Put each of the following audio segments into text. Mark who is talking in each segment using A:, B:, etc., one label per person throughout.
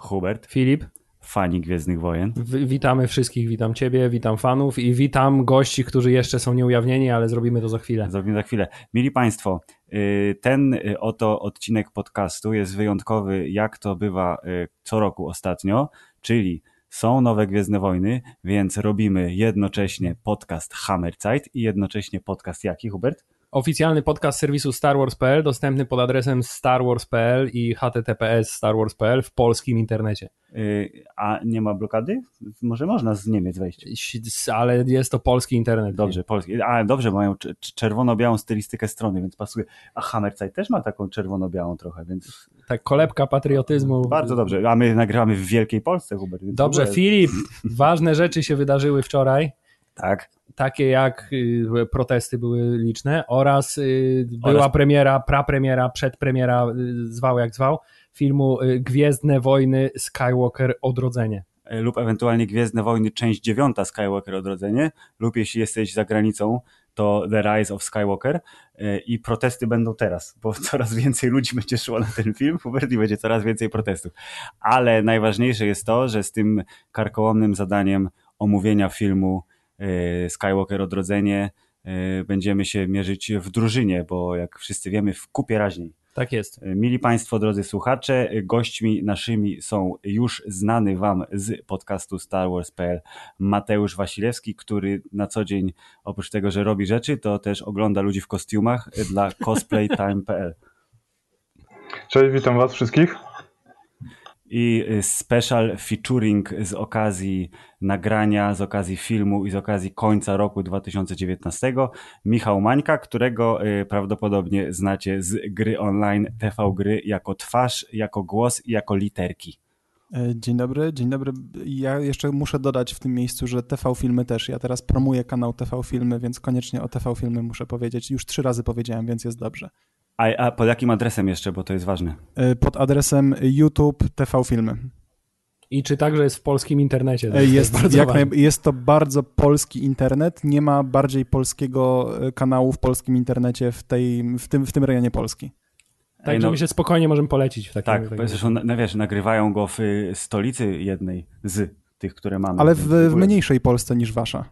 A: Hubert,
B: Filip,
A: fani Gwiezdnych Wojen.
B: w- witamy wszystkich, witam ciebie, witam fanów i witam gości, którzy jeszcze są nieujawnieni, ale zrobimy to za chwilę.
A: Zrobimy za chwilę. Mili Państwo, y, ten y, oto odcinek podcastu jest wyjątkowy, jak to bywa y, co roku ostatnio, czyli są nowe Gwiezdne Wojny, więc robimy jednocześnie podcast Hammerzeit i jednocześnie podcast jaki, Hubert?
B: Oficjalny podcast serwisu StarWars.pl dostępny pod adresem starwars.pl i https starwars.pl w polskim internecie.
A: Y, A nie ma blokady? Może można z Niemiec wejść.
B: Ale jest to polski internet.
A: Dobrze, polski. A dobrze, mają cz- cz- czerwono-białą stylistykę strony, więc pasuje. A Hammerzeit też ma taką czerwono-białą trochę, więc
B: Tak, kolebka patriotyzmu.
A: bardzo dobrze. A my nagrywamy w Wielkiej Polsce, Hubert.
B: Dobrze,
A: ogóle-
B: Filip, ważne rzeczy się wydarzyły wczoraj.
A: Tak.
B: takie jak y, protesty były liczne oraz y, była
A: Oraz-
B: premiera, prapremiera, przedpremiera, y, zwał jak zwał, filmu y, Gwiezdne Wojny Skywalker Odrodzenie.
A: E, lub ewentualnie Gwiezdne Wojny, część dziewiąta Skywalker Odrodzenie, lub jeśli jesteś za granicą, to The Rise of Skywalker E, i protesty będą teraz, bo coraz więcej ludzi będzie szło na ten film, i będzie coraz więcej protestów. Ale najważniejsze jest to, że z tym karkołomnym zadaniem omówienia filmu Skywalker Odrodzenie e, będziemy się mierzyć w drużynie, bo jak wszyscy wiemy, w kupie raźniej.
B: Tak jest.
A: Mili Państwo, drodzy słuchacze, gośćmi naszymi są już znany Wam z podcastu Star Wars.pl Mateusz Wasilewski, który na co dzień, oprócz tego, że robi rzeczy, to też ogląda ludzi w kostiumach dla cosplaytime.pl
C: Cześć, witam Was wszystkich.
A: I special featuring z okazji nagrania, z okazji filmu i z okazji końca roku 2019 Michał Mańka, którego y, prawdopodobnie znacie z gry online TV Gry jako twarz, jako głos i jako literki.
D: E, Dzień dobry, dzień dobry. Ja jeszcze muszę dodać w tym miejscu, że TV Filmy też. Ja teraz promuję kanał TV Filmy, więc koniecznie o TV Filmy muszę powiedzieć. Już trzy razy powiedziałem, więc jest dobrze.
A: A, a pod jakim adresem jeszcze, bo to jest ważne?
D: E, Pod adresem YouTube TV Filmy.
B: I czy także jest w polskim internecie? To
D: E, Jest,
B: bardzo
D: jak naj, jest to bardzo polski internet. Nie ma bardziej polskiego e, kanału w polskim internecie w, tej, w, tym, w tym rejonie Polski.
B: Tak,
A: Ej, no-
B: my się spokojnie możemy polecić w takim
A: Tak,
B: takim-
A: zresztą no, wiesz, nagrywają go w y, stolicy jednej z tych, które mamy.
D: Ale w,
A: w
D: mniejszej Polsce niż wasza.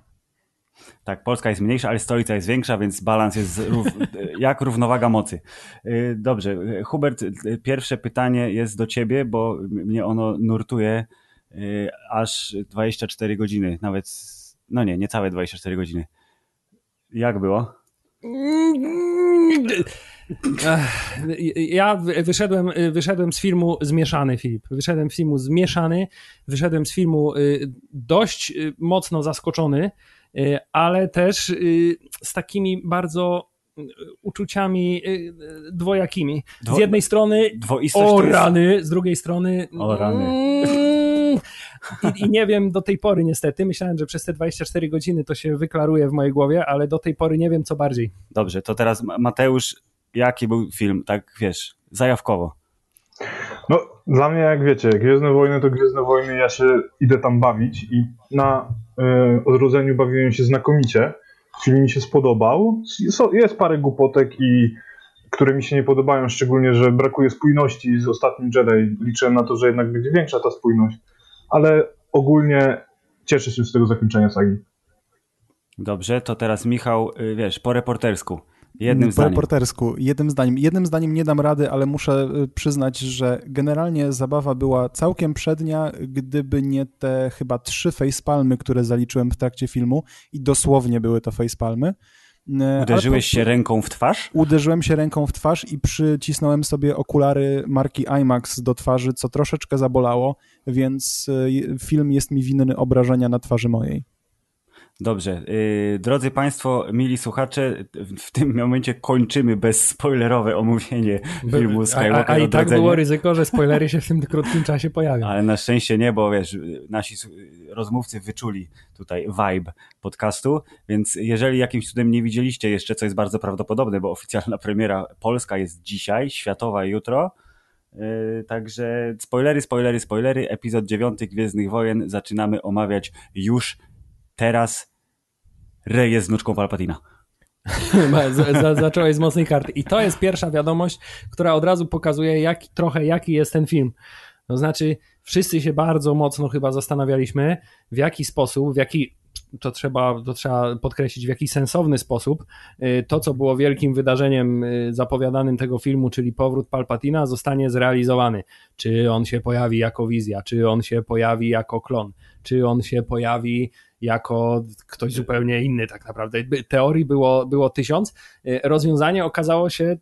A: Tak, Polska jest mniejsza, ale stolica jest większa, więc balans jest rów, jak równowaga mocy. Y, Dobrze, y, Hubert, y, pierwsze pytanie jest do ciebie, bo mnie ono nurtuje aż 24 godziny, nawet, no nie, niecałe 24 godziny. Jak było?
B: Ja wy- wyszedłem, wyszedłem z filmu zmieszany, Filip. Wyszedłem z filmu zmieszany, wyszedłem z filmu dość mocno zaskoczony, ale też z takimi bardzo uczuciami y, dwojakimi. Z
A: Dwo-
B: jednej strony
A: Dwoistość
B: o
A: to jest...
B: rany, z drugiej strony
A: O rany.
B: Mm, I, I nie wiem do tej pory niestety, myślałem, że przez te 24 godziny to się wyklaruje w mojej głowie, ale do tej pory nie wiem co bardziej.
A: Dobrze, to teraz Ma- Mateusz, jaki był film, tak wiesz, zajawkowo?
C: No, dla mnie, jak wiecie, Gwiezdne Wojny to Gwiezdne Wojny, ja się idę tam bawić i na e, Odrodzeniu bawiłem się znakomicie. Film mi się spodobał. Jest parę głupotek, i które mi się nie podobają, szczególnie, że brakuje spójności z ostatnim Jedi. Liczyłem na to, że jednak będzie większa ta spójność, ale ogólnie cieszę się z tego zakończenia sagi.
A: Dobrze, to teraz Michał, y, wiesz, po reportersku, jednym
D: po
A: zdaniem.
D: reportersku, jednym zdaniem. Jednym zdaniem nie dam rady, ale muszę y, przyznać, że generalnie zabawa była całkiem przednia, gdyby nie te chyba trzy facepalmy, które zaliczyłem w trakcie filmu i dosłownie były to facepalmy. Y,
A: Uderzyłeś
D: po-
A: się ręką w twarz?
D: Uderzyłem się ręką w twarz i przycisnąłem sobie okulary marki IMAX do twarzy, co troszeczkę zabolało, więc y, film jest mi winny obrażenia na twarzy mojej.
A: Dobrze. Yy, drodzy Państwo, mili słuchacze, w, tym momencie kończymy bezspoilerowe omówienie filmu
B: a, a,
A: Skywalker
B: a i tak było ryzyko, że spoilery się w tym krótkim czasie pojawią.
A: Ale na szczęście nie, bo wiesz, nasi rozmówcy wyczuli tutaj vibe podcastu, więc jeżeli jakimś cudem nie widzieliście jeszcze, co jest bardzo prawdopodobne, bo oficjalna premiera polska jest dzisiaj, światowa jutro, yy, także spoilery, spoilery, spoilery, epizod 9 Gwiezdnych Wojen zaczynamy omawiać już teraz Rey jest wnuczką Palpatina.
B: Zacząłeś z mocnej karty. I to jest pierwsza wiadomość, która od razu pokazuje jak, trochę jaki jest ten film. To znaczy, wszyscy się bardzo mocno chyba zastanawialiśmy, w jaki sposób, w jaki to trzeba, to trzeba podkreślić w jakiś sensowny sposób. Y, to, co było wielkim wydarzeniem y, zapowiadanym tego filmu, czyli powrót Palpatina, zostanie zrealizowany. Czy on się pojawi jako wizja, czy on się pojawi jako klon, czy on się pojawi jako ktoś zupełnie inny tak naprawdę. Teorii było, było tysiąc. Y, rozwiązanie okazało się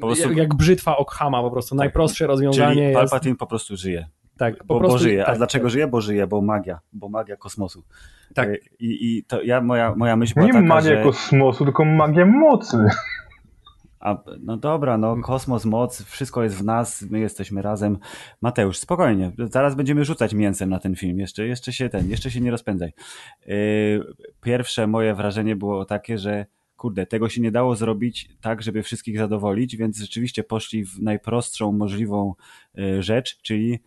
B: prostu... jak, jak brzytwa Okhama po prostu. Tak. Najprostsze rozwiązanie
A: Czyli Palpatine jest... po prostu żyje.
B: Tak,
A: po bo, prostu, bo żyje. A tak, dlaczego tak. żyje? Bo żyje, bo magia, bo magia kosmosu.
B: Tak.
A: E, I, i to ja, moja, moja myśl była
C: Nie
A: taka,
C: magia
A: że...
C: kosmosu, tylko magia mocy.
A: A, no dobra, no kosmos, moc, wszystko jest w nas, my jesteśmy razem. Mateusz, spokojnie, zaraz będziemy rzucać mięsem na ten film, jeszcze, jeszcze się ten, jeszcze się nie rozpędzaj. E, pierwsze moje wrażenie było takie, że kurde, tego się nie dało zrobić tak, żeby wszystkich zadowolić, więc rzeczywiście poszli w najprostszą możliwą e, rzecz, czyli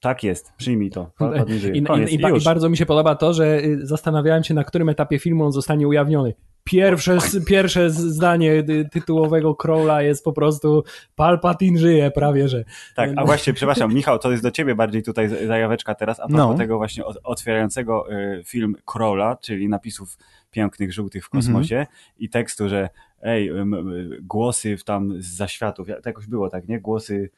A: tak jest, przyjmij to.
B: I, i, i, I, bardzo mi się podoba to, że y, zastanawiałem się, na którym etapie filmu on zostanie ujawniony. Pierwsze, pierwsze zdanie tytułowego Crowla jest po prostu Palpatine żyje, prawie że.
A: Tak, a właśnie, przepraszam, Michał, to jest do ciebie bardziej tutaj zajaweczka teraz, a propos no. tego właśnie otwierającego y, film Crowla, czyli napisów pięknych, żółtych w kosmosie mm -hmm. i tekstu, że ej, głosy tam z zaświatów, to jakoś było tak, nie? Głosy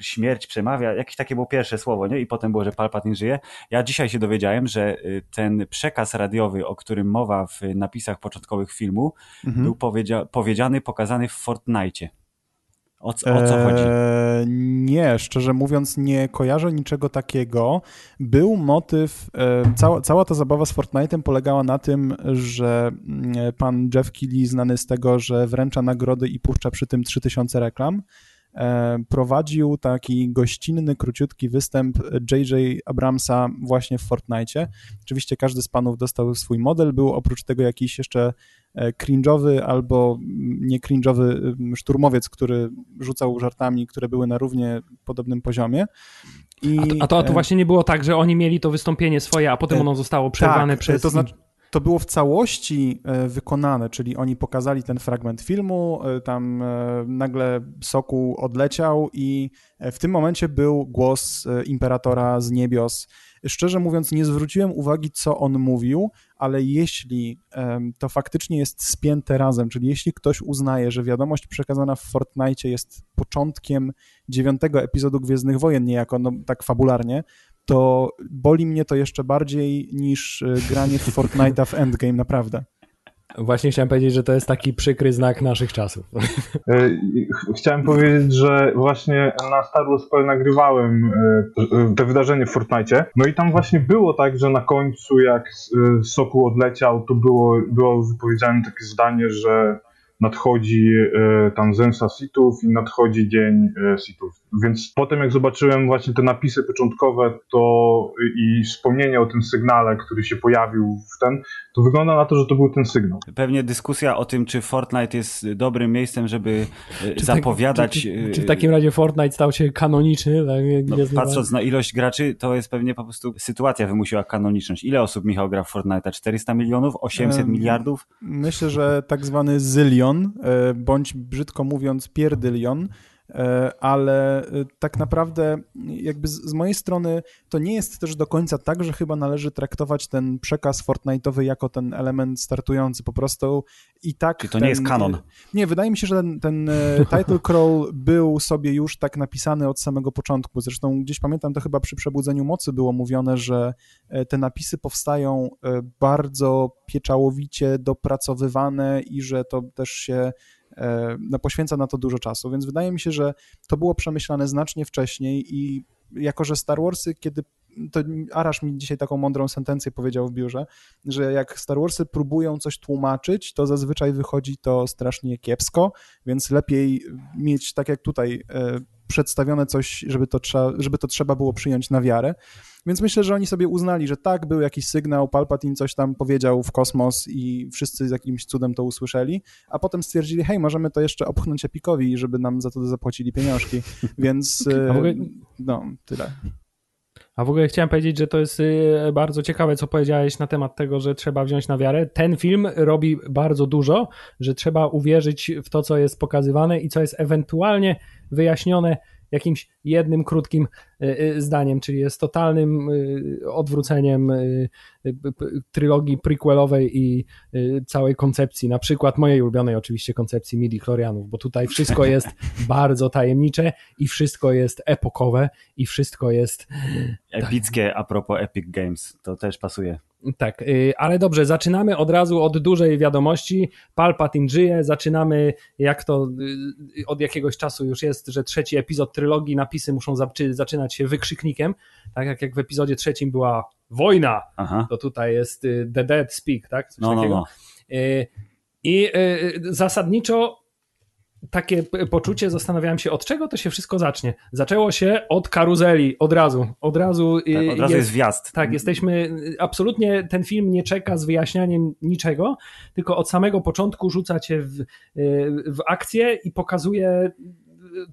A: śmierć przemawia, jakieś takie było pierwsze słowo, nie? I potem było, że Palpatine żyje. Ja dzisiaj się dowiedziałem, że y, ten przekaz radiowy, o którym mowa w napisach początkowych filmu, mhm. był powiedzia powiedziany, pokazany w Fortnite. O co, o co chodzi? Eee,
D: nie, szczerze mówiąc, nie kojarzę niczego takiego. Był motyw, e, cała, cała ta zabawa z Fortnite'em polegała na tym, że mm, pan Jeff Keighley, znany z tego, że wręcza nagrody i puszcza przy tym 3000 reklam, E, prowadził taki gościnny, króciutki występ J.J. Abramsa właśnie w Fortnite. Oczywiście każdy z panów dostał swój model, był oprócz tego jakiś jeszcze e, cringe'owy albo nie cringe'owy szturmowiec, który rzucał żartami, które były na równie podobnym poziomie.
B: I, a, to, a, to, a to e, właśnie nie było tak, że oni mieli to wystąpienie swoje, a potem ono zostało przerwane
D: tak,
B: przez...
D: To znaczy, to było w całości e, wykonane, czyli oni pokazali ten fragment filmu, e, tam e, nagle Soku odleciał i w tym momencie był głos imperatora z niebios. Szczerze mówiąc, nie zwróciłem uwagi, co on mówił, ale jeśli to faktycznie jest spięte razem, czyli jeśli ktoś uznaje, że wiadomość przekazana w Fortnite jest początkiem dziewiątego epizodu Gwiezdnych Wojen, niejako no, tak fabularnie, to boli mnie to jeszcze bardziej niż e, granie w Fortnite'a w Endgame, naprawdę.
B: Właśnie chciałem powiedzieć, że to jest taki przykry znak naszych czasów.
C: E, chciałem powiedzieć, że właśnie na Star Wars nagrywałem e, te wydarzenie w Fortnite. No i tam właśnie było tak, że na końcu jak Soku odleciał, to było, było wypowiedziane takie zdanie, że nadchodzi e, tam zemsta Sithów i nadchodzi dzień e, Sithów. Więc potem jak zobaczyłem właśnie te napisy początkowe to i wspomnienie o tym sygnale, który się pojawił w ten, to wygląda na to, że to był ten sygnał.
A: Pewnie dyskusja o tym, czy Fortnite jest dobrym miejscem, żeby e, czy zapowiadać... Tak,
B: czy, czy, czy, w takim razie Fortnite stał się kanoniczny? Tak,
A: no, patrząc na ilość graczy, to jest pewnie po prostu sytuacja wymusiła kanoniczność. Ile osób, Michał, gra w Fortnite? 400 milionów? 800 miliardów?
D: Myślę, że tak zwany zylion, e, bądź brzydko mówiąc pierdylion, ale e, tak naprawdę jakby z, mojej strony to nie jest też do końca tak, że chyba należy traktować ten przekaz Fortnite'owy jako ten element startujący, po prostu i tak...
A: Czyli to
D: ten,
A: nie jest kanon.
D: Nie, wydaje mi się, że ten, ten e, title crawl był sobie już tak napisany od samego początku, zresztą gdzieś pamiętam to chyba przy Przebudzeniu Mocy było mówione, że te napisy powstają bardzo pieczałowicie dopracowywane i że to też się E, no, poświęca na to dużo czasu, więc wydaje mi się, że to było przemyślane znacznie wcześniej i jako, że Star Warsy, kiedy to Arash mi dzisiaj taką mądrą sentencję powiedział w biurze, że jak Star Warsy próbują coś tłumaczyć, to zazwyczaj wychodzi to strasznie kiepsko, więc lepiej mieć tak jak tutaj e, przedstawione coś, żeby to, trzeba, żeby to trzeba było przyjąć na wiarę. Więc myślę, że oni sobie uznali, że tak, był jakiś sygnał, Palpatine coś tam powiedział w kosmos i wszyscy z jakimś cudem to usłyszeli, a potem stwierdzili, hej, możemy to jeszcze opchnąć Epikowi, żeby nam za to zapłacili pieniążki, więc ogóle... no, tyle.
B: A w ogóle chciałem powiedzieć, że to jest y, bardzo ciekawe, co powiedziałeś na temat tego, że trzeba wziąć na wiarę. Ten film robi bardzo dużo, że trzeba uwierzyć w to, co jest pokazywane i co jest ewentualnie wyjaśnione jakimś jednym krótkim y, y, zdaniem, czyli jest totalnym odwróceniem trylogii prequelowej i całej koncepcji, na przykład mojej ulubionej oczywiście koncepcji midi chlorianów, bo tutaj wszystko jest bardzo tajemnicze i wszystko jest epokowe i wszystko jest
A: Epickie a propos Epic Games, to też pasuje.
B: Tak, ale dobrze, zaczynamy od razu od dużej wiadomości. Palpatine żyje, zaczynamy jak to od jakiegoś czasu już jest, że trzeci epizod trylogii, napisy muszą zaczynać się wykrzyknikiem, tak jak, jak w epizodzie trzecim była wojna, Aha. to tutaj jest The Dead Speak, tak? Coś no, takiego. No, no. I zasadniczo takie poczucie, zastanawiałem się, od czego to się wszystko zacznie. Zaczęło się od karuzeli, od razu. Od razu,
A: tak, od razu jest, jest wjazd.
B: Tak, jesteśmy, absolutnie ten film nie czeka z wyjaśnianiem niczego, tylko od samego początku rzuca cię w, w akcję i pokazuje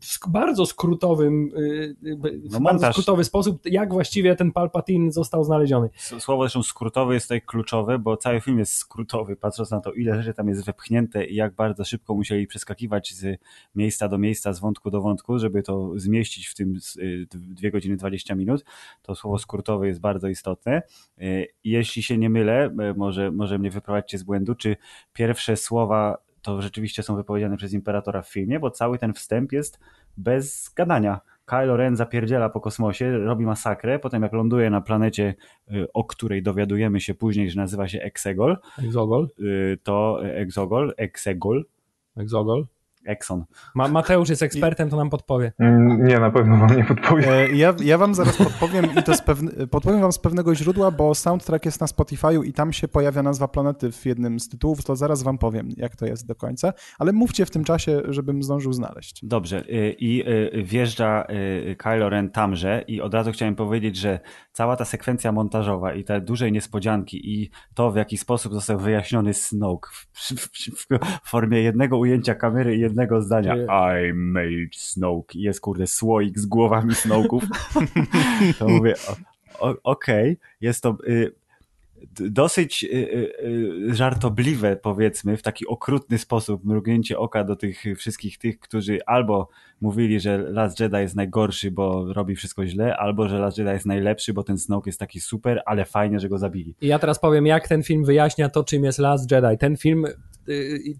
B: w bardzo skrótowym, y, y, no bardzo skrótowy sposób, jak właściwie ten Palpatine został znaleziony.
A: Słowo zresztą skrótowy jest tutaj kluczowe, bo cały film jest skrótowy, patrząc na to, ile rzeczy tam jest wepchnięte i jak bardzo szybko musieli przeskakiwać z miejsca do miejsca, z wątku do wątku, żeby to zmieścić w tym 2 y, godziny 20 minut, to słowo skrótowe jest bardzo istotne. Jeśli się nie mylę, może, może mnie wyprowadźcie z błędu, czy pierwsze słowa to rzeczywiście są wypowiedziane przez Imperatora w filmie, bo cały ten wstęp jest bez gadania. Kylo Ren zapierdziela po kosmosie, robi masakrę, potem jak ląduje na planecie, y, o której dowiadujemy się później, że nazywa się Exegol,
B: Exogol.
A: Y, to Exogol, Exegol,
B: Exogol,
A: Exxon.
B: Ma Mateusz jest ekspertem, to nam podpowie.
C: Mm, nie, na pewno wam nie podpowie.
D: E, ja, ja wam zaraz podpowiem i to z pewne, podpowiem wam z pewnego źródła, bo soundtrack jest na Spotify'u i tam się pojawia nazwa planety w jednym z tytułów, to zaraz wam powiem, jak to jest do końca, ale mówcie w tym czasie, żebym zdążył znaleźć.
A: Dobrze. Y, I y, wjeżdża y, Kylo Ren tamże i od razu chciałem powiedzieć, że cała ta sekwencja montażowa i te duże niespodzianki i to, w jaki sposób został wyjaśniony Snoke w, w, w, w formie jednego ujęcia kamery i jednego zdania I made Snoke i jest kurde słoik z głowami Snoków to mówię okej, okay. jest to y, dosyć y, y, żartobliwe, powiedzmy, w taki okrutny sposób mrugnięcie oka do tych wszystkich tych, którzy albo mówili, że Last Jedi jest najgorszy, bo robi wszystko źle, albo że Last Jedi jest najlepszy, bo ten Snoke jest taki super, ale fajnie, że go zabili.
B: I ja teraz powiem, jak ten film wyjaśnia to, czym jest Last Jedi. Ten film Y,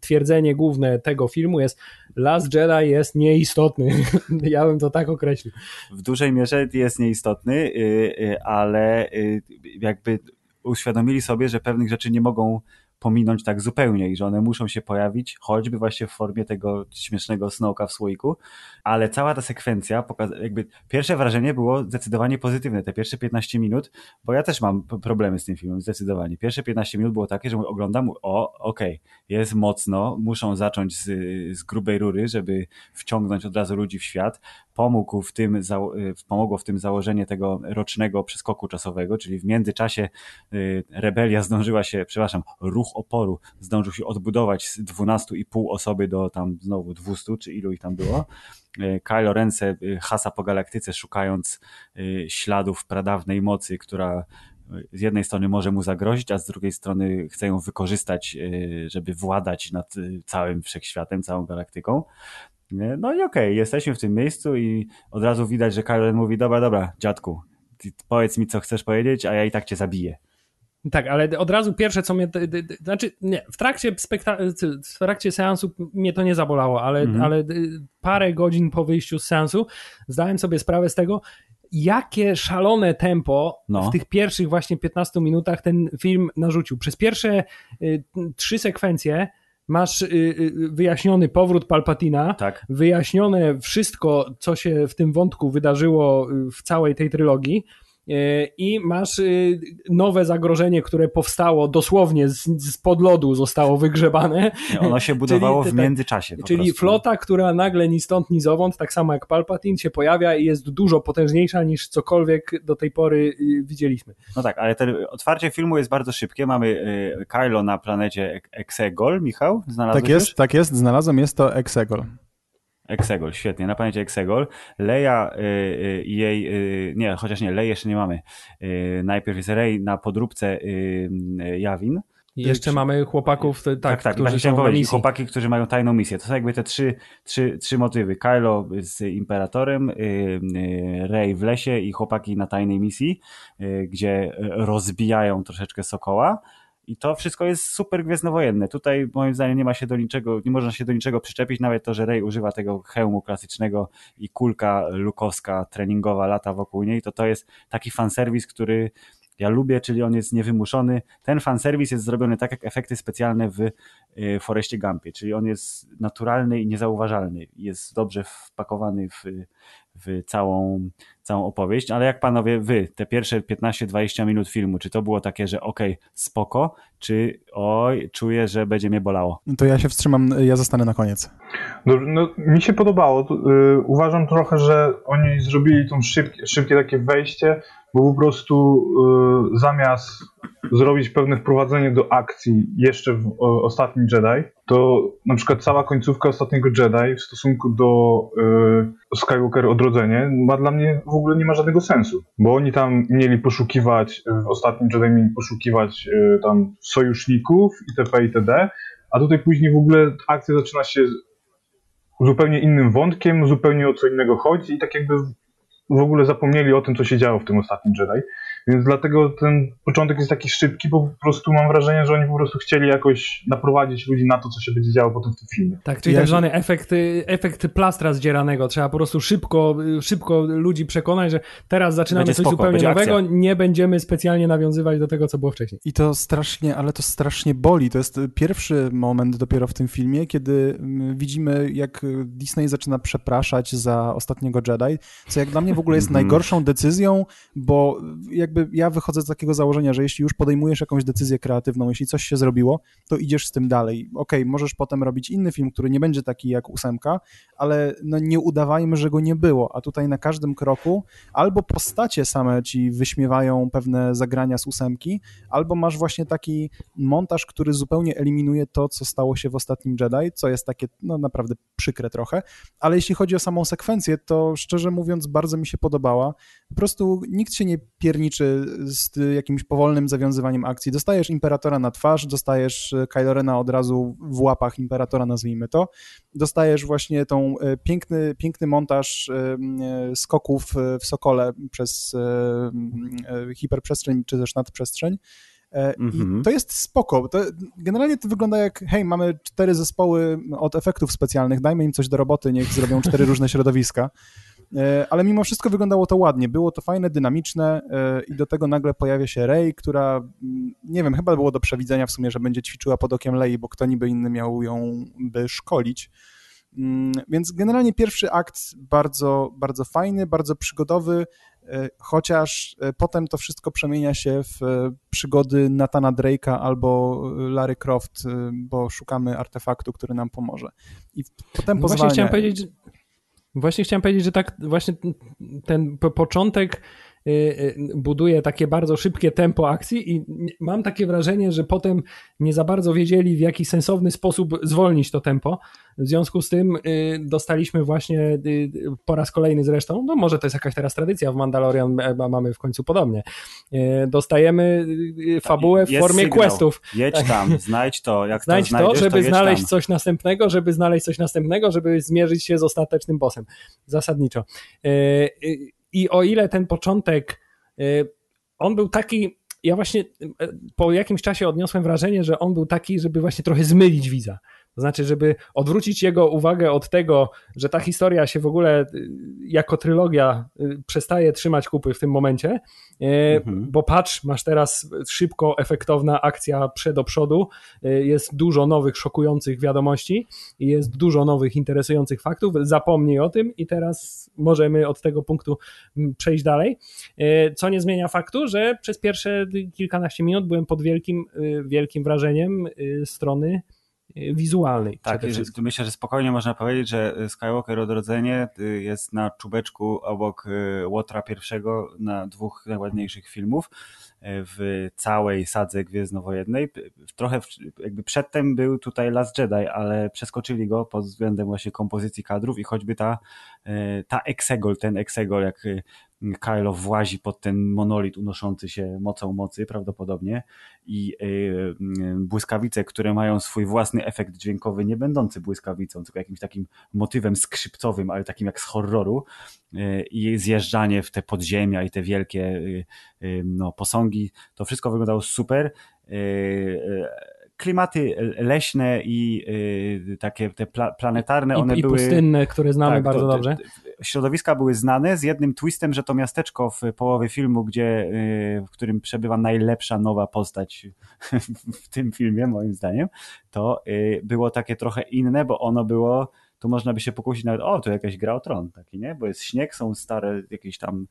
B: twierdzenie główne tego filmu jest Last Jedi jest nieistotny. ja bym to tak określił.
A: W dużej mierze jest nieistotny, y, y, ale jakby uświadomili sobie, że pewnych rzeczy nie mogą pominąć tak zupełnie i że one muszą się pojawić, choćby właśnie w formie tego śmiesznego snoka w słoiku, ale cała ta sekwencja, jakby pierwsze wrażenie było zdecydowanie pozytywne, te pierwsze 15 minut, bo ja też mam problemy z tym filmem, zdecydowanie. Pierwsze 15 minut było takie, że oglądam, o, okej, okay, jest mocno, muszą zacząć z, z grubej rury, żeby wciągnąć od razu ludzi w świat, pomógł w tym, pomogło w tym założenie tego rocznego przeskoku czasowego, czyli w międzyczasie y, rebelia zdążyła się, przepraszam, ruch oporu zdążył się odbudować z 12,5 osoby do tam znowu 200, czy ilu ich tam było. Y, Kylo Ren hasa po galaktyce szukając y, śladów pradawnej mocy, która z jednej strony może mu zagrozić, a z drugiej strony chce ją wykorzystać, żeby władać nad całym wszechświatem, całą galaktyką. No i okej, okay, jesteśmy w tym miejscu i od razu widać, że Kylo mówi, dobra, dobra, dziadku, powiedz mi, co chcesz powiedzieć, a ja i tak cię zabiję.
B: Tak, ale od razu pierwsze, co mnie. Znaczy, nie, w trakcie, spekta- w trakcie seansu mnie to nie zabolało, ale, mhm. ale parę godzin po wyjściu z seansu zdałem sobie sprawę z tego, jakie szalone tempo no. w tych pierwszych właśnie 15 minutach ten film narzucił. Przez pierwsze y, trzy sekwencje masz y, y, wyjaśniony powrót Palpatina, tak. wyjaśnione wszystko, co się w tym wątku wydarzyło w całej tej trylogii i masz y, nowe zagrożenie, które powstało dosłownie z, z pod lodu, zostało wygrzebane.
A: Ono się budowało czyli, w międzyczasie.
B: Czyli prostu. flota, która nagle ni stąd, ni zowąd, tak samo jak Palpatine, się pojawia i jest dużo potężniejsza niż cokolwiek do tej pory y, widzieliśmy.
A: No tak, ale otwarcie filmu jest bardzo szybkie. Mamy y, Kylo na planecie Exegol, Michał?
D: Znalazłeś tak jest, już? tak jest, znalazłem, jest to Exegol.
A: Exegol, świetnie, na planecie Exegol. Leia i jej, nie, chociaż nie, Lei jeszcze nie mamy. najpierw jest Rey na podróbce Jawin,
B: i jeszcze mamy chłopaków, tak, tak, tak
A: którzy
B: są
A: powiedzieć, chłopaki, którzy mają tajną misję. To są jakby te trzy, trzy, trzy motywy. Kylo z Imperatorem, Rey w lesie i chłopaki na tajnej misji, gdzie rozbijają troszeczkę Sokoła. I to wszystko jest super gwiezdnowojenne. Tutaj moim zdaniem nie ma się do niczego, nie można się do niczego przyczepić, nawet to, że Rey używa tego hełmu klasycznego i kulka lukowska treningowa lata wokół niej, to to jest taki fanserwis, który ja lubię, czyli on jest niewymuszony. Ten fanserwis jest zrobiony tak jak efekty specjalne w y, Foreście Gumpie, czyli on jest naturalny i niezauważalny. Jest dobrze wpakowany w, w całą, całą opowieść, ale jak panowie, wy, te pierwsze 15-20 minut filmu, czy to było takie, że okej, okay, spoko, czy oj, czuję, że będzie mnie bolało?
D: To ja się wstrzymam, ja zostanę na koniec.
C: No, no mi się podobało. Yy, uważam trochę, że oni zrobili tą szybkie, szybkie takie wejście, bo po prostu y, zamiast zrobić pewne wprowadzenie do akcji jeszcze w o, ostatnim Jedi, to na przykład cała końcówka ostatniego Jedi w stosunku do y, Skywalker Odrodzenie ma dla mnie w ogóle nie ma żadnego sensu, bo oni tam mieli poszukiwać, w ostatnim Jedi mieli poszukiwać y, tam sojuszników itp. itd., a tutaj później w ogóle akcja zaczyna się zupełnie innym wątkiem, zupełnie o co innego chodzi i tak jakby w ogóle zapomnieli o tym, co się działo w tym ostatnim Jedi. Więc dlatego ten początek jest taki szybki, bo po prostu mam wrażenie, że oni po prostu chcieli jakoś naprowadzić ludzi na to, co się będzie działo potem w tym filmie.
B: Tak, czyli ja tak zwany efekt, efekt plastra zdzieranego. Trzeba po prostu szybko, szybko ludzi przekonać, że teraz zaczynamy będzie coś spoko, zupełnie nowego, akcja. nie będziemy specjalnie nawiązywać do tego, co było wcześniej.
D: I to strasznie, ale to strasznie boli. To jest pierwszy moment dopiero w tym filmie, kiedy mm, widzimy, jak Disney zaczyna przepraszać za ostatniego Jedi, co jak dla mnie w ogóle jest mhm. najgorszą decyzją, bo jakby ja wychodzę z takiego założenia, że jeśli już podejmujesz jakąś decyzję kreatywną, jeśli coś się zrobiło, to idziesz z tym dalej. Okej, okay, możesz potem robić inny film, który nie będzie taki jak ósemka, ale no nie udawajmy, że go nie było, a tutaj na każdym kroku albo postacie same ci wyśmiewają pewne zagrania z ósemki, albo masz właśnie taki montaż, który zupełnie eliminuje to, co stało się w ostatnim Jedi, co jest takie no naprawdę przykre trochę, ale jeśli chodzi o samą sekwencję, to szczerze mówiąc bardzo mi się podobała. Po prostu nikt się nie pierniczy z jakimś powolnym zawiązywaniem akcji. Dostajesz Imperatora na twarz, dostajesz e, Kylo Rena od razu w łapach Imperatora, nazwijmy to. Dostajesz właśnie tą e, piękny, piękny montaż e, skoków w Sokole przez hiperprzestrzeń czy też nadprzestrzeń. I mhm. to jest spoko. To, generalnie to wygląda jak, hej, mamy cztery zespoły od efektów specjalnych, dajmy im coś do roboty, niech zrobią cztery różne środowiska. E, ale mimo wszystko wyglądało to ładnie, było to fajne, dynamiczne e, i do tego nagle pojawia się Rey, która, mm, nie wiem, chyba było do przewidzenia w sumie, że będzie ćwiczyła pod okiem Lei, bo kto niby inny miał ją by szkolić. Mm, więc generalnie pierwszy akt bardzo, bardzo fajny, bardzo przygodowy, e, chociaż potem to wszystko przemienia się w przygody Natana Drake'a albo Larry Croft, bo szukamy artefaktu, który nam pomoże. I potem no pozwalnia...
B: Właśnie chciałem powiedzieć, Właśnie chciałem powiedzieć, że tak właśnie ten początek buduje takie bardzo szybkie tempo akcji i mam takie wrażenie, że potem nie za bardzo wiedzieli w jaki sensowny sposób zwolnić to tempo. W związku z tym y, dostaliśmy właśnie po raz kolejny zresztą, no może to jest jakaś teraz tradycja w Mandalorian, mamy w końcu podobnie. Dostajemy fabułę w formie sygnał. questów.
A: Jedź tak. tam, znajdź to. Jak
B: znajdź
A: to,
B: to żeby
A: to
B: znaleźć
A: tam.
B: coś następnego, żeby znaleźć coś następnego, żeby zmierzyć się z ostatecznym bossem. Zasadniczo. I o ile ten początek, y, on był taki, ja właśnie y, po jakimś czasie odniosłem wrażenie, że on był taki, żeby właśnie trochę zmylić widza. To znaczy, żeby odwrócić jego uwagę od tego, że ta historia się w ogóle y, jako trylogia y, przestaje trzymać kupy w tym momencie, y, mhm. bo patrz, masz teraz szybko efektowna akcja przed do przodu, jest dużo nowych, szokujących wiadomości, jest dużo nowych, interesujących faktów, zapomnij o tym i teraz możemy od tego punktu mm, przejść dalej, co nie zmienia faktu, że przez pierwsze kilkanaście minut byłem pod wielkim, wielkim wrażeniem strony wizualnej.
A: Tak, myślę, że spokojnie można powiedzieć, że Skywalker Odrodzenie jest na czubeczku obok Łotra pierwszego na dwóch najładniejszych filmów w całej sadze Gwiezdnowojennej. Trochę jakby przedtem był tutaj Last Jedi, ale przeskoczyli go pod względem właśnie kompozycji kadrów i choćby ta, ta Exegol, ten Exegol, jak Kylo włazi pod ten monolit unoszący się mocą mocy prawdopodobnie. I yy, błyskawice, które mają swój własny efekt dźwiękowy, nie będący błyskawicą, tylko jakimś takim motywem skrzypcowym, ale takim jak z horroru yy, i zjeżdżanie w te podziemia i te wielkie no, posągi, to wszystko wyglądało super. Klimaty leśne i y, takie te pla planetarne, one
B: I,
A: były...
B: I pustynne, które znamy tak, bardzo to, dobrze.
A: Środowiska były znane z jednym twistem, że to miasteczko w połowie filmu, gdzie, y, w którym przebywa najlepsza nowa postać w tym filmie, moim zdaniem, to y, było takie trochę inne, bo ono było tu można by się pokusić nawet, o, to jakaś gra o tron taki, nie? Bo jest śnieg, są stare jakieś tam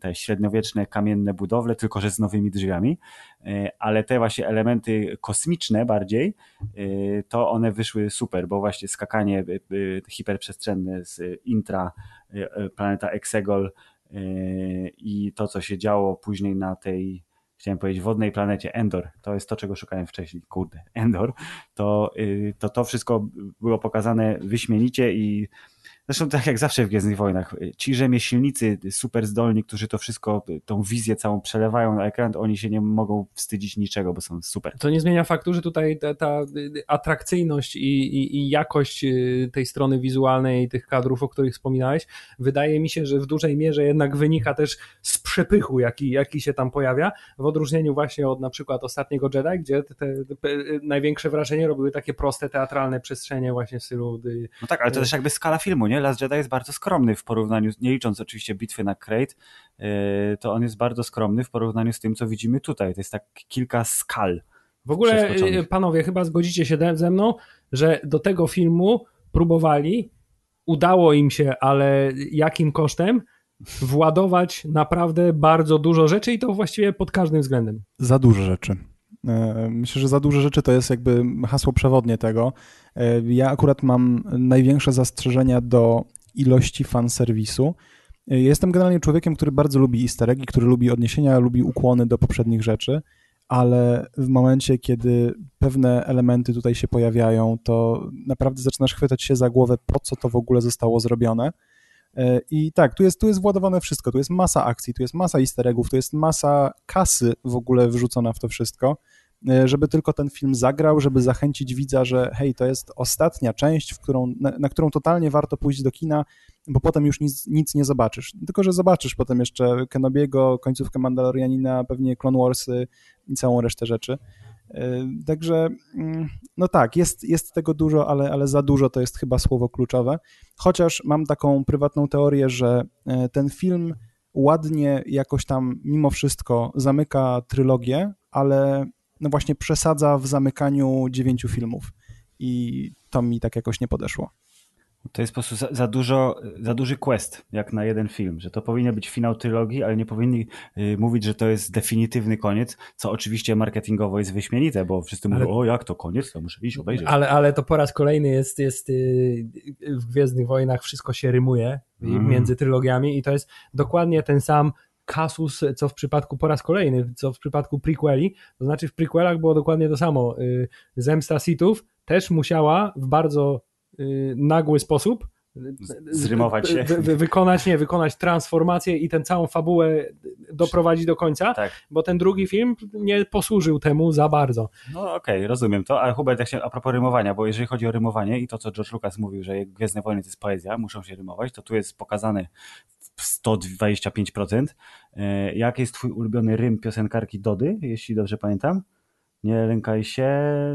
A: te średniowieczne kamienne budowle, tylko że z nowymi drzwiami, e, ale te właśnie elementy kosmiczne bardziej, e, to one wyszły super, bo właśnie skakanie e, hiperprzestrzenne z intra planeta Exegol i to, co się działo później na tej chciałem powiedzieć, wodnej planecie Endor, to jest to, czego szukałem wcześniej, kurde, Endor, to y, to, to wszystko było pokazane wyśmienicie i Zresztą tak jak zawsze w Gwiezdnych Wojnach, ci rzemieślnicy super zdolni, którzy to wszystko, tą wizję całą przelewają na ekran, oni się nie mogą wstydzić niczego, bo są super.
B: To nie zmienia faktu, że tutaj ta, ta atrakcyjność i, i, i, jakość y, tej strony wizualnej tych kadrów, o których wspominałeś, wydaje mi się, że w dużej mierze jednak wynika też z przepychu, jaki, jaki się tam pojawia, w odróżnieniu właśnie od na przykład ostatniego Jedi, gdzie te, te, te największe wrażenie robiły takie proste, teatralne przestrzenie właśnie w stylu...
A: Y, no tak, ale to y, też jakby skala filmu, nie? nie? Last Jedi jest bardzo skromny w porównaniu, nie licząc oczywiście bitwy na Crate, e, to on jest bardzo skromny w porównaniu z tym, co widzimy tutaj. To jest tak kilka skal.
B: W ogóle, e, panowie, chyba zgodzicie się ze mną, że do tego filmu próbowali, udało im się, ale jakim kosztem? Władować naprawdę bardzo dużo rzeczy i to właściwie pod każdym względem.
D: Za dużo rzeczy. E, myślę, że za dużo rzeczy to jest jakby hasło przewodnie tego. E, ja akurat mam największe zastrzeżenia do ilości fanserwisu. E, jestem generalnie człowiekiem, który bardzo lubi easter eggi, który lubi odniesienia, lubi ukłony do poprzednich rzeczy, ale w momencie, kiedy pewne elementy tutaj się pojawiają, to naprawdę zaczynasz chwytać się za głowę, po co to w ogóle zostało zrobione. I tak, tu jest, tu jest władowane wszystko, tu jest masa akcji, tu jest masa easter eggów, tu jest masa kasy w ogóle wrzucona w to wszystko. E, żeby tylko ten film zagrał, żeby zachęcić widza, że hej, to jest ostatnia część, w którą, na, na którą totalnie warto pójść do kina, bo potem już nic, nic nie zobaczysz. Tylko, że zobaczysz potem jeszcze Kenobiego, końcówkę Mandalorianina, pewnie Clone Warsy i całą resztę rzeczy. E, także, mm, no tak, jest, jest tego dużo, ale, ale za dużo to jest chyba słowo kluczowe. Chociaż mam taką prywatną teorię, że e, ten film ładnie jakoś tam mimo wszystko zamyka trylogię, ale no właśnie przesadza w zamykaniu dziewięciu filmów i to mi tak jakoś nie podeszło.
A: To jest po prostu za, za, dużo, za duży quest, jak na jeden film, że to powinien być finał trylogii, ale nie powinni y, mówić, że to jest definitywny koniec, co oczywiście marketingowo jest wyśmienite, bo wszyscy ale, mówią, o jak to koniec, to muszę iść obejrzeć.
B: Ale, ale to po raz kolejny jest, jest y, w Gwiezdnych Wojnach wszystko się rymuje mm. między trylogiami i to jest dokładnie ten sam kasus, co w przypadku po raz kolejny, co w przypadku prequeli, to znaczy w prequelach było dokładnie to samo. Y, zemsta Sithów też musiała w bardzo y, nagły sposób
A: zrymować się.
B: Wy, wykonać, nie, wykonać transformację i tę całą fabułę doprowadzić do końca, tak. bo ten drugi film nie posłużył temu za bardzo.
A: No okej, okay, rozumiem to, ale Hubert, jak się, a propos rymowania, bo jeżeli chodzi o rymowanie i to, co George Lucas mówił, że Gwiezdne Wojny to jest poezja, muszą się rymować, to tu jest pokazane 125%. E, jaki jest twój ulubiony rym piosenkarki Dody, jeśli dobrze pamiętam? Nie lękaj się,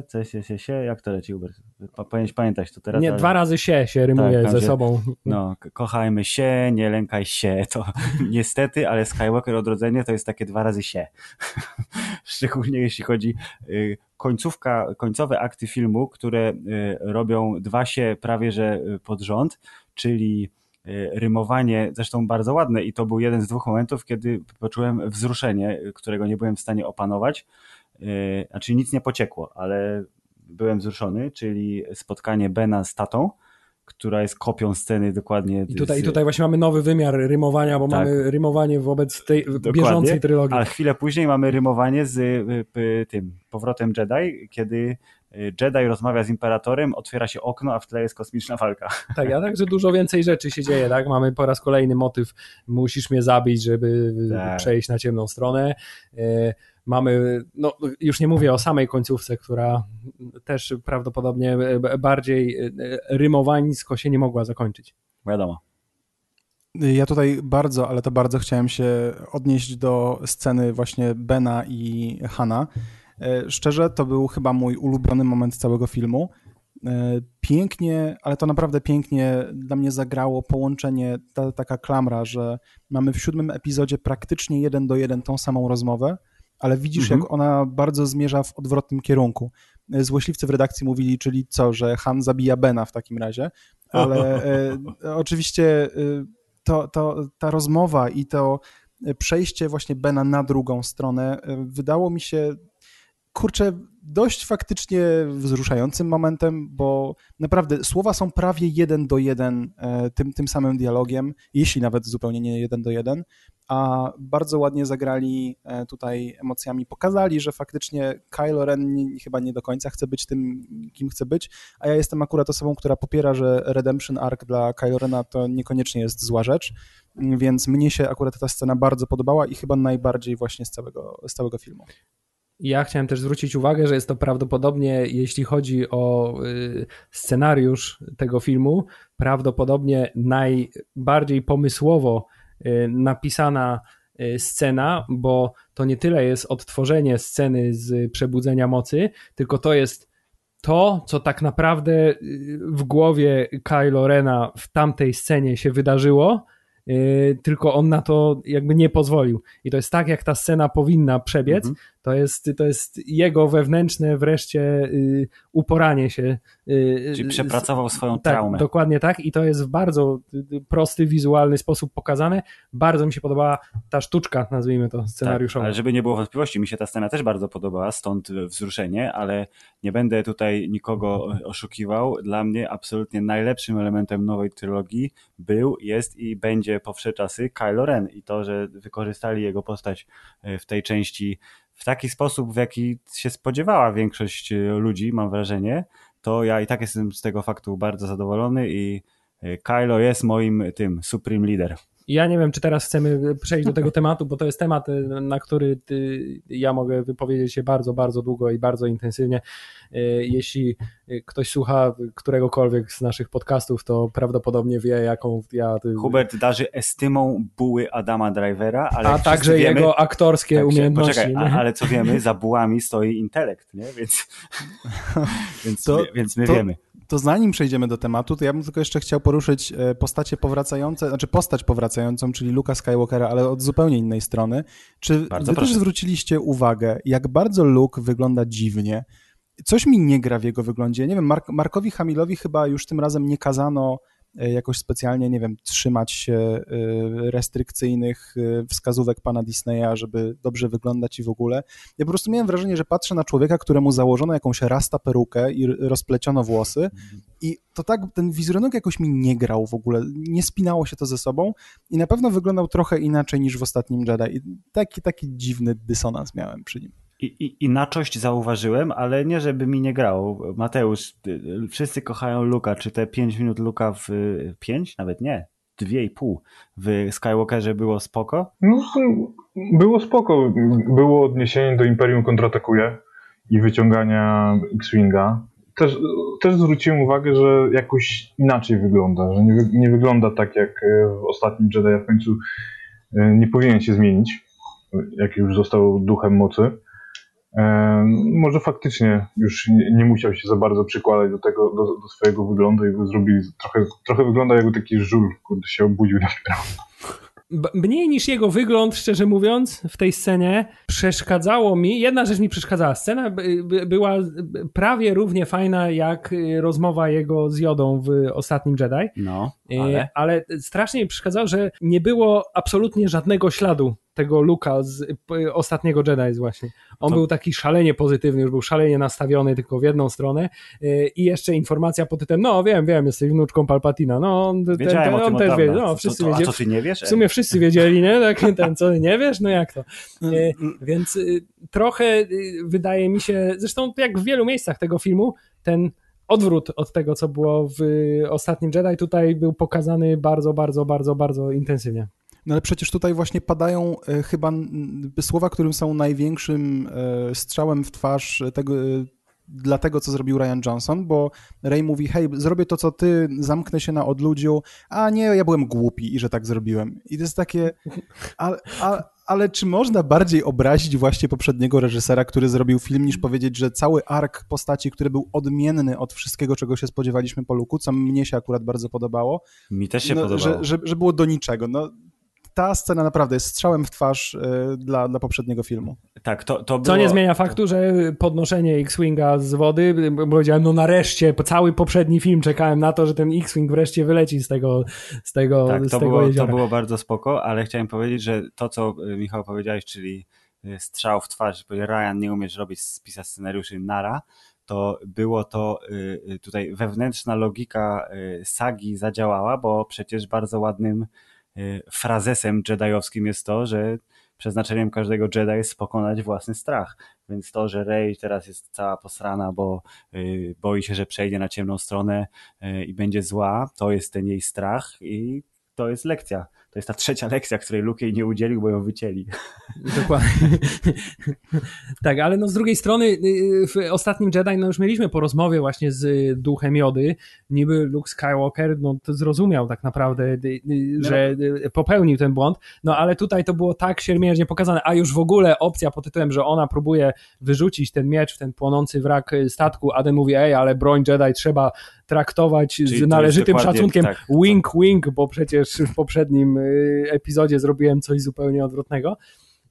A: coś się, się, się, jak to leci Uber? Powinieneś pamiętać to teraz.
B: Nie, ale... dwa razy się się rymuje tak, ze sobą.
A: No, kochajmy się, nie lękaj się, to niestety, ale Skywalker Odrodzenie to jest takie dwa razy się. Szczególnie jeśli chodzi y, końcówka, końcowe akty filmu, które y, robią dwa się prawie że y, pod rząd, czyli rymowanie, zresztą bardzo ładne i to był jeden z dwóch momentów, kiedy poczułem wzruszenie, którego nie byłem w stanie opanować. Y, znaczy nic nie pociekło, ale byłem wzruszony, czyli spotkanie Bena z tatą, która jest kopią sceny dokładnie.
B: I tutaj,
A: z...
B: i tutaj właśnie mamy nowy wymiar rymowania, bo
A: Tak.
B: mamy rymowanie wobec tej
A: Dokładnie,
B: bieżącej trylogii.
A: Ale chwilę później mamy rymowanie z y, y, tym powrotem Jedi, kiedy y, Jedi rozmawia z Imperatorem, otwiera się okno, a w tle jest kosmiczna walka.
B: Tak, a także dużo więcej rzeczy się dzieje, tak? Mamy po raz kolejny motyw, musisz mnie zabić, żeby
A: Tak.
B: przejść na ciemną stronę. E, Mamy, no już nie mówię o samej końcówce, która też prawdopodobnie e, bardziej e, rymowańsko się nie mogła zakończyć.
A: Wiadomo.
D: Ja tutaj bardzo, ale to bardzo chciałem się odnieść do sceny właśnie Bena i Hana. E, Szczerze, to był chyba mój ulubiony moment całego filmu. E, Pięknie, ale to naprawdę pięknie dla mnie zagrało połączenie, ta taka klamra, że mamy w siódmym epizodzie praktycznie jeden do jeden tą samą rozmowę, ale widzisz,
A: Mhm.
D: jak ona bardzo zmierza w odwrotnym kierunku. E, Złośliwcy w redakcji mówili, czyli co, że Han zabija Bena w takim razie, ale e, oczywiście e, to, to, ta rozmowa i to przejście właśnie Bena na drugą stronę wydało mi się, kurczę, dość faktycznie wzruszającym momentem, bo naprawdę słowa są prawie jeden do jeden e, tym, tym samym dialogiem, jeśli nawet zupełnie nie jeden do jeden, a bardzo ładnie zagrali e, tutaj emocjami, pokazali, że faktycznie Kylo Ren chyba nie do końca chce być tym, kim chce być, a ja jestem akurat osobą, która popiera, że Redemption Arc dla Kylo Rena to niekoniecznie jest zła rzecz, więc mnie się akurat ta scena bardzo podobała i chyba najbardziej właśnie z całego, z całego filmu.
B: Ja chciałem też zwrócić uwagę, że jest to prawdopodobnie, jeśli chodzi o y, scenariusz tego filmu, prawdopodobnie najbardziej pomysłowo y, napisana y, scena, bo to nie tyle jest odtworzenie sceny z Przebudzenia Mocy, tylko to jest to, co tak naprawdę w głowie Kylo Rena w tamtej scenie się wydarzyło, tylko on na to jakby nie pozwolił. I to jest tak, jak ta scena powinna przebiec,
A: Mhm.
B: to jest, to jest jego wewnętrzne wreszcie y, uporanie się. y,
A: Czyli
B: z-
A: przepracował swoją
B: tak,
A: traumę.
B: dokładnie tak i to jest w bardzo y, y, prosty, wizualny sposób pokazane. Bardzo mi się podobała ta sztuczka, nazwijmy to,
A: Tak,
B: scenariuszowa.
A: ale żeby nie było wątpliwości, mi się ta scena też bardzo podobała, stąd wzruszenie, ale nie będę tutaj nikogo oszukiwał. Dla mnie absolutnie najlepszym elementem nowej trylogii był, jest i będzie po wsze czasy Kylo Ren i to, że wykorzystali jego postać e, w tej części w taki sposób, w jaki się spodziewała większość e, ludzi, mam wrażenie, to ja i tak jestem z tego faktu bardzo zadowolony i e, Kylo jest moim tym supreme leader.
B: Ja nie wiem, czy teraz chcemy przejść do tego tematu, bo to jest temat, y, na który ty, ja mogę wypowiedzieć się bardzo, bardzo długo i bardzo intensywnie. Y, Jeśli y, ktoś słucha któregokolwiek z naszych podcastów, to prawdopodobnie wie, jaką ja.
A: Hubert darzy estymą buły Adama Drivera, ale
B: a także
A: wiemy,
B: jego aktorskie
A: tak,
B: umiejętności.
A: Poczekaj, a, ale co wiemy, za bułami stoi intelekt, nie? Więc, więc,
D: To-
A: więc my
D: to-
A: wiemy.
D: To zanim przejdziemy do tematu, to ja bym tylko jeszcze chciał poruszyć e, postacie powracające, znaczy postać powracającą, czyli Luka Skywalkera, ale od zupełnie innej strony. Czy
A: Bardzo
D: wy
A: proszę.
D: też zwróciliście uwagę, jak bardzo Luke wygląda dziwnie? Coś mi nie gra w jego wyglądzie. Nie wiem, Mark, Markowi Hamilowi chyba już tym razem nie kazano jakoś specjalnie, nie wiem, trzymać się e, restrykcyjnych e, wskazówek pana Disneya, żeby dobrze wyglądać i w ogóle. Ja po prostu miałem wrażenie, że patrzę na człowieka, któremu założono jakąś rasta perukę i rozpleciono włosy i to tak, ten wizerunek jakoś mi nie grał w ogóle, nie spinało się to ze sobą i na pewno wyglądał trochę inaczej niż w ostatnim Jedi. I taki, taki dziwny dysonans miałem przy nim.
A: I, inaczość zauważyłem, ale nie żeby mi nie grało. Mateusz, wszyscy kochają Luka. Czy te 5 minut Luka w 5? Nawet nie. 2,5 w Skywalkerze było spoko?
C: No, było spoko. Było odniesienie do Imperium kontratakuje i wyciągania X-Winga. Też, też zwróciłem uwagę, że jakoś inaczej wygląda, że nie, nie wygląda tak jak e, w ostatnim Jedi, w końcu e, nie powinien się zmienić, jak już został duchem mocy. Może faktycznie już nie, nie musiał się za bardzo przykładać do tego, do, do swojego wyglądu i go zrobili trochę, trochę wygląda jakby taki żul, kurde się obudził dopiero.
B: Mniej niż jego wygląd, szczerze mówiąc, w tej scenie przeszkadzało mi. Jedna rzecz mi przeszkadzała. Scena by- by- była prawie równie fajna jak y, rozmowa jego z Jodą w ostatnim Jedi.
A: No.
B: E,
A: Ale?
B: ale strasznie mi przeszkadzało, że nie było absolutnie żadnego śladu tego Luka z p- ostatniego Jedi właśnie. On
A: To-
B: był taki szalenie pozytywny, już był szalenie nastawiony tylko w jedną stronę e, i jeszcze informacja pod tytułem, no wiem, wiem, jesteś wnuczką Palpatina, no on, ten, ten, on też wie, no wszyscy
A: to, a
B: wiedzieli.
A: co ty nie wiesz?
B: W sumie wszyscy wiedzieli, nie? Tak, ten, co nie wiesz, no jak to? E, Więc trochę wydaje mi się, zresztą jak w wielu miejscach tego filmu, ten odwrót od tego, co było w ostatnim Jedi, tutaj był pokazany bardzo, bardzo, bardzo, bardzo intensywnie.
D: No ale przecież tutaj właśnie padają e, chyba słowa, którym są największym e, strzałem w twarz tego, e, dla tego, co zrobił Ryan Johnson, bo Ray mówi, hej, zrobię to, co ty, zamknę się na odludziu, a nie, ja byłem głupi i że tak zrobiłem. I to jest takie, ale czy można bardziej obrazić właśnie poprzedniego reżysera, który zrobił film, niż powiedzieć, że cały ark postaci, który był odmienny od wszystkiego, czego się spodziewaliśmy po Luku, co mnie się akurat bardzo podobało,
A: Mi też się
D: no,
A: podobało.
D: że, że, że było do niczego. No, ta scena naprawdę jest strzałem w twarz y, dla, dla poprzedniego filmu.
A: Tak, to, to było...
B: Co nie zmienia faktu, że podnoszenie X-Winga z wody, bo powiedziałem, no nareszcie, po cały poprzedni film czekałem na to, że ten X-Wing wreszcie wyleci z tego, z tego,
A: Tak,
B: z
A: to
B: tego
A: było, to
B: jeziora.
A: było bardzo spoko, ale chciałem powiedzieć, że to, co y, Michał powiedziałeś, czyli y, strzał w twarz, że Ryan nie umiesz robić, pisać scenariuszy nara, to było to tutaj wewnętrzna logika sagi zadziałała, bo przecież bardzo ładnym frazesem jediowskim jest to, że przeznaczeniem każdego Jedi jest pokonać własny strach. Więc to, że Rey teraz jest cała posrana, bo y, boi się, że przejdzie na ciemną stronę y, i będzie zła, to jest ten jej strach i to jest lekcja. To jest ta trzecia lekcja, której Luke jej nie udzielił, bo ją wycięli.
B: Dokładnie. tak, ale no z drugiej strony y, w ostatnim Jedi no już mieliśmy po rozmowie właśnie z duchem Jody, niby Luke Skywalker no to zrozumiał tak naprawdę, y, y, że y, popełnił ten błąd, no ale tutaj to było tak siermiężnie pokazane, a już w ogóle opcja pod tytułem, że ona próbuje wyrzucić ten miecz w ten płonący wrak y, statku, a ten mówi, ej, ale broń Jedi trzeba traktować
A: to
B: z należytym szacunkiem,
A: tak.
B: wink, wink, bo przecież w poprzednim y, epizodzie zrobiłem coś zupełnie odwrotnego.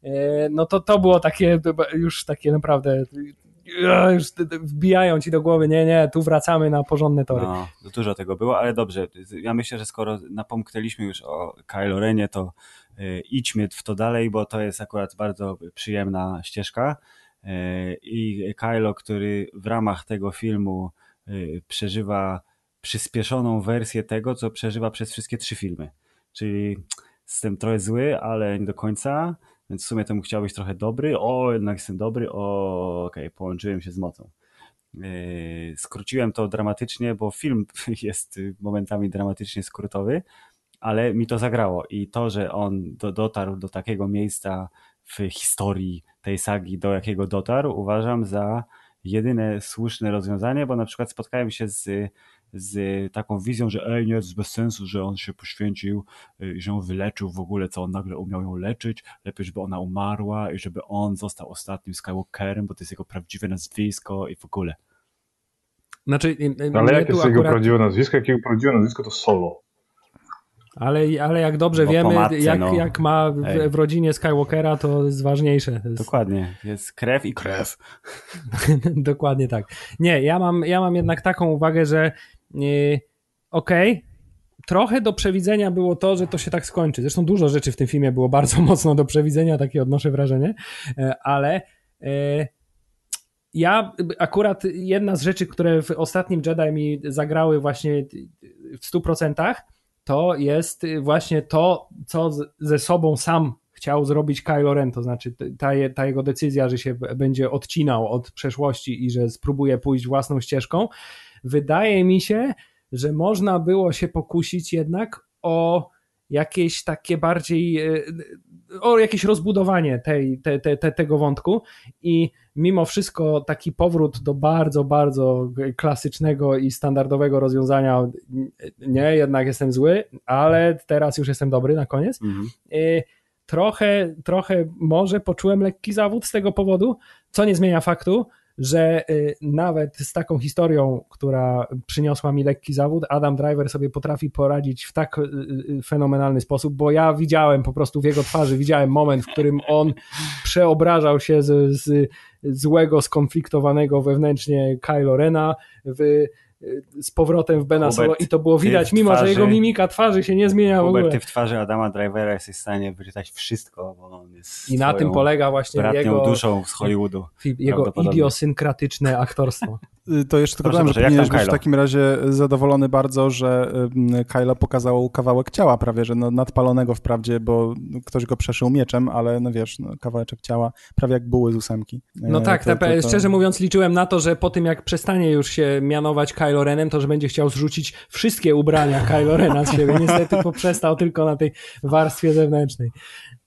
B: E, no to to było takie już takie naprawdę e, już wbijają ci do głowy, nie, nie, tu wracamy na porządne tory.
A: No, dużo tego było, ale dobrze. Ja myślę, że skoro napomknęliśmy już o Kylo Renie, to y, idźmy w to dalej, bo to jest akurat bardzo przyjemna ścieżka. Y, I Kylo, który w ramach tego filmu y, przeżywa przyspieszoną wersję tego, co przeżywa przez wszystkie trzy filmy. Czyli jestem trochę zły, ale nie do końca, więc w sumie temu chciał być trochę dobry. O, jednak jestem dobry. O, okej, połączyłem się z mocą. Yy, skróciłem to dramatycznie, bo film jest momentami dramatycznie skrótowy, ale mi to zagrało i to, że on do, dotarł do takiego miejsca w historii tej sagi, do jakiego dotarł, uważam za jedyne słuszne rozwiązanie, bo na przykład spotkałem się z, z taką wizją, że ej, nie, to jest bez sensu, że on się poświęcił y, i że on wyleczył w ogóle, co on nagle umiał ją leczyć, lepiej, żeby ona umarła i żeby on został ostatnim Skywalkerem, bo to jest jego prawdziwe nazwisko i w ogóle.
B: Znaczy, e,
C: Ale
B: mnie
C: jakie jest jego
B: akurat-
C: prawdziwe nazwisko? Jakie jego prawdziwe nazwisko to Solo.
B: ale, ale jak dobrze
A: Bo
B: wiemy,
A: matce,
B: jak,
A: no.
B: jak ma w, w rodzinie Skywalkera, to jest ważniejsze. To jest,
A: Dokładnie, jest krew i krew.
B: Dokładnie tak. Nie, ja mam, ja mam jednak taką uwagę, że yy, okej, trochę do przewidzenia było to, że to się tak skończy. Zresztą dużo rzeczy w tym filmie było bardzo mocno do przewidzenia, takie odnoszę wrażenie, e, ale e, ja akurat jedna z rzeczy, które w ostatnim Jedi mi zagrały właśnie w 100%, to jest właśnie to, co ze sobą sam chciał zrobić Kylo Ren, to znaczy ta, ta jego decyzja, że się będzie odcinał od przeszłości i że spróbuje pójść własną ścieżką. Wydaje mi się, że można było się pokusić jednak o jakieś takie bardziej, e, o jakieś rozbudowanie tej, te, te, te, tego wątku i mimo wszystko taki powrót do bardzo, bardzo klasycznego i standardowego rozwiązania, nie, jednak jestem zły, ale teraz już jestem dobry na koniec,
A: Mhm.
B: Y, trochę, trochę może poczułem lekki zawód z tego powodu, co nie zmienia faktu, że y, nawet z taką historią, która przyniosła mi lekki zawód, Adam Driver sobie potrafi poradzić w tak y, y, fenomenalny sposób, bo ja widziałem po prostu w jego twarzy, widziałem moment, w którym on przeobrażał się z, z złego, skonfliktowanego wewnętrznie Kylo Rena w z powrotem w Bena Solo i to było widać,
A: w
B: mimo że
A: twarzy-
B: jego mimika twarzy się nie zmienia w
A: Hubert,
B: ogóle.
A: ty w twarzy Adama Drivera jesteś w stanie wyczytać wszystko, bo on jest
B: I na tym polega właśnie jego,
A: duszą z Hollywoodu.
B: jego idiosynkratyczne aktorstwo.
D: Y, To jeszcze tylko dodam, że powinieneś być w takim razie zadowolony bardzo, że ym, Kylo pokazał kawałek ciała prawie, że no, nadpalonego wprawdzie, bo ktoś go przeszył mieczem, ale no wiesz, no, kawałeczek ciała, prawie jak buły z ósemki.
B: No
D: E,
B: tak,
D: to- to- to-
B: szczerze mówiąc liczyłem na to, że po tym jak przestanie już się mianować Kylo Renem, to że będzie chciał zrzucić wszystkie ubrania Kylo Rena z siebie. Niestety poprzestał tylko na tej warstwie zewnętrznej.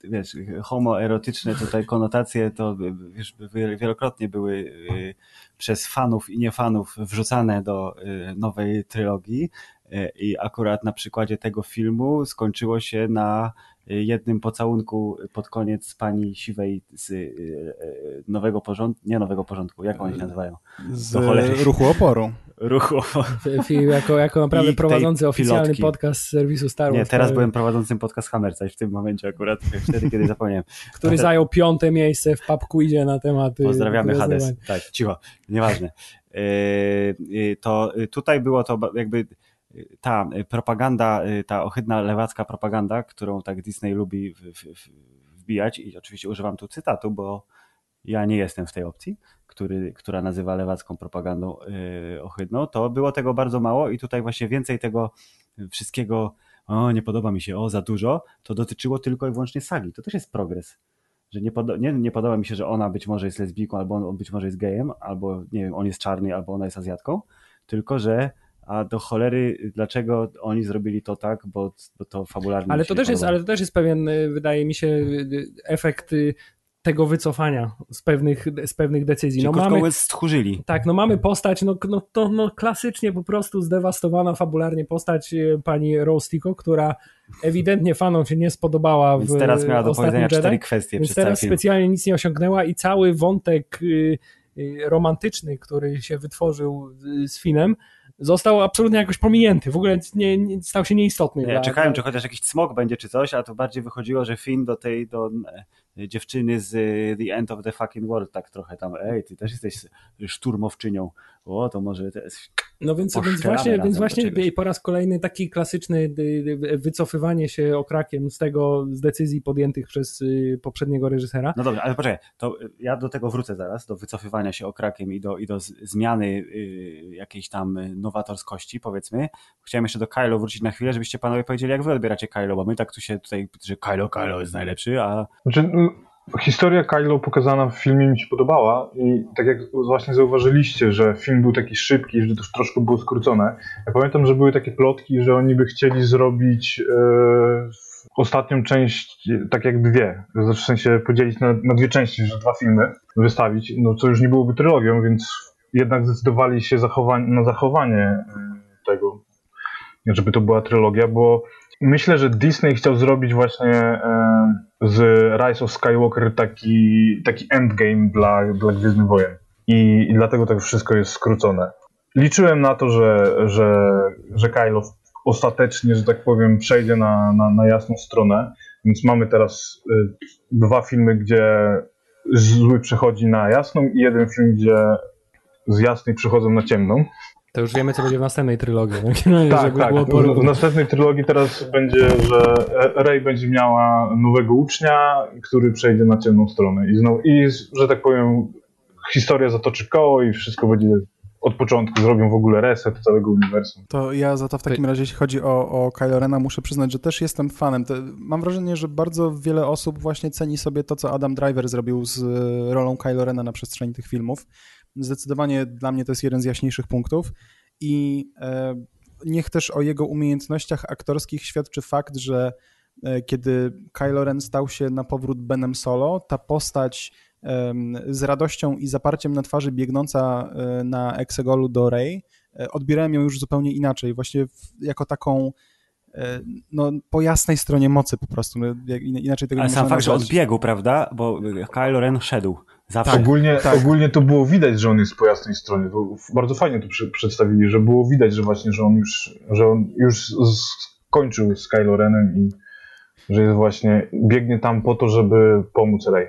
A: wiesz, homoerotyczne tutaj konotacje to wiesz, wielokrotnie były y, przez fanów i niefanów wrzucane do y, nowej trylogii y, i akurat na przykładzie tego filmu skończyło się na jednym pocałunku pod koniec pani siwej z y, y, nowego porządku, nie nowego porządku, jak oni się nazywają?
D: z
A: do cholery.
D: ruchu oporu.
A: Ruchu.
B: Film jako, jako naprawdę
A: I
B: prowadzący oficjalny
A: pilotki.
B: podcast z serwisu Star Wars.
A: Nie, teraz byłem prowadzącym podcast Hammerca i w tym momencie akurat, wtedy kiedy zapomniałem.
B: Który zajął piąte miejsce w pub quizie na temat. y,
A: Pozdrawiamy. Hades. Tak, cicho, nieważne. To tutaj było to jakby ta yy, propaganda, yy, ta ohydna lewacka propaganda, którą tak Disney lubi w, w, wbijać i oczywiście używam tu cytatu, bo ja nie jestem w tej opcji, który, która nazywa lewacką propagandą yy, ohydną, to było tego bardzo mało i tutaj właśnie więcej tego wszystkiego o, nie podoba mi się, o, za dużo, to dotyczyło tylko i wyłącznie sagi. To też jest progres że nie, poda- nie, nie podoba mi się, że ona być może jest lesbijką, albo on być może jest gejem, albo nie wiem, on jest czarny, albo ona jest Azjatką, tylko że a do cholery, dlaczego oni zrobili to tak, bo, bo to fabularnie
B: Ale to, też jest, ale to też jest pewien, y, wydaje mi się, y, efekt y, tego wycofania z pewnych, z pewnych decyzji.
A: Czyli
B: No mamy,
A: stchórzyli.
B: tak, no mamy postać, no, no, to, no klasycznie po prostu zdewastowana fabularnie postać y, pani Rose Tico, która ewidentnie fanom się nie spodobała w
A: Więc teraz miała do powiedzenia cztery
B: Jedi.
A: kwestie
B: Więc
A: przez cały
B: teraz
A: film.
B: specjalnie nic nie osiągnęła i cały wątek y, y, romantyczny, który się wytworzył z Finem, został absolutnie jakoś pominięty. W ogóle nie, nie, stał się nieistotny.
A: Nie,
B: dla-
A: czekałem, czy chociaż jakiś smok będzie, czy coś, a to bardziej wychodziło, że Finn do tej, do e, dziewczyny z e, The End of the Fucking World, tak trochę tam, ej, ty też jesteś szturmowczynią, o, to może to jest...
B: No więc, więc właśnie, więc właśnie po raz kolejny taki klasyczny y, y, wycofywanie się okrakiem z tego, z decyzji podjętych przez y, poprzedniego reżysera.
A: No dobrze, ale poczekaj, to ja do tego wrócę zaraz, do wycofywania się okrakiem i do, i do zmiany y, jakiejś tam y, nowatorskości, powiedzmy. Chciałem jeszcze do Kylo wrócić na chwilę, żebyście panowie powiedzieli, jak wy odbieracie Kylo, bo my tak tu się tutaj, że Kylo, Kylo jest najlepszy, a
C: Znaczy, historia Kylo pokazana w filmie mi się podobała i tak jak właśnie zauważyliście, że film był taki szybki, że to już troszkę było skrócone. Ja pamiętam, że były takie plotki, że oni by chcieli zrobić e, ostatnią część tak jak dwie, w sensie podzielić na, na dwie części, że dwa filmy wystawić, no co już nie byłoby trylogią, więc jednak zdecydowali się zachowa- na zachowanie e, tego, żeby to była trylogia, bo myślę, że Disney chciał zrobić właśnie z Rise of Skywalker taki, taki endgame dla, dla Gwiezdnych Wojen. I, I dlatego tak wszystko jest skrócone. Liczyłem na to, że, że, że Kylo ostatecznie, że tak powiem, przejdzie na, na, na jasną stronę. Więc mamy teraz y, dwa filmy, gdzie zły przechodzi na jasną i jeden film, gdzie z jasnej przechodzą na ciemną.
B: To już wiemy, co będzie w następnej trylogii.
C: Tak, tak.
B: było
C: W, następnej trylogii teraz będzie, że Rey będzie miała nowego ucznia, który przejdzie na ciemną stronę. I, znowu, i że tak powiem, historia zatoczy koło i wszystko będzie od początku. Zrobią w ogóle reset całego uniwersum.
D: To ja za to w takim razie, jeśli chodzi o, o Kylo Rena, muszę przyznać, że też jestem fanem. To, mam wrażenie, że bardzo wiele osób właśnie ceni sobie to, co Adam Driver zrobił z e, rolą Kylo Rena na przestrzeni tych filmów. Zdecydowanie dla mnie to jest jeden z jaśniejszych punktów i e, niech też o jego umiejętnościach aktorskich świadczy fakt, że e, kiedy Kylo Ren stał się na powrót Benem Solo, ta postać z radością i zaparciem na twarzy biegnąca e, na Exegolu do Rey, odbierałem ją już zupełnie inaczej, właśnie jako taką no, po jasnej stronie mocy po prostu, no, inaczej tego
A: ale
D: nie
A: sam fakt, że odbiegł, prawda, bo Kylo Ren szedł, zawsze.
C: Tak, ogólnie,
D: tak.
C: ogólnie to było widać, że on jest po jasnej stronie. To bardzo fajnie to przy, przedstawili, że było widać, że właśnie, że on już, że on już skończył z Kylo Renem i że jest właśnie, biegnie tam po to, żeby pomóc Rey.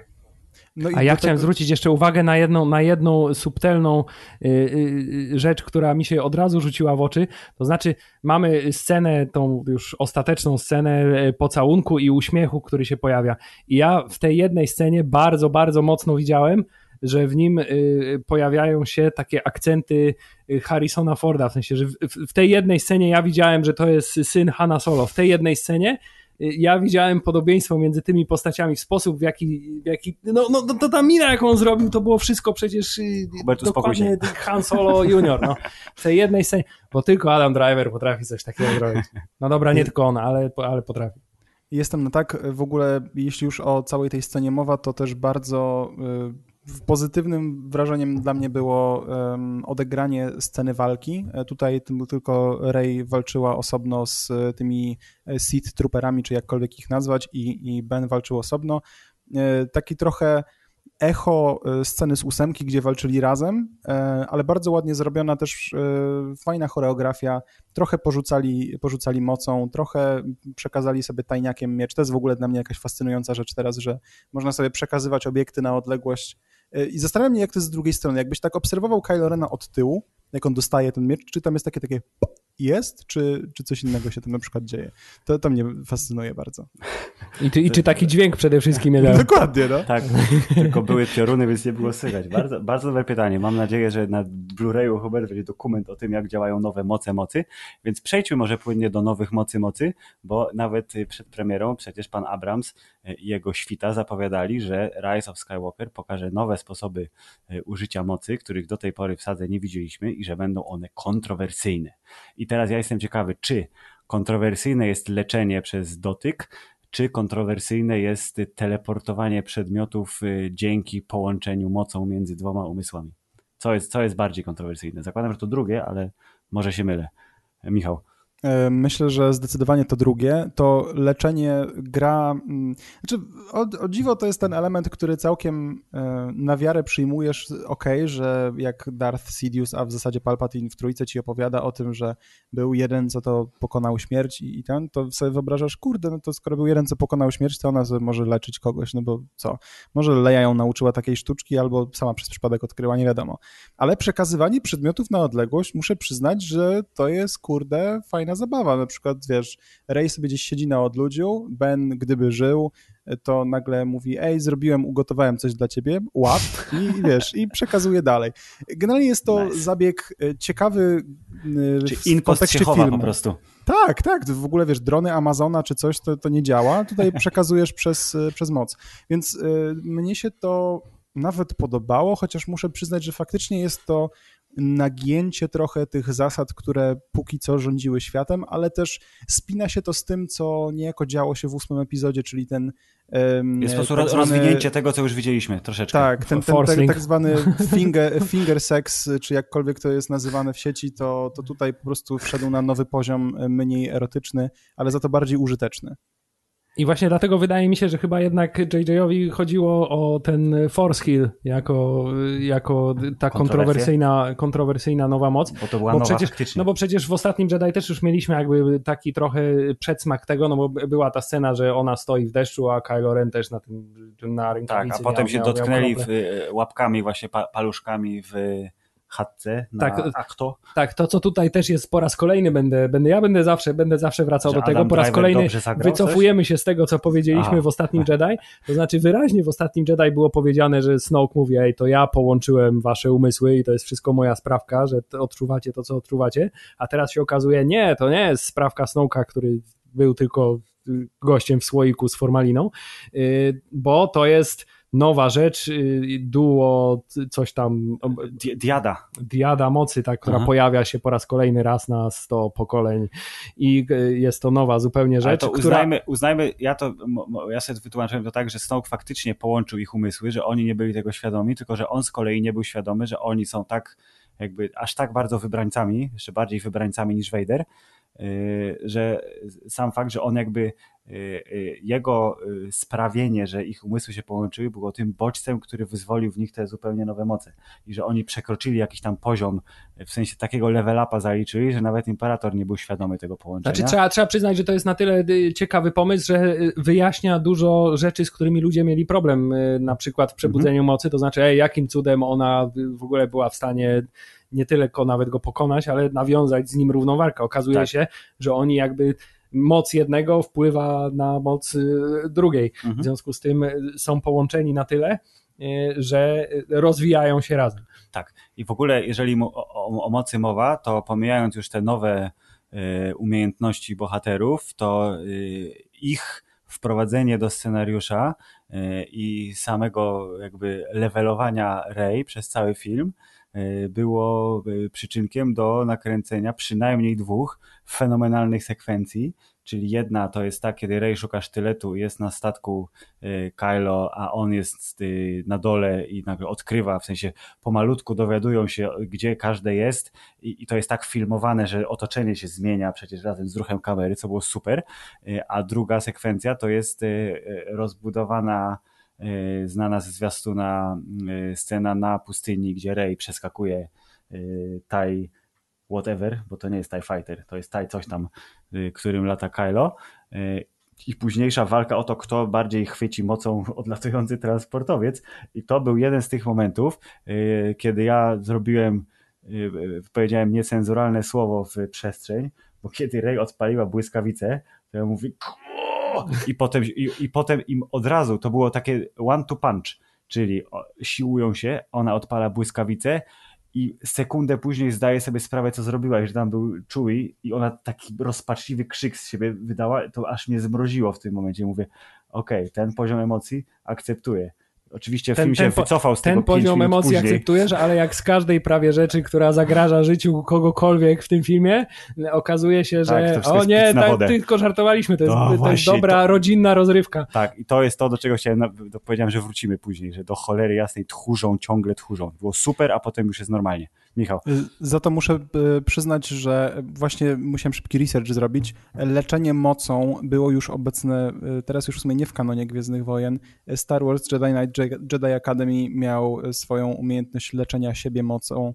B: No A ja chciałem tego... zwrócić jeszcze uwagę na jedną, na jedną subtelną y, y, rzecz, która mi się od razu rzuciła w oczy. To znaczy, mamy scenę, tą już ostateczną scenę e, pocałunku i uśmiechu, który się pojawia. I ja w tej jednej scenie bardzo, bardzo mocno widziałem, że w nim y, pojawiają się takie akcenty Harrisona Forda, w sensie, że w tej jednej scenie ja widziałem, że to jest syn Hanna Solo, w tej jednej scenie ja widziałem podobieństwo między tymi postaciami w sposób, w jaki, w jaki no, no to ta mina, jaką on zrobił, to było wszystko przecież y,
A: Hubert, dokładnie
B: Han Solo Junior, no. W tej jednej scenie, bo tylko Adam Driver potrafi coś takiego zrobić. No dobra, nie tylko on, ale, ale potrafi.
D: Jestem na tak, w ogóle jeśli już o całej tej scenie mowa, to też bardzo y, Pozytywnym wrażeniem dla mnie było odegranie sceny walki. E, tutaj tylko Rey walczyła osobno z e, tymi e, Sith Trooperami, czy jakkolwiek ich nazwać, i, i Ben walczył osobno. Taki trochę echo sceny z ósemki, gdzie walczyli razem, ale bardzo ładnie zrobiona też fajna choreografia. Trochę porzucali, porzucali mocą, trochę przekazali sobie tajniakiem miecz. To jest w ogóle dla mnie jakaś fascynująca rzecz teraz, że można sobie przekazywać obiekty na odległość I zastanawiam się, jak to jest z drugiej strony. Jakbyś tak obserwował Kylo Rena od tyłu, jak on dostaje ten miecz, czy tam jest takie takie jest, czy, czy coś innego się tam na przykład dzieje. To, to mnie fascynuje bardzo.
B: I czy, i czy taki dźwięk przede wszystkim nie dał?
D: Dokładnie, no.
A: Tak, tylko były pioruny, więc nie było słychać. Bardzo, bardzo dobre pytanie. Mam nadzieję, że na Blu-rayu Hubert będzie dokument o tym, jak działają nowe moce mocy, więc przejdźmy może płynnie do nowych mocy mocy, bo nawet przed premierą przecież pan Abrams i jego świta zapowiadali, że Rise of Skywalker pokaże nowe sposoby e, użycia mocy, których do tej pory w sadze nie widzieliśmy i że będą one kontrowersyjne. I teraz ja jestem ciekawy, czy kontrowersyjne jest leczenie przez dotyk, czy kontrowersyjne jest teleportowanie przedmiotów y, dzięki połączeniu mocą między dwoma umysłami. Co jest, co jest bardziej kontrowersyjne? Zakładam, że to drugie, ale może się mylę. Michał.
D: E, myślę, że zdecydowanie to drugie. To leczenie gra. Mm, znaczy, o, o dziwo to jest ten element, który całkiem e, na wiarę przyjmujesz. Ok, że jak Darth Sidious, a w zasadzie Palpatine w trójce ci opowiada o tym, że był jeden, co to pokonał śmierć i, i ten, to sobie wyobrażasz, kurde, no to skoro był jeden, co pokonał śmierć, to ona może leczyć kogoś, no bo co? Może Leia ją nauczyła takiej sztuczki, albo sama przez przypadek odkryła, nie wiadomo. Ale przekazywanie przedmiotów na odległość, muszę przyznać, że to jest, kurde, fajna zabawa. Na przykład, wiesz, Ray sobie gdzieś siedzi na odludziu, Ben, gdyby żył, to nagle mówi, ej, zrobiłem, ugotowałem coś dla ciebie, łap i wiesz, i przekazuje dalej. Generalnie jest to nice. zabieg e, ciekawy
A: e, w kontekście filmu. po prostu.
D: Tak, tak, w ogóle wiesz, drony Amazona czy coś, to, to nie działa, tutaj przekazujesz przez, e, przez moc. Więc y, mnie się to nawet podobało, chociaż muszę przyznać, że faktycznie jest to nagięcie trochę tych zasad, które póki co rządziły światem, ale też spina się to z tym, co niejako działo się w ósmym epizodzie, czyli ten
A: um, jest po prostu tak rozwinięcie tego, co już widzieliśmy troszeczkę.
D: Tak, ten, ten, ten tak zwany finger, finger sex, czy jakkolwiek to jest nazywane w sieci, to, to tutaj po prostu wszedł na nowy poziom mniej erotyczny, ale za to bardziej użyteczny.
B: I właśnie dlatego wydaje mi się, że chyba jednak JJ-owi chodziło o ten Force Hill jako, jako ta kontrowersyjna, kontrowersyjna nowa moc.
A: Bo to była bo nowa
B: przecież, No bo przecież w ostatnim Jedi też już mieliśmy jakby taki trochę przedsmak tego, no bo była ta scena, że ona stoi w deszczu, a Kylo Ren też na tym na
A: rękawicy. Tak, a potem miał, się dotknęli w, łapkami właśnie paluszkami w chatce na tak, akto.
B: Tak, to co tutaj też jest po raz kolejny będę, będę ja będę zawsze, będę zawsze wracał Że do tego, po raz kolejny wycofujemy coś? się z tego, co powiedzieliśmy Aha. w ostatnim Jedi, to znaczy wyraźnie w ostatnim Jedi było powiedziane, że Snoke mówi, ej, to ja połączyłem wasze umysły i to jest wszystko moja sprawka, że odczuwacie to, co odczuwacie, a teraz się okazuje, nie, to nie jest sprawka Snoke'a, który był tylko gościem w słoiku z formaliną, y, bo to jest nowa rzecz, y, duo, coś tam.
A: Diada.
B: Diada mocy, tak, która Aha. pojawia się po raz kolejny raz na 100 pokoleń i y, jest to nowa zupełnie rzecz.
A: Ale to uznajmy, która... uznajmy, ja to, ja sobie wytłumaczyłem to tak, że Snoke faktycznie połączył ich umysły, że oni nie byli tego świadomi, tylko że on z kolei nie był świadomy, że oni są tak jakby aż tak bardzo wybrańcami, jeszcze bardziej wybrańcami niż Vader, że sam fakt, że on jakby jego sprawienie, że ich umysły się połączyły, było tym bodźcem, który wyzwolił w nich te zupełnie nowe moce. I że oni przekroczyli jakiś tam poziom, w sensie takiego level upa zaliczyli, że nawet imperator nie był świadomy tego połączenia.
B: Znaczy trzeba, trzeba przyznać, że to jest na tyle ciekawy pomysł, że wyjaśnia dużo rzeczy, z którymi ludzie mieli problem, na przykład w przebudzeniu mhm. mocy, to znaczy ej, jakim cudem ona w ogóle była w stanie nie tylko nawet go pokonać, ale nawiązać z nim równowagę. Okazuje tak. się, że oni jakby moc jednego wpływa na moc y, drugiej. Mhm. W związku z tym y, są połączeni na tyle, y, że rozwijają się razem.
A: Tak. I w ogóle, jeżeli o, o, mocy mowa, to pomijając już te nowe umiejętności bohaterów, to ich wprowadzenie do scenariusza i samego jakby levelowania Rey przez cały film było e, przyczynkiem do nakręcenia przynajmniej dwóch fenomenalnych sekwencji, czyli jedna to jest ta, kiedy Rey szuka sztyletu jest na statku e, Kylo, a on jest na dole i nagle odkrywa, w sensie pomalutku dowiadują się, gdzie każde jest. I, i to jest tak filmowane, że otoczenie się zmienia przecież razem z ruchem kamery, co było super, a druga sekwencja to jest rozbudowana E, znana ze zwiastuna e, scena na pustyni, gdzie Rey przeskakuje e, TIE whatever, bo to nie jest TIE Fighter, to jest TIE coś tam, którym lata Kylo i późniejsza walka o to, kto bardziej chwyci mocą odlatujący transportowiec. I to był jeden z tych momentów, kiedy ja zrobiłem powiedziałem niecenzuralne słowo w przestrzeń, bo kiedy Rey odpaliła błyskawicę, to ja mówię i potem, i, i potem im od razu to było takie one to punch, czyli siłują się, ona odpala błyskawicę i sekundę później zdaje sobie sprawę, co zrobiła, że tam był Chewie i ona taki rozpaczliwy krzyk z siebie wydała, to aż mnie zmroziło w tym momencie. Mówię, okej, okay, ten poziom emocji akceptuję. Oczywiście ten, film się wycofał z
B: ten
A: tego
B: Ten poziom emocji
A: później.
B: akceptujesz, ale jak z każdej prawie rzeczy, która zagraża życiu kogokolwiek w tym filmie, okazuje się, że tak, o nie, tak, tylko żartowaliśmy, to jest, no, to jest dobra, to... rodzinna rozrywka.
A: Tak, i to jest to, do czego chciałem, powiedziałem, że wrócimy później, że do cholery jasnej tchórzą, ciągle tchórzą. Było super, a potem już jest normalnie. Michał. Y,
D: za to muszę y, przyznać, że właśnie musiałem szybki research zrobić. Leczenie mocą było już obecne, y, teraz już w sumie nie w kanonie Gwiezdnych Wojen. Star Wars Jedi Knight Jedi Academy miał swoją umiejętność leczenia siebie mocą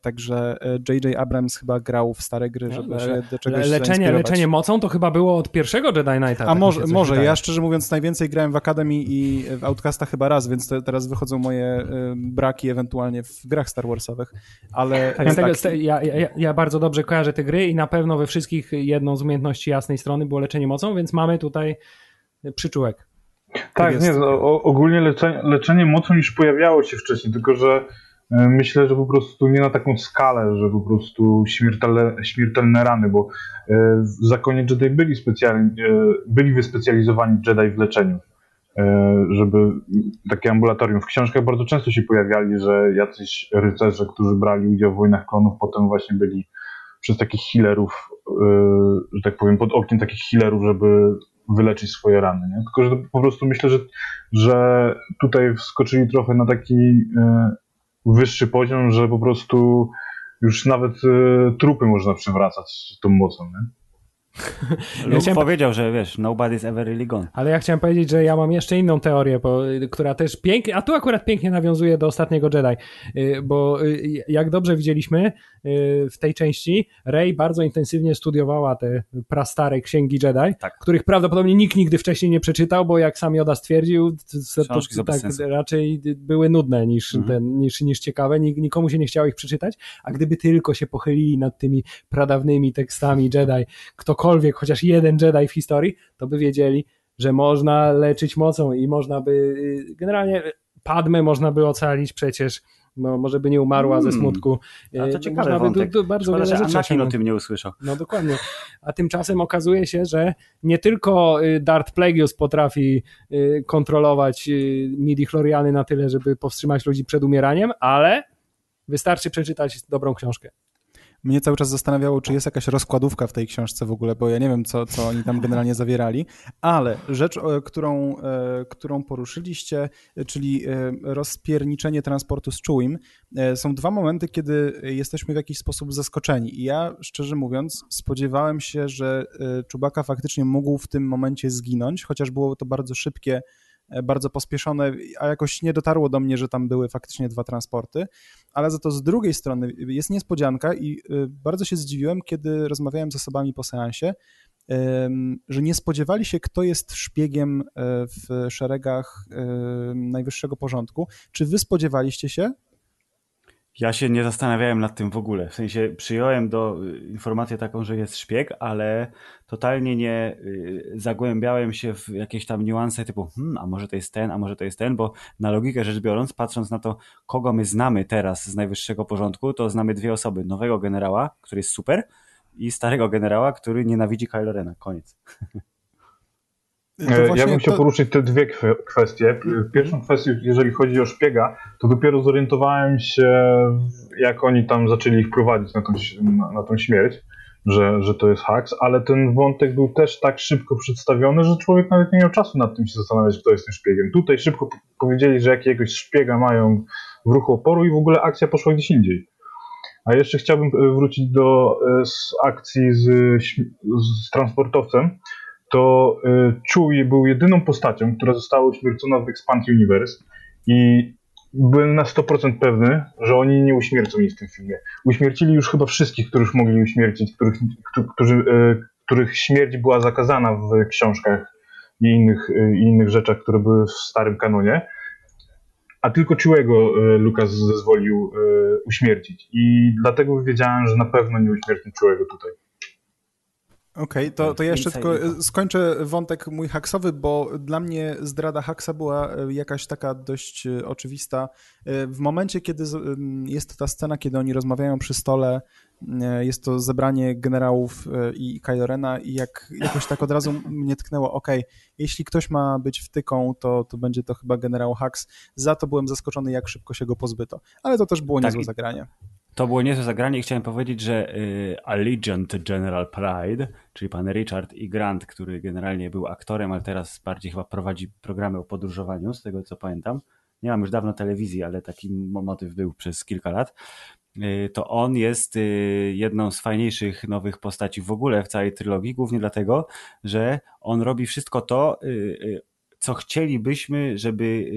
D: także J.J. E, Abrams chyba grał w stare gry, żeby no, się do czegoś
B: leczenie, leczenie mocą to chyba było od pierwszego Jedi Knighta.
D: A tak może, może. ja szczerze mówiąc najwięcej grałem w Academy i w Outcasta chyba raz, więc te, teraz wychodzą moje e, braki ewentualnie w grach Star Warsowych, ale...
B: Tak, tak. Tego, ja, ja, ja, bardzo dobrze kojarzę te gry i na pewno we wszystkich jedną z umiejętności jasnej strony było leczenie mocą, więc mamy tutaj przyczółek.
C: Tak, nie, no, ogólnie leczenie, leczenie mocą już pojawiało się wcześniej, tylko że E, myślę, że po prostu nie na taką skalę, że po prostu śmiertelne, śmiertelne rany, bo e, w zakonie Jedi byli, specjalni, e, byli wyspecjalizowani Jedi w leczeniu, żeby takie ambulatorium. W książkach bardzo często się pojawiali, że jacyś rycerze, którzy brali udział w wojnach klonów, potem właśnie byli przez takich healerów, że tak powiem, pod okiem takich healerów, żeby wyleczyć swoje rany. Nie? Tylko, że po prostu myślę, że, że tutaj wskoczyli trochę na taki wyższy poziom, że po prostu już nawet y, trupy można przywracać tą mocą. Nie?
A: Luke ja chciałem... powiedział, że wiesz, nobody's ever really gone.
B: Ale ja chciałem powiedzieć, że ja mam jeszcze inną teorię, bo, która też pięknie, a tu akurat pięknie nawiązuje do ostatniego Jedi, y, bo y, jak dobrze widzieliśmy y, w tej części, Rey bardzo intensywnie studiowała te prastare księgi Jedi, tak. których prawdopodobnie nikt nigdy wcześniej nie przeczytał, bo jak sam Yoda stwierdził, to tak, raczej były nudne niż, mhm. ten, niż, niż ciekawe, nikomu się nie chciało ich przeczytać, a gdyby tylko się pochylili nad tymi pradawnymi tekstami Jedi, ktokolwiek ktokolwiek, chociaż jeden Jedi w historii, to by wiedzieli, że można leczyć mocą i można by, y, generalnie Padmę można by ocalić przecież, no, może by nie umarła hmm. ze smutku.
A: A to y, ciekawe można by du, du, bardzo Szkoda, wiele rzeczy Anakin o tym nie usłyszał.
B: No dokładnie. A tymczasem okazuje się, że nie tylko y, Darth Plagueis potrafi kontrolować midi-chloriany na tyle, żeby powstrzymać ludzi przed umieraniem, ale wystarczy przeczytać dobrą książkę.
D: Mnie cały czas zastanawiało, czy jest jakaś rozkładówka w tej książce w ogóle, bo ja nie wiem, co, co oni tam generalnie zawierali, ale rzecz, którą, e, którą poruszyliście, czyli e, rozpierniczenie transportu z czułym, e, są dwa momenty, kiedy jesteśmy w jakiś sposób zaskoczeni. I ja, szczerze mówiąc, spodziewałem się, że Czubaka faktycznie mógł w tym momencie zginąć, chociaż było to bardzo szybkie E, bardzo pospieszone, a jakoś nie dotarło do mnie, że tam były faktycznie dwa transporty, ale za to z drugiej strony jest niespodzianka i e, bardzo się zdziwiłem, kiedy rozmawiałem z osobami po seansie, że nie spodziewali się, kto jest szpiegiem e, w szeregach najwyższego porządku. Czy wy spodziewaliście się?
A: Ja się nie zastanawiałem nad tym w ogóle. W sensie przyjąłem do y, informację taką, że jest szpieg, ale totalnie nie y, zagłębiałem się w jakieś tam niuanse typu, hmm, a może to jest ten, a może to jest ten, bo na logikę rzecz biorąc, patrząc na to, kogo my znamy teraz z najwyższego porządku, to znamy dwie osoby. Nowego generała, który jest super i starego generała, który nienawidzi Kylo Rena. Koniec.
C: E, ja bym chciał to... poruszyć te dwie kwestie. Pierwszą kwestią, jeżeli chodzi o szpiega, to dopiero zorientowałem się, jak oni tam zaczęli ich prowadzić na tą, na, na tą śmierć, że, że to jest haks, ale ten wątek był też tak szybko przedstawiony, że człowiek nawet nie miał czasu nad tym się zastanawiać, kto jest tym szpiegiem. Tutaj szybko powiedzieli, że jakiegoś szpiega mają w ruchu oporu i w ogóle akcja poszła gdzieś indziej. A jeszcze chciałbym e, wrócić do e, z akcji z, z transportowcem, to y, Chewie był jedyną postacią, która została uśmiercona w Expand Universe i byłem na 100% pewny, że oni nie uśmiercą nic w tym filmie. Uśmiercili już chyba wszystkich, których mogli uśmiercić, których, którzy, y, których śmierć była zakazana w książkach i innych, y, i innych rzeczach, które były w starym kanonie. A tylko Chewiego Lukas zezwolił uśmiercić. I dlatego wiedziałem, że na pewno nie uśmiercą Chewiego tutaj.
D: Okej, okay, to, to ja jeszcze tylko e, skończę wątek mój haksowy, bo dla mnie zdrada haksa była e, jakaś taka dość e, oczywista. W momencie, kiedy jest ta scena, kiedy oni rozmawiają przy stole, jest to zebranie generałów i Kylo Rena i jak jakoś tak od razu mnie tknęło, ok, jeśli ktoś ma być wtyką, to, to będzie to chyba generał Hux. Za to byłem zaskoczony, jak szybko się go pozbyto. Ale to też było tak, niezłe zagranie.
A: To było niezłe zagranie i chciałem powiedzieć, że y, Allegiant General Pride, czyli pan Richard i Grant, który generalnie był aktorem, ale teraz bardziej chyba prowadzi programy o podróżowaniu, z tego co pamiętam. Nie mam już dawno telewizji, ale taki motyw był przez kilka lat. Y, to on jest y, jedną z fajniejszych nowych postaci w ogóle w całej trylogii, głównie dlatego, że on robi wszystko to, co chcielibyśmy, żeby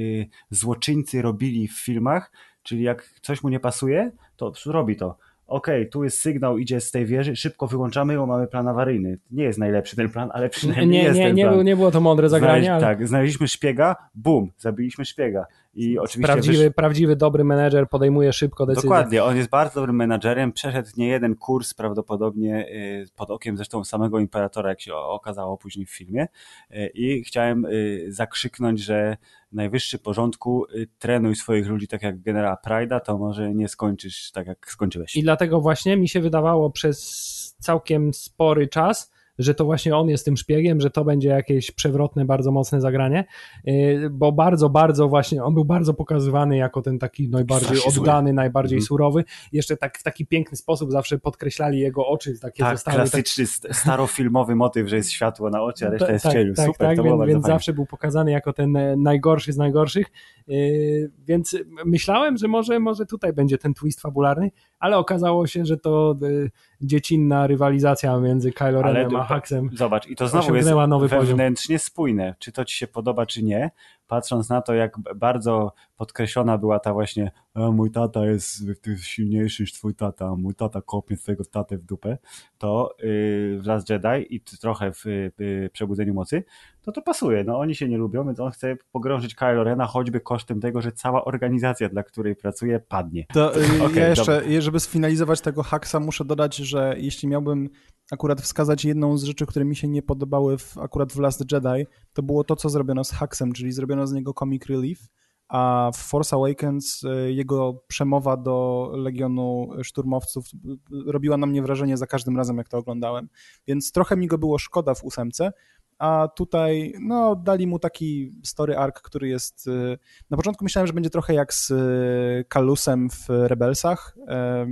A: złoczyńcy robili w filmach, czyli jak coś mu nie pasuje, to robi to. Okej, okay, tu jest sygnał, idzie z tej wieży, szybko wyłączamy ją, mamy plan awaryjny. Nie jest najlepszy ten plan, ale przynajmniej nie, jest
B: nie,
A: ten
B: nie,
A: plan.
B: Nie było to mądre zagranie. Znaleźli,
A: ale... Tak, znaleźliśmy szpiega, bum, zabiliśmy szpiega. I oczywiście
B: prawdziwy, wysz... prawdziwy dobry menedżer podejmuje szybko decyzje.
A: Dokładnie, on jest bardzo dobrym menedżerem, przeszedł nie jeden kurs prawdopodobnie y, pod okiem zresztą samego imperatora, jak się okazało później w filmie y, i chciałem y, zakrzyknąć, że najwyższy porządku trenuj swoich ludzi tak jak generała Pride'a, to może nie skończysz tak jak skończyłeś.
B: I dlatego właśnie mi się wydawało przez całkiem spory czas, że to właśnie on jest tym szpiegiem, że to będzie jakieś przewrotne, bardzo mocne zagranie, y, bo bardzo, bardzo właśnie, on był bardzo pokazywany jako ten taki najbardziej oddany, najbardziej mm. surowy. Jeszcze tak w taki piękny sposób zawsze podkreślali jego oczy. Takie
A: tak, zostały, klasyczny, tak... starofilmowy motyw, że jest światło na oczy, a reszta
B: tak,
A: jest w cieniu.
B: Tak,
A: Super,
B: tak,
A: to
B: więc, więc zawsze był pokazany jako ten e, najgorszy z najgorszych, y, więc myślałem, że może, może tutaj będzie ten twist fabularny, ale okazało się, że to y, dziecinna rywalizacja między Kylo Renem a Haxem.
A: Zobacz, i to znowu jest nowy wewnętrznie poziom. spójne, czy to ci się podoba, czy nie, patrząc na to, jak bardzo podkreślona była ta właśnie e, mój tata jest silniejszy niż twój tata, mój tata kopie swojego tatę w dupę, to yy, w Last Jedi i trochę w yy, Przebudzeniu Mocy, to to pasuje. No oni się nie lubią, więc on chce pogrążyć Kylo Rena choćby kosztem tego, że cała organizacja, dla której pracuje, padnie.
D: To, yy, okay, ja jeszcze, dobra. żeby sfinalizować tego haksa, muszę dodać, że jeśli miałbym akurat wskazać jedną z rzeczy, które mi się nie podobały w, akurat w Last Jedi, to było to, co zrobiono z Haksem, czyli zrobiono z niego comic relief, a w Force Awakens e, jego przemowa do Legionu Szturmowców robiła na mnie wrażenie za każdym razem, jak to oglądałem. Więc trochę mi go było szkoda w ósemce, a tutaj no, dali mu taki story arc, który jest... Y, na początku myślałem, że będzie trochę jak z Kalusem w Rebelsach,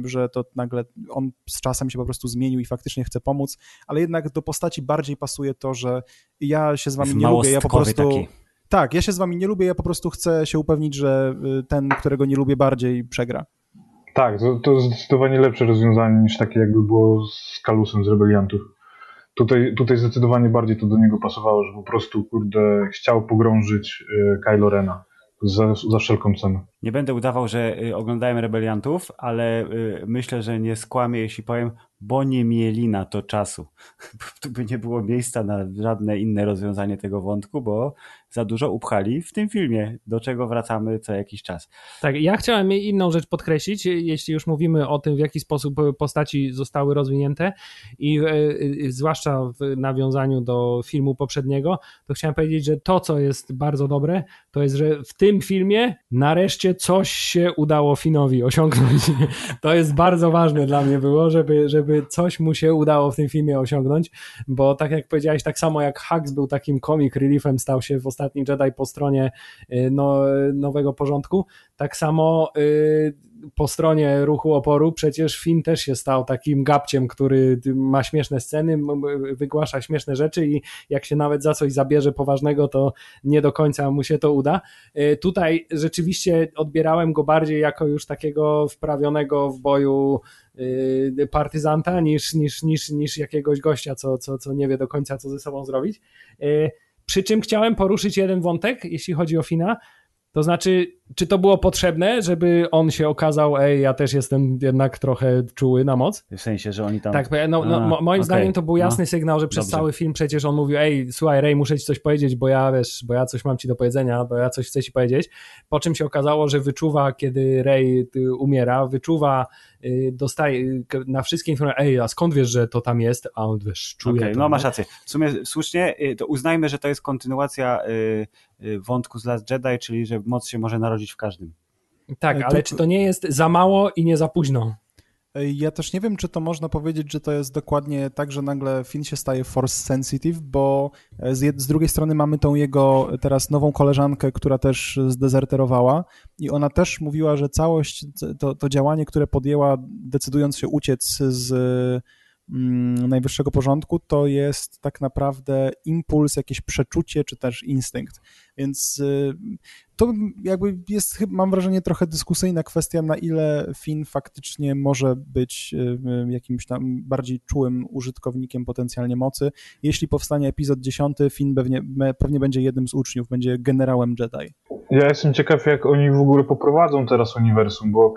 D: że to nagle on z czasem się po prostu zmienił i faktycznie chce pomóc, ale jednak do postaci bardziej pasuje to, że ja się z wami nie lubię, ja po prostu... Taki. Tak, ja się z wami nie lubię, ja po prostu chcę się upewnić, że ten, którego nie lubię bardziej, przegra.
C: Tak, to, to zdecydowanie lepsze rozwiązanie niż takie jakby było z Kalusem z Rebeliantów. Tutaj, tutaj zdecydowanie bardziej to do niego pasowało, że po prostu, kurde, chciał pogrążyć y, Kylo Rena za, za wszelką cenę.
A: Nie będę udawał, że y, oglądałem Rebeliantów, ale y, myślę, że nie skłamię, jeśli powiem, bo nie mieli na to czasu. Tu by nie było miejsca na żadne inne rozwiązanie tego wątku, bo za dużo upchali w tym filmie, do czego wracamy co jakiś czas.
B: Tak, ja chciałem inną rzecz podkreślić, jeśli już mówimy o tym, w jaki sposób postaci zostały rozwinięte i e, e, zwłaszcza w nawiązaniu do filmu poprzedniego, to chciałem powiedzieć, że to, co jest bardzo dobre, to jest, że w tym filmie nareszcie coś się udało Finowi osiągnąć. To jest bardzo ważne dla mnie było, żeby, żeby coś mu się udało w tym filmie osiągnąć, bo tak jak powiedziałeś, tak samo jak Hux był takim comic reliefem, stał się w ostatni Jedi po stronie y, no, nowego porządku, tak samo y, po stronie ruchu oporu przecież Finn też się stał takim gapciem, który ma śmieszne sceny, wygłasza śmieszne rzeczy i jak się nawet za coś zabierze poważnego, to nie do końca mu się to uda. Y, tutaj rzeczywiście odbierałem go bardziej jako już takiego wprawionego w boju partyzanta niż, niż, niż, niż jakiegoś gościa, co, co, co nie wie do końca, co ze sobą zrobić. Przy czym chciałem poruszyć jeden wątek, jeśli chodzi o Fina. To znaczy, czy to było potrzebne, żeby on się okazał, ej, ja też jestem jednak trochę czuły na moc?
A: W sensie, że oni tam...
B: Tak, no, no, A, moim okay. zdaniem to był no. jasny no. sygnał, że przez Dobrze. cały film przecież on mówił, ej, słuchaj Ray, muszę ci coś powiedzieć, bo ja, wiesz, bo ja coś mam ci do powiedzenia, bo ja coś chcę ci powiedzieć. Po czym się okazało, że wyczuwa, kiedy Ray umiera, wyczuwa, dostaje y, na wszystkie informacje, ej, a skąd wiesz, że to tam jest? A on, wiesz, czuje okay,
A: to. No masz rację. W sumie słusznie, y, to uznajmy, że to jest kontynuacja wątku z Last Jedi, czyli że moc się może narodzić w każdym.
B: Tak, ale to... czy to nie jest za mało i nie za późno?
D: Ja też nie wiem, czy to można powiedzieć, że to jest dokładnie tak, że nagle Finn się staje force sensitive, bo z, z, drugiej strony mamy tą jego teraz nową koleżankę, która też zdezerterowała i ona też mówiła, że całość, to, to działanie, które podjęła, decydując się uciec z najwyższego porządku, to jest tak naprawdę impuls, jakieś przeczucie, czy też instynkt. Więc y, to jakby jest, mam wrażenie, trochę dyskusyjna kwestia, na ile Finn faktycznie może być y, y, jakimś tam bardziej czułym użytkownikiem potencjalnie mocy. Jeśli powstanie epizod 10, Finn pewnie, pewnie będzie jednym z uczniów, będzie generałem Jedi.
C: Ja jestem ciekaw, jak oni w ogóle poprowadzą teraz uniwersum, bo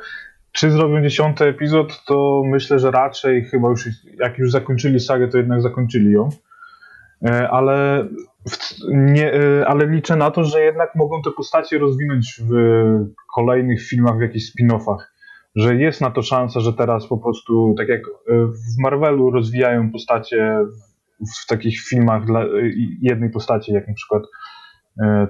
C: czy zrobią dziesiąty epizod, to myślę, że raczej chyba już, jak już zakończyli sagę, to jednak zakończyli ją. E, ale, nie, e, ale liczę na to, że jednak mogą te postacie rozwinąć w kolejnych filmach, w jakichś spin-offach. Że jest na to szansa, że teraz po prostu, tak jak e, w Marvelu rozwijają postacie w, w takich filmach dla jednej postaci, jak na przykład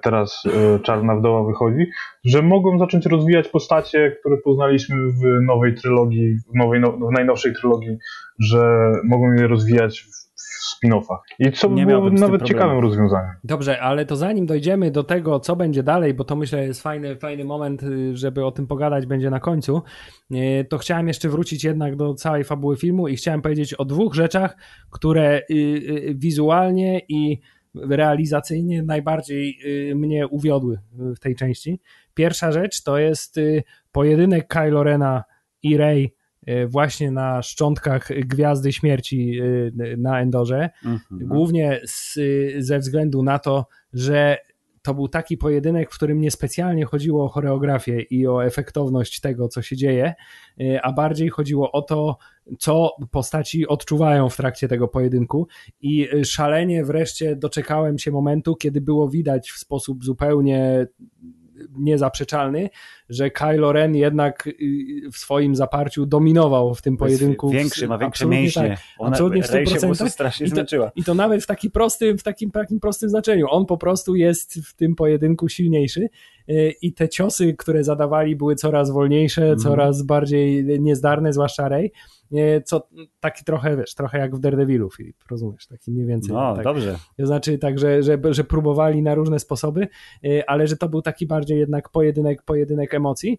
C: teraz Czarna Wdoła wychodzi, że mogą zacząć rozwijać postacie, które poznaliśmy w nowej trylogii, w, nowej, no, w najnowszej trylogii, że mogą je rozwijać spin-offach. I co by było nawet ciekawym rozwiązaniem.
B: Dobrze, ale to zanim dojdziemy do tego, co będzie dalej, bo to myślę jest fajny, fajny moment, y, żeby o tym pogadać będzie na końcu, y, to chciałem jeszcze wrócić jednak do całej fabuły filmu i chciałem powiedzieć o dwóch rzeczach, które y, wizualnie i realizacyjnie najbardziej mnie uwiodły w tej części. Pierwsza rzecz to jest pojedynek Kylo Rena i Rey E, właśnie na szczątkach Gwiazdy Śmierci na Endorze. Mhm. Głównie z, ze względu na to, że to był taki pojedynek, w którym niespecjalnie chodziło o choreografię i o efektowność tego, co się dzieje, e, a bardziej chodziło o to, co postaci odczuwają w trakcie tego pojedynku. I szalenie wreszcie doczekałem się momentu, kiedy było widać w sposób zupełnie niezaprzeczalny, że Kylo Ren jednak y, w swoim zaparciu dominował w tym pojedynku.
A: Większy, ma większe mięśnie. Tak,
B: Ona, absolutnie w 100%. strasznie I to, zmęczyła. I to nawet w taki prostym, w takim, takim prostym znaczeniu. On po prostu jest w tym pojedynku silniejszy. i te ciosy, które zadawali były coraz wolniejsze, mm. coraz bardziej niezdarne, zwłaszcza Rey, co taki trochę, wiesz, trochę jak w Daredevilu, Filip, rozumiesz, taki mniej więcej.
A: No,
B: tak,
A: dobrze.
B: To znaczy tak, że, że, że próbowali na różne sposoby, ale że to był taki bardziej jednak pojedynek, pojedynek emocji.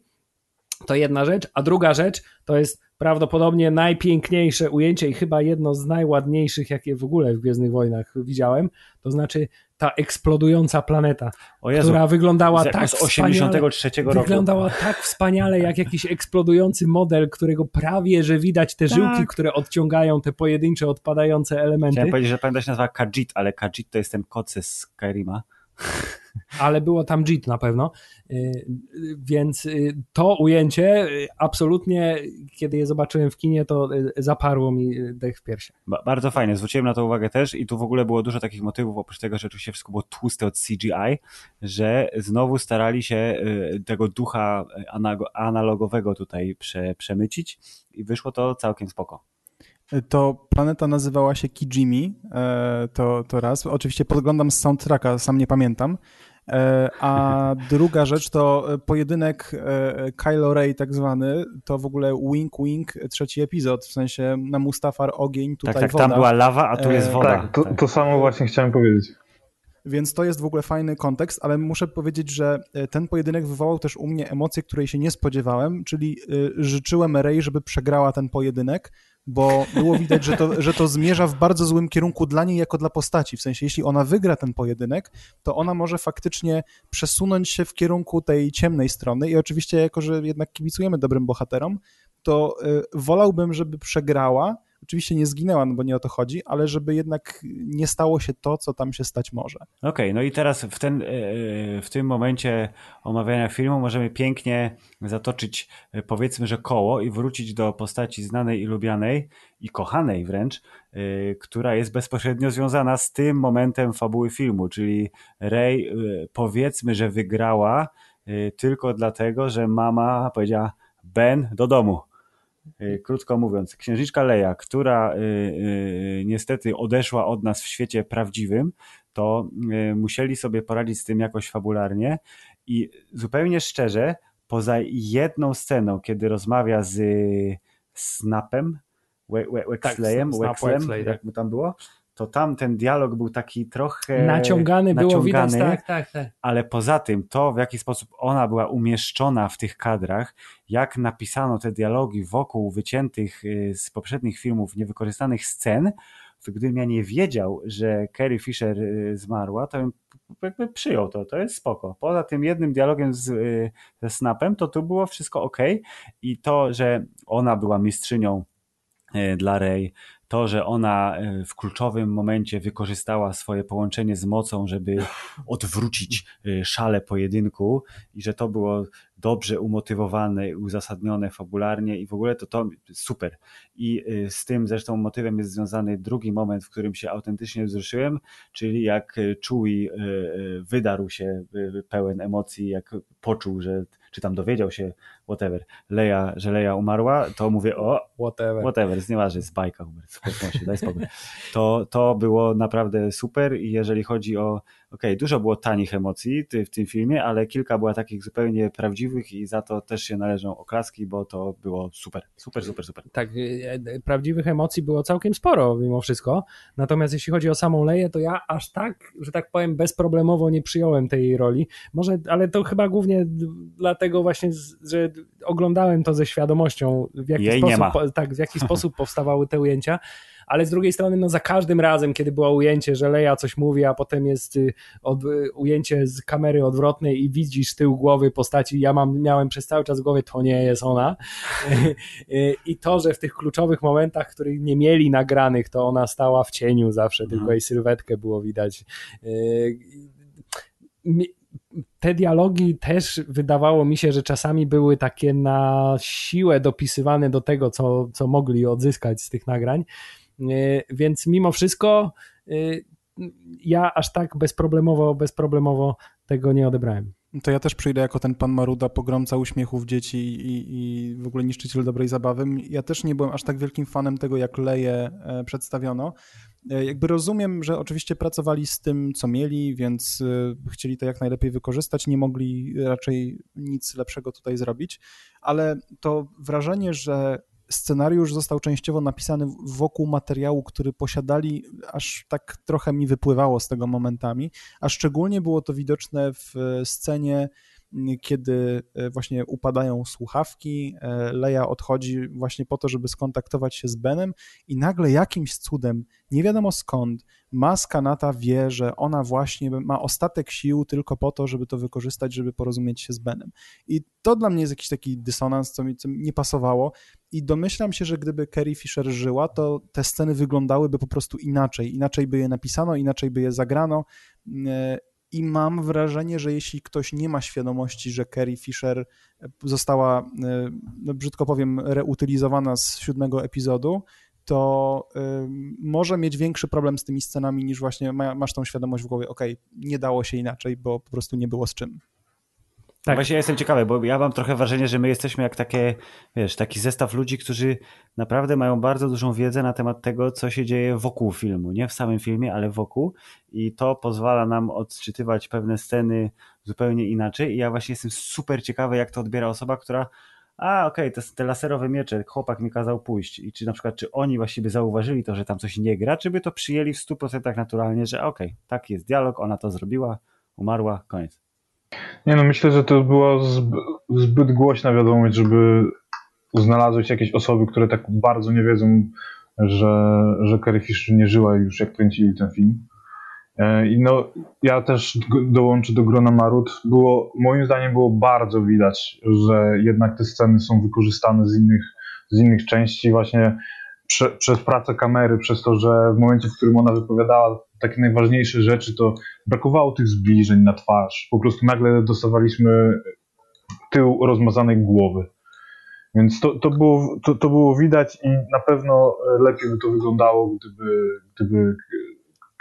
B: To jedna rzecz, a druga rzecz to jest prawdopodobnie najpiękniejsze ujęcie i chyba jedno z najładniejszych, jakie w ogóle w Gwiezdnych Wojnach widziałem, to znaczy ta eksplodująca planeta, Jezu, która wyglądała tak
A: z 83 roku.
B: Wyglądała tak wspaniale, jak jakiś eksplodujący model, którego prawie, że widać te tak. żyłki, które odciągają te pojedyncze, odpadające elementy.
A: Chciałem powiedzieć, że pamiętam się nazywa Kajit, ale Kajit to jest ten kot z Skyrima
B: ale było tam JIT na pewno, y, więc y, to ujęcie y, absolutnie, kiedy je zobaczyłem w kinie, to zaparło mi dech w piersi.
A: Bardzo fajnie, zwróciłem na to uwagę też i tu w ogóle było dużo takich motywów, oprócz tego, że oczywiście wszystko było tłuste od CGI, że znowu starali się tego ducha analogowego tutaj prze, przemycić i wyszło to całkiem spoko
D: to planeta nazywała się Kijimi, e, to, to raz. Oczywiście podglądam z soundtracka, sam nie pamiętam. E, a druga rzecz to pojedynek e, Kylo Ray tak zwany, to w ogóle wink wink trzeci epizod, w sensie na Mustafar ogień, tutaj
A: tak, tak,
D: woda.
A: tam była lawa, a tu jest woda.
C: Tak, to, to samo właśnie chciałem powiedzieć.
D: Więc to jest w ogóle fajny kontekst, ale muszę powiedzieć, że ten pojedynek wywołał też u mnie emocje, której się nie spodziewałem, czyli życzyłem Rey, żeby przegrała ten pojedynek, bo było widać, że to, że to zmierza w bardzo złym kierunku dla niej jako dla postaci. W sensie, jeśli ona wygra ten pojedynek, to ona może faktycznie przesunąć się w kierunku tej ciemnej strony i oczywiście, jako że jednak kibicujemy dobrym bohaterom, to y, wolałbym, żeby przegrała, Oczywiście nie zginęła, no bo nie o to chodzi, ale żeby jednak nie stało się to, co tam się stać może.
A: Okej, okay, no i teraz w, ten, e, w tym momencie omawiania filmu możemy pięknie zatoczyć e, powiedzmy, że koło i wrócić do postaci znanej i lubianej i kochanej wręcz, e, która jest bezpośrednio związana z tym momentem fabuły filmu, czyli Rey powiedzmy, że wygrała tylko dlatego, że mama powiedziała Ben do domu krótko mówiąc, księżniczka Leia, która y, y, niestety odeszła od nas w świecie prawdziwym, to musieli sobie poradzić z tym jakoś fabularnie i zupełnie szczerze, poza jedną sceną, kiedy rozmawia z Snapem, Wexleyem, tak, Wexley, jak mu tam było, to tam ten dialog był taki trochę
B: naciągany, naciągany było widać, tak, tak, tak.
A: Ale poza tym to, w jaki sposób ona była umieszczona w tych kadrach, jak napisano te dialogi wokół wyciętych y, z poprzednich filmów niewykorzystanych scen, to gdybym ja nie wiedział, że Carrie Fisher y, zmarła, to bym jakby przyjął to, to jest spoko. Poza tym jednym dialogiem z, y, ze Snapem, to tu było wszystko ok i to, że ona była mistrzynią dla Rey, to, że ona e, w kluczowym momencie wykorzystała swoje połączenie z mocą, żeby odwrócić e, szale pojedynku i że to było dobrze umotywowane uzasadnione fabularnie i w ogóle to to super. I e, z tym zresztą motywem jest związany drugi moment, w którym się autentycznie wzruszyłem, czyli jak Chewie wydarł się pełen emocji, jak poczuł, że czy tam dowiedział się, whatever, Leia, że Leia umarła, to mówię, o, whatever, whatever nieważne, jest bajka, Hubert, daj spokój. To, to było naprawdę super i jeżeli chodzi o okay, dużo było tanich emocji w tym filmie, ale kilka było takich zupełnie prawdziwych i za to też się należą oklaski, bo to było super, super, super, super.
B: Tak, e, e, prawdziwych emocji było całkiem sporo mimo wszystko, natomiast jeśli chodzi o samą Leję, to ja aż tak, że tak powiem, bezproblemowo nie przyjąłem tej roli, może, ale to chyba głównie dlatego właśnie, że oglądałem to ze świadomością, w jaki, Jej sposób, tak, w jaki sposób powstawały te ujęcia, ale z drugiej strony, no za każdym razem, kiedy było ujęcie, że Leja coś mówi, a potem jest y, od, y, ujęcie z kamery odwrotnej i widzisz tył głowy postaci, ja mam, miałem przez cały czas w głowie, to nie jest ona. Y, I to, że w tych kluczowych momentach, których nie mieli nagranych, to ona stała w cieniu zawsze, tylko mhm. jej sylwetkę było widać te dialogi też wydawało mi się, że czasami były takie na siłę dopisywane do tego, co, co mogli odzyskać z tych nagrań. E, więc mimo wszystko e, ja aż tak bezproblemowo, bezproblemowo tego nie odebrałem.
D: To ja też przyjdę jako ten pan Maruda, pogromca uśmiechów dzieci i, i w ogóle niszczyciel dobrej zabawy. Ja też nie byłem aż tak wielkim fanem tego, jak Leję e, przedstawiono. E, jakby rozumiem, że oczywiście pracowali z tym, co mieli, więc e, chcieli to jak najlepiej wykorzystać, nie mogli raczej nic lepszego tutaj zrobić, ale to wrażenie, że scenariusz został częściowo napisany wokół materiału, który posiadali, aż tak trochę mi wypływało z tego momentami, a szczególnie było to widoczne w scenie kiedy e, właśnie upadają słuchawki, e, Leia odchodzi właśnie po to, żeby skontaktować się z Benem i nagle jakimś cudem, nie wiadomo skąd, maska Nata wie, że ona właśnie ma ostatek sił tylko po to, żeby to wykorzystać, żeby porozumieć się z Benem. I to dla mnie jest jakiś taki dysonans, co mi, co nie pasowało i domyślam się, że gdyby Carrie Fisher żyła, to te sceny wyglądałyby po prostu inaczej. Inaczej by je napisano, inaczej by je zagrano e, i mam wrażenie, że jeśli ktoś nie ma świadomości, że Carrie Fisher e, została, e, no brzydko powiem, reutylizowana z siódmego epizodu, to y, może mieć większy problem z tymi scenami niż właśnie ma, masz tą świadomość w głowie, ok, nie dało się inaczej, bo po prostu nie było z czym.
A: Tak. Właśnie ja jestem ciekawy, bo ja mam trochę wrażenie, że my jesteśmy jak takie, wiesz, taki zestaw ludzi, którzy naprawdę mają bardzo dużą wiedzę na temat tego, co się dzieje wokół filmu. Nie w samym filmie, ale wokół. I to pozwala nam odczytywać pewne sceny zupełnie inaczej. I ja właśnie jestem super ciekawy, jak to odbiera osoba, która a okej, okay, te, te laserowe miecze, chłopak mi kazał pójść. I czy na przykład, czy oni właściwie zauważyli to, że tam coś nie gra, czy by to przyjęli w 100% naturalnie, że okej, okay, taki jest dialog, ona to zrobiła, umarła, koniec.
C: Nie no, myślę, że to była zbyt głośna wiadomość, żeby znalazły się jakieś osoby, które tak bardzo nie wiedzą, że, że Carrie Fisher nie żyła już jak kręcili ten film. E, I no, ja też dołączę do grona Marut. Było, moim zdaniem było bardzo widać, że jednak te sceny są wykorzystane z innych, z innych części właśnie prze, przez pracę kamery, przez to, że w momencie, w którym ona wypowiadała takie najważniejsze rzeczy, to brakowało tych zbliżeń na twarz. Po prostu nagle dostawaliśmy tył rozmazanej głowy. Więc to, to, było, to, to było widać i na pewno lepiej by to wyglądało, gdyby, gdyby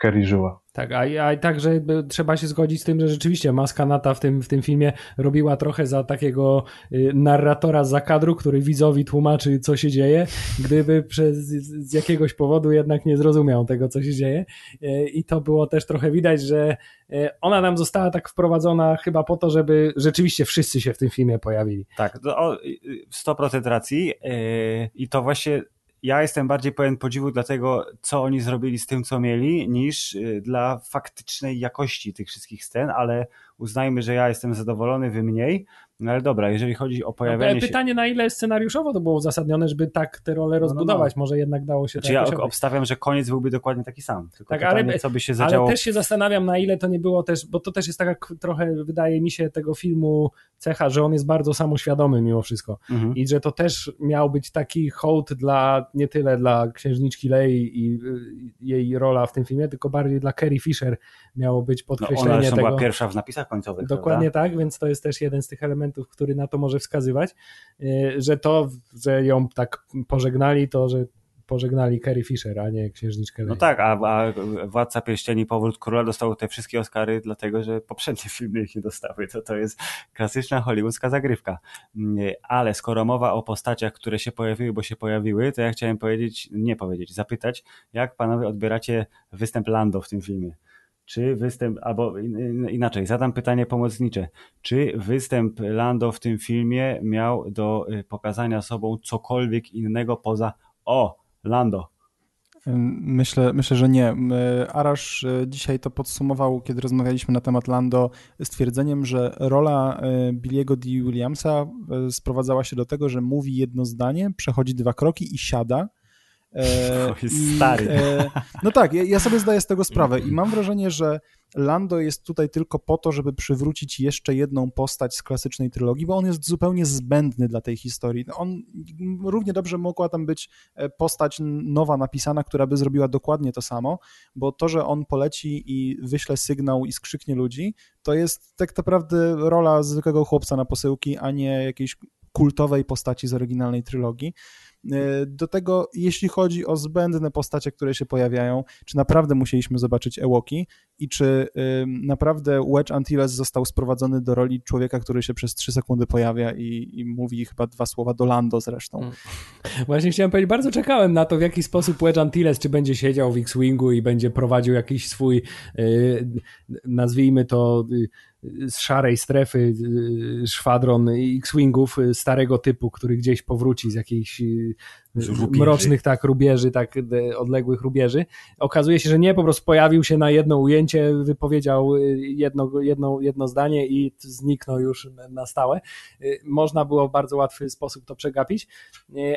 C: Kerry żyła.
B: Tak, a, a także trzeba się zgodzić z tym, że rzeczywiście Maska Nata w tym, w tym filmie robiła trochę za takiego y, narratora za kadru, który widzowi tłumaczy, co się dzieje, gdyby przez, z jakiegoś powodu jednak nie zrozumiał tego, co się dzieje. Y, I to było też trochę widać, że y, ona nam została tak wprowadzona chyba po to, żeby rzeczywiście wszyscy się w tym filmie pojawili.
A: Tak, to 100% racji. I to właśnie ja jestem bardziej pełen podziwu dla tego, co oni zrobili z tym, co mieli, niż y, dla faktycznej jakości tych wszystkich scen, ale uznajmy, że ja jestem zadowolony, wy mniej, no ale dobra, jeżeli chodzi o pojawienie
B: no,
A: się...
B: Pytanie, na ile scenariuszowo to było uzasadnione, żeby tak te role rozbudować, no, no, no. może jednak dało się
A: znaczy, ja obstawiam, że koniec byłby dokładnie taki sam, tylko
B: tak,
A: pytanie, ale, co by się zadziało...
B: Ale też się zastanawiam, na ile to nie było też, bo to też jest taka trochę, wydaje mi się, tego filmu cecha, że on jest bardzo samoświadomy mimo wszystko mhm. i że to też miał być taki hołd dla, nie tyle dla księżniczki Lei i jej rola w tym filmie, tylko bardziej dla Carrie Fisher miało być podkreślenie no ona
A: tego. Była pierwsza w napisach końcowych,
B: Dokładnie
A: prawda?
B: tak, więc to jest też jeden z tych elementów, który na to może wskazywać, y, że to, że ją tak pożegnali, to, że pożegnali Carrie Fisher, a nie księżniczkę
A: No tak, a, a Władca Pierścieni, Powrót Króla dostał te wszystkie Oscary dlatego, że poprzednie filmy ich nie dostały. To, to jest klasyczna hollywoodzka zagrywka. Mm, ale skoro mowa o postaciach, które się pojawiły, bo się pojawiły, to ja chciałem powiedzieć, nie powiedzieć, zapytać, jak panowie odbieracie występ Lando w tym filmie? Czy występ, albo inaczej, zadam pytanie pomocnicze. Czy występ Lando w tym filmie miał do y, pokazania sobą cokolwiek innego poza o, Lando?
D: Myślę, myślę, że nie. Arash y, dzisiaj to podsumował, kiedy rozmawialiśmy na temat Lando, stwierdzeniem, że rola y, Billiego D. Williamsa sprowadzała się do tego, że mówi jedno zdanie, przechodzi dwa kroki i siada
A: E, i, stary. E,
D: no tak, ja, ja, sobie zdaję z tego sprawę i mam wrażenie, że Lando jest tutaj tylko po to, żeby przywrócić jeszcze jedną postać z klasycznej trylogii, bo on jest zupełnie zbędny dla tej historii. On równie dobrze mogła tam być e, postać nowa napisana, która by zrobiła dokładnie to samo, bo to, że on poleci i wyśle sygnał i skrzyknie ludzi, to jest tak naprawdę rola zwykłego chłopca na posyłki, a nie jakiejś kultowej postaci z oryginalnej trylogii. E, do tego, jeśli chodzi o zbędne postacie, które się pojawiają, czy naprawdę musieliśmy zobaczyć Ewoki i czy naprawdę Wedge Antilles został sprowadzony do roli człowieka, który się przez trzy sekundy pojawia i, i mówi chyba dwa słowa do Lando zresztą. Mm.
B: Właśnie chciałem powiedzieć, bardzo czekałem na to, w jaki sposób Wedge Antilles, czy będzie siedział w X-Wingu i będzie prowadził jakiś swój, yy, nazwijmy to, yy, z szarej strefy y, szwadron X-Wingów y, starego typu, który gdzieś powróci z jakichś y, mrocznych tak rubieży, tak odległych rubieży. Okazuje się, że nie, po prostu pojawił się na jedno ujęcie, wypowiedział jedno, jedno, jedno zdanie i zniknął już na stałe. Można było w bardzo łatwy sposób to przegapić,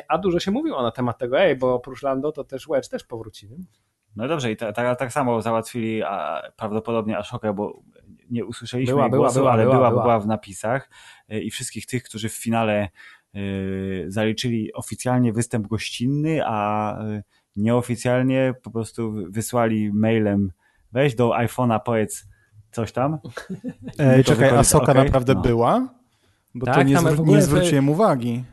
B: a dużo się mówiło na temat tego, ej, bo oprócz Lando to też Wedge też powróci. Nie?
A: No dobrze, i tak ta, ta samo załatwili a, prawdopodobnie Ashokę, bo nie usłyszeliśmy
B: była,
A: głosu,
B: była,
A: ale
B: była,
A: była, w napisach e, i wszystkich tych, którzy w finale e, zaliczyli oficjalnie występ gościnny, a e, nieoficjalnie po prostu wysłali mailem weź do iPhone'a powiedz coś tam.
D: Ej, czekaj, a Soka okay? naprawdę no. była? Bo tak, to nie, zwr nie zwróciłem uwagi.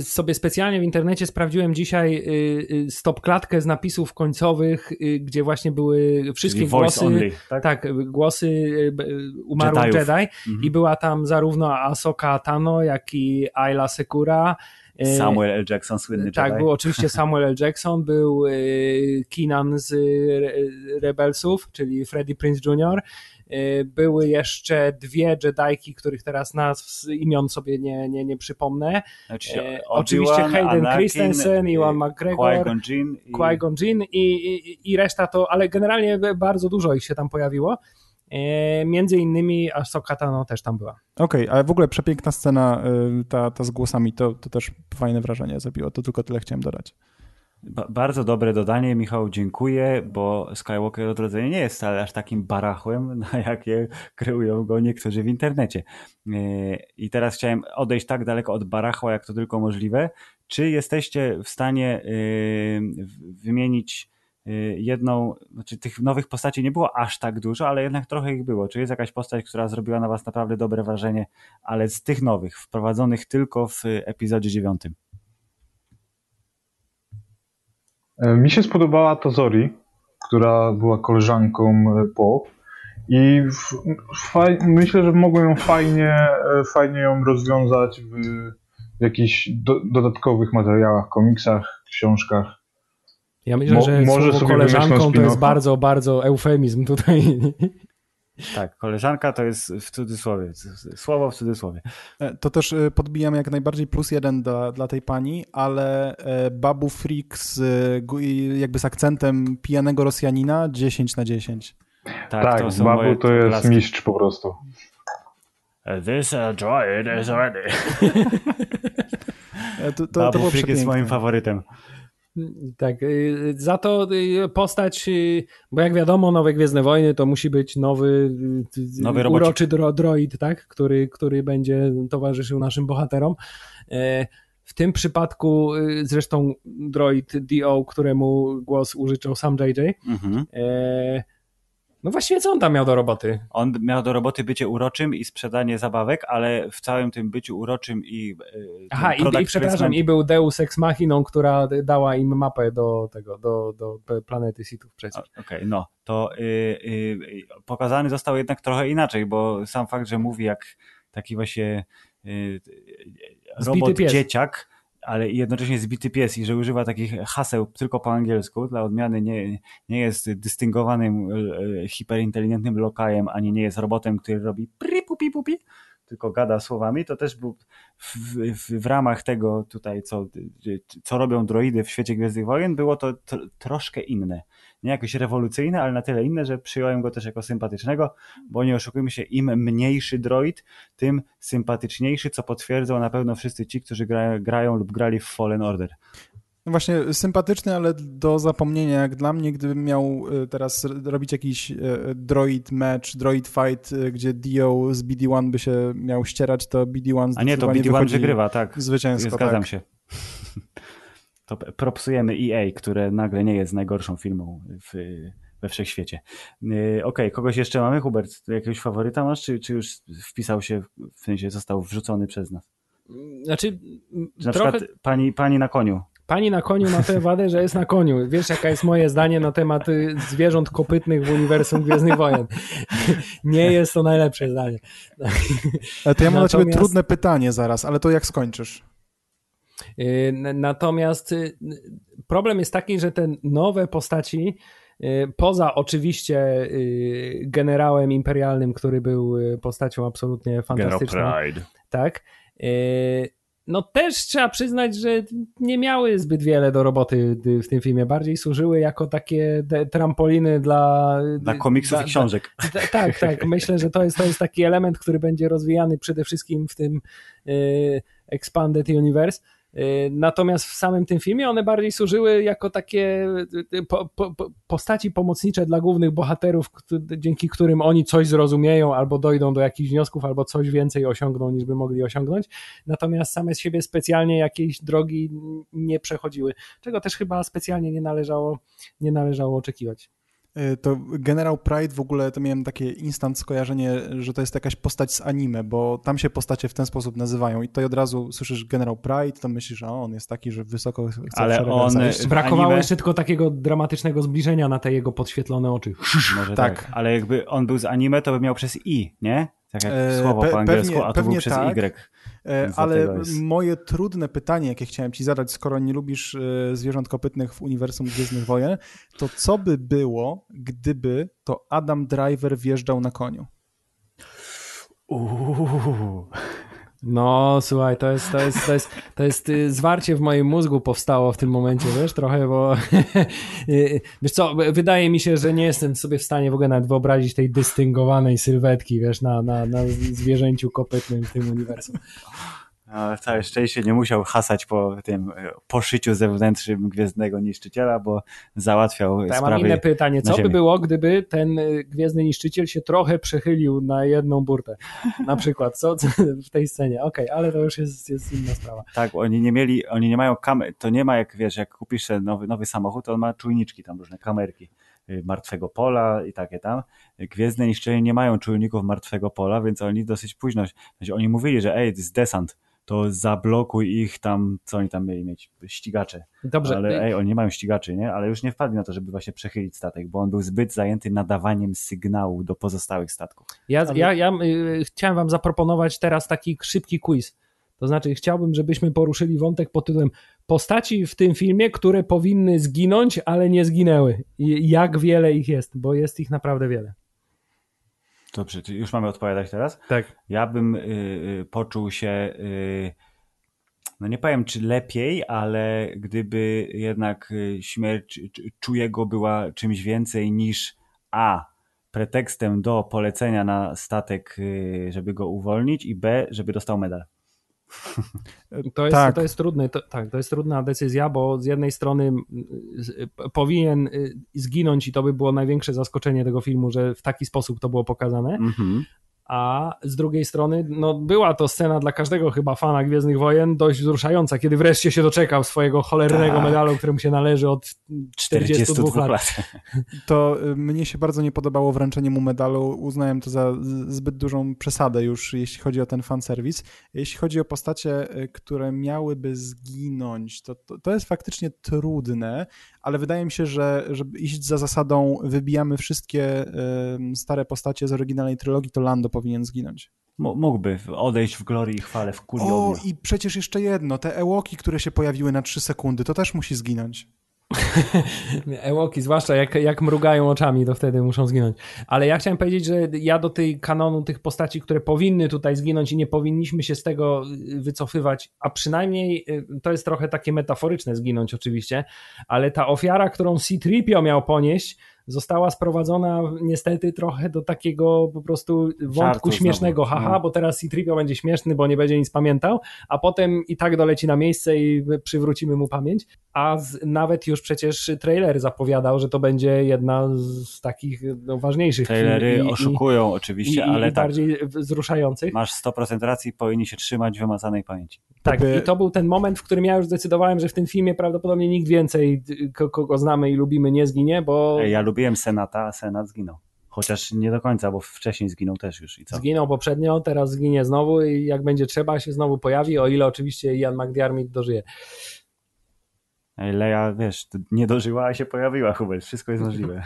B: Sobie specjalnie w internecie sprawdziłem dzisiaj y, y, stop klatkę z napisów końcowych, y, gdzie właśnie były wszystkie Czyli głosy.
A: Only, tak?
B: tak? głosy umarłych Jediów. Jedi mhm. i była tam zarówno Ahsoka Tano, jak i Ayla Sekura.
A: Samuel L. Jackson, słynny
B: Tak,
A: Jedi.
B: był oczywiście Samuel L. Jackson, był Keenan z Rebelsów, czyli Freddie Prince Jr., były jeszcze dwie Jedajki, których teraz nazw imion sobie nie, nie, nie przypomnę. Znaczy, y, Oczywiście Hayden Anakin, Christensen, Iwan McGregor,
A: Qui-Gon Jinn,
B: i... Qui Jinn i, i, i reszta to, ale generalnie bardzo dużo ich się tam pojawiło. Y, między innymi Ahsoka Tano też tam była.
D: Okej, okay, ale w ogóle przepiękna scena ta, ta z głosami, to, to też fajne wrażenie zrobiło, to tylko tyle chciałem dodać
A: bardzo dobre dodanie, Michał, dziękuję, bo Skywalker Odrodzenie nie jest wcale aż takim barachłem, na jakie kreują go niektórzy w internecie. E, I teraz chciałem odejść tak daleko od barachła, jak to tylko możliwe. Czy jesteście w stanie e, wymienić e, jedną, znaczy tych nowych postaci nie było aż tak dużo, ale jednak trochę ich było. Czy jest jakaś postać, która zrobiła na was naprawdę dobre wrażenie, ale z tych nowych, wprowadzonych tylko w epizodzie dziewiątym?
C: E, mi się spodobała to Zori, która była koleżanką e, Po. I myślę, że mogłem ją fajnie, e, fajnie ją rozwiązać w, w jakichś do dodatkowych materiałach, komiksach, książkach.
B: Ja myślę, że może sobie koleżanką to jest bardzo, bardzo eufemizm tutaj.
A: Tak, koleżanka to jest w cudzysłowie, słowo w cudzysłowie.
D: E, to też e, podbijam jak najbardziej plus jeden dla, dla tej pani, ale e, Babu Freak z, jakby z akcentem pijanego Rosjanina 10 na 10.
C: Tak, tak to Babu to jest klaski. mistrz po prostu.
A: This uh, droid is ready.
D: to, to, Babu
A: to Freak jest moim faworytem.
B: Tak, y, za to y, postać, y, bo jak wiadomo, nowe Gwiezdne Wojny to musi być nowy, nowy uroczy droid, tak? który, który będzie towarzyszył naszym bohaterom. E, w tym przypadku zresztą droid DO, któremu głos użyczał sam JJ. Mhm. E, no właściwie co on tam miał do roboty?
A: On miał do roboty bycie uroczym i sprzedanie zabawek, ale w całym tym byciu uroczym i
B: e, Aha, i, i przepraszam, i był Deus Ex Machiną, która dała im mapę do tego, do, do planety Sithów przecież.
A: Okej, okay, no, to y, y, pokazany został jednak trochę inaczej, bo sam fakt, że mówi jak taki właśnie y, robot dzieciak, ale jednocześnie zbity pies i że używa takich haseł tylko po angielsku, dla odmiany nie, nie jest dystyngowanym, e, hiperinteligentnym lokajem, ani nie jest robotem, który robi pri pupi pupi, tylko gada słowami, to też był w, w, w, ramach tego tutaj, co, co robią droidy w świecie Gwiezdnych Wojen, było to troszkę inne nie jakoś rewolucyjne, ale na tyle inne, że przyjąłem go też jako sympatycznego, bo nie oszukujmy się, im mniejszy droid, tym sympatyczniejszy, co potwierdzą na pewno wszyscy ci, którzy gra, grają lub grali w Fallen Order.
D: No właśnie, sympatyczny, ale do zapomnienia, jak dla mnie, gdybym miał e, teraz robić jakiś e, droid match, droid fight, gdzie Dio z BD-1 by się miał ścierać, to BD-1
A: A nie, to BD-1 wygrywa, tak.
D: Zwycięsko,
A: Zgadzam
D: tak.
A: się to propsujemy EA, które nagle nie jest najgorszą filmą w, we wszechświecie. Y, okej, okay, kogoś jeszcze mamy? Hubert, jakiegoś faworyta masz, czy, czy już wpisał się, w sensie został wrzucony przez nas?
B: Znaczy,
A: Na
B: trochę...
A: przykład pani, pani na koniu.
B: Pani na koniu ma tę wadę, że jest na koniu. Wiesz, jaka jest moje zdanie na temat y, zwierząt kopytnych w uniwersum Gwiezdnych Wojen. Nie jest to najlepsze zdanie.
D: Ale to ja mam Natomiast... dla ciebie trudne pytanie zaraz, ale to jak skończysz?
B: Y, natomiast y, problem jest taki, że te nowe postaci, poza oczywiście generałem imperialnym, który był postacią absolutnie fantastyczną.
A: General Pride.
B: Tak no też trzeba przyznać, że nie miały zbyt wiele do roboty w tym filmie. Bardziej służyły jako takie trampoliny dla...
A: Dla komiksów dla, i książek.
B: Dla, tak, tak. Myślę, że to jest, to jest taki element, który będzie rozwijany przede wszystkim w tym y, Expanded Universe. Y, natomiast w samym tym filmie one bardziej służyły jako takie y, po, po, postaci pomocnicze dla głównych bohaterów, dzięki którym oni coś zrozumieją, albo dojdą do jakichś wniosków, albo coś więcej osiągną niż by mogli osiągnąć. Natomiast same z siebie specjalnie jakiejś drogi nie przechodziły, czego też chyba specjalnie nie należało, nie należało oczekiwać.
D: E, to General Pride w ogóle to miałem takie instant skojarzenie, że to jest jakaś postać z anime, bo tam się postacie w ten sposób nazywają i to od razu słyszysz General Pride, to myślisz, że on jest taki, że wysoko chce
A: Ale on
B: Brakowało anime... jeszcze tylko takiego dramatycznego zbliżenia na te jego podświetlone oczy.
A: Może tak. tak. Ale jakby on był z anime, to by miał przez I, nie? Tak jak e, słowo Pe po angielsku, pewnie, a to był przez tak. Y.
D: E, ale moje trudne pytanie, jakie chciałem ci zadać, skoro nie lubisz e, zwierząt kopytnych w uniwersum Gwiezdnych Wojen, to co by było, gdyby to Adam Driver wjeżdżał na koniu?
A: Uuu.
B: No, słuchaj, to jest, to jest, to jest, to jest y, zwarcie w moim mózgu powstało w tym momencie, wiesz, trochę, bo y, wiesz co, wydaje mi się, że nie jestem sobie w stanie w ogóle nawet wyobrazić tej dystyngowanej sylwetki, wiesz, na, na, na zwierzęciu kopytnym w tym uniwersum.
A: No, całe szczęście nie musiał hasać po tym e, poszyciu zewnętrznym Gwiezdnego Niszczyciela, bo załatwiał ja sprawy.
B: Mam inne pytanie. Co by było, gdyby ten e, Gwiezdny Niszczyciel się trochę przechylił na jedną burtę? Na przykład, co w tej scenie? Okej, okay, ale to już jest, jest inna sprawa.
A: Tak, oni nie mieli, oni nie mają kamer, to nie ma jak, wiesz, jak kupisz nowy, nowy samochód, to on ma czujniczki tam, różne kamerki y, martwego pola i takie tam. Gwiezdne niszczenie nie mają czujników martwego pola, więc oni dosyć późno, oni mówili, że ej, to jest desant, to zablokuj ich tam, co oni tam mieli mieć, ścigacze. Dobrze. Ale ej, oni nie mają ścigaczy, nie? Ale już nie wpadli na to, żeby właśnie przechylić statek, bo on był zbyt zajęty nadawaniem sygnału do pozostałych statków.
B: Ja, Ale... ja, ja y, chciałem wam zaproponować teraz taki szybki quiz. To znaczy, chciałbym, żebyśmy poruszyli wątek pod tytułem postaci w tym filmie, które powinny zginąć, ale nie zginęły. I jak wiele ich jest, bo jest ich naprawdę wiele.
A: Dobrze, czy już mamy odpowiadać teraz?
B: Tak.
A: Ja bym y, y, poczuł się, y, no nie powiem czy lepiej, ale gdyby jednak y, śmierć czujego była czymś więcej niż A. Pretekstem do polecenia na statek, y, żeby go uwolnić, i B. żeby dostał medal.
B: To jest, tak. to jest trudne, to, tak, to jest trudna decyzja, bo z jednej strony powinien y, zginąć i to by było największe zaskoczenie tego filmu, że w taki sposób to było pokazane, mm -hmm a z drugiej strony no, była to scena dla każdego chyba fana Gwiezdnych Wojen dość wzruszająca, kiedy wreszcie się doczekał swojego cholernego tak. medalu, któremu się należy od 42, 42 lat. lat.
D: To y, mnie się bardzo nie podobało wręczenie mu medalu. Uznałem to za zbyt dużą przesadę już, jeśli chodzi o ten fanserwis. Jeśli chodzi o postacie, y, które miałyby zginąć, to, to, to jest faktycznie trudne, ale wydaje mi się, że żeby iść za zasadą wybijamy wszystkie y, stare postacie z oryginalnej trylogii, to Lando powinien zginąć.
A: Mógłby odejść w glorii i chwale, w kuli
D: O, i przecież jeszcze jedno, te Ewoki, które się pojawiły na 3 sekundy, to też musi zginąć.
B: Ewoki, zwłaszcza jak, jak mrugają oczami, to wtedy muszą zginąć. Ale ja chciałem powiedzieć, że ja do tej kanonu tych postaci, które powinny tutaj zginąć i nie powinniśmy się z tego y, wycofywać, a przynajmniej y, to jest trochę takie metaforyczne zginąć oczywiście, ale ta ofiara, którą C-3PO miał ponieść, została sprowadzona niestety trochę do takiego po prostu wątku Żartu śmiesznego, znowu. haha, no. bo teraz C-3PO będzie śmieszny, bo nie będzie nic pamiętał, a potem i tak doleci na miejsce i przywrócimy mu pamięć, a z, nawet już przecież trailer zapowiadał, że to będzie jedna z takich no, ważniejszych
A: Trailery i, oszukują i, oczywiście, i, ale
B: i tak, bardziej wzruszających.
A: Masz 100% racji, powinni się trzymać wymazanej pamięci.
B: Tak, i to był ten moment, w którym ja już zdecydowałem, że w tym filmie prawdopodobnie nikt więcej, kogo znamy i lubimy, nie zginie, bo...
A: Ja lubiłem Senata, a Senat zginął. Chociaż nie do końca, bo wcześniej zginął też już i co?
B: Zginął poprzednio, teraz zginie znowu i jak będzie trzeba się znowu pojawi, o ile oczywiście Ian McDiarmid dożyje.
A: Ej, Leia, wiesz, nie dożyła, a się pojawiła, Hubert. Wszystko jest możliwe.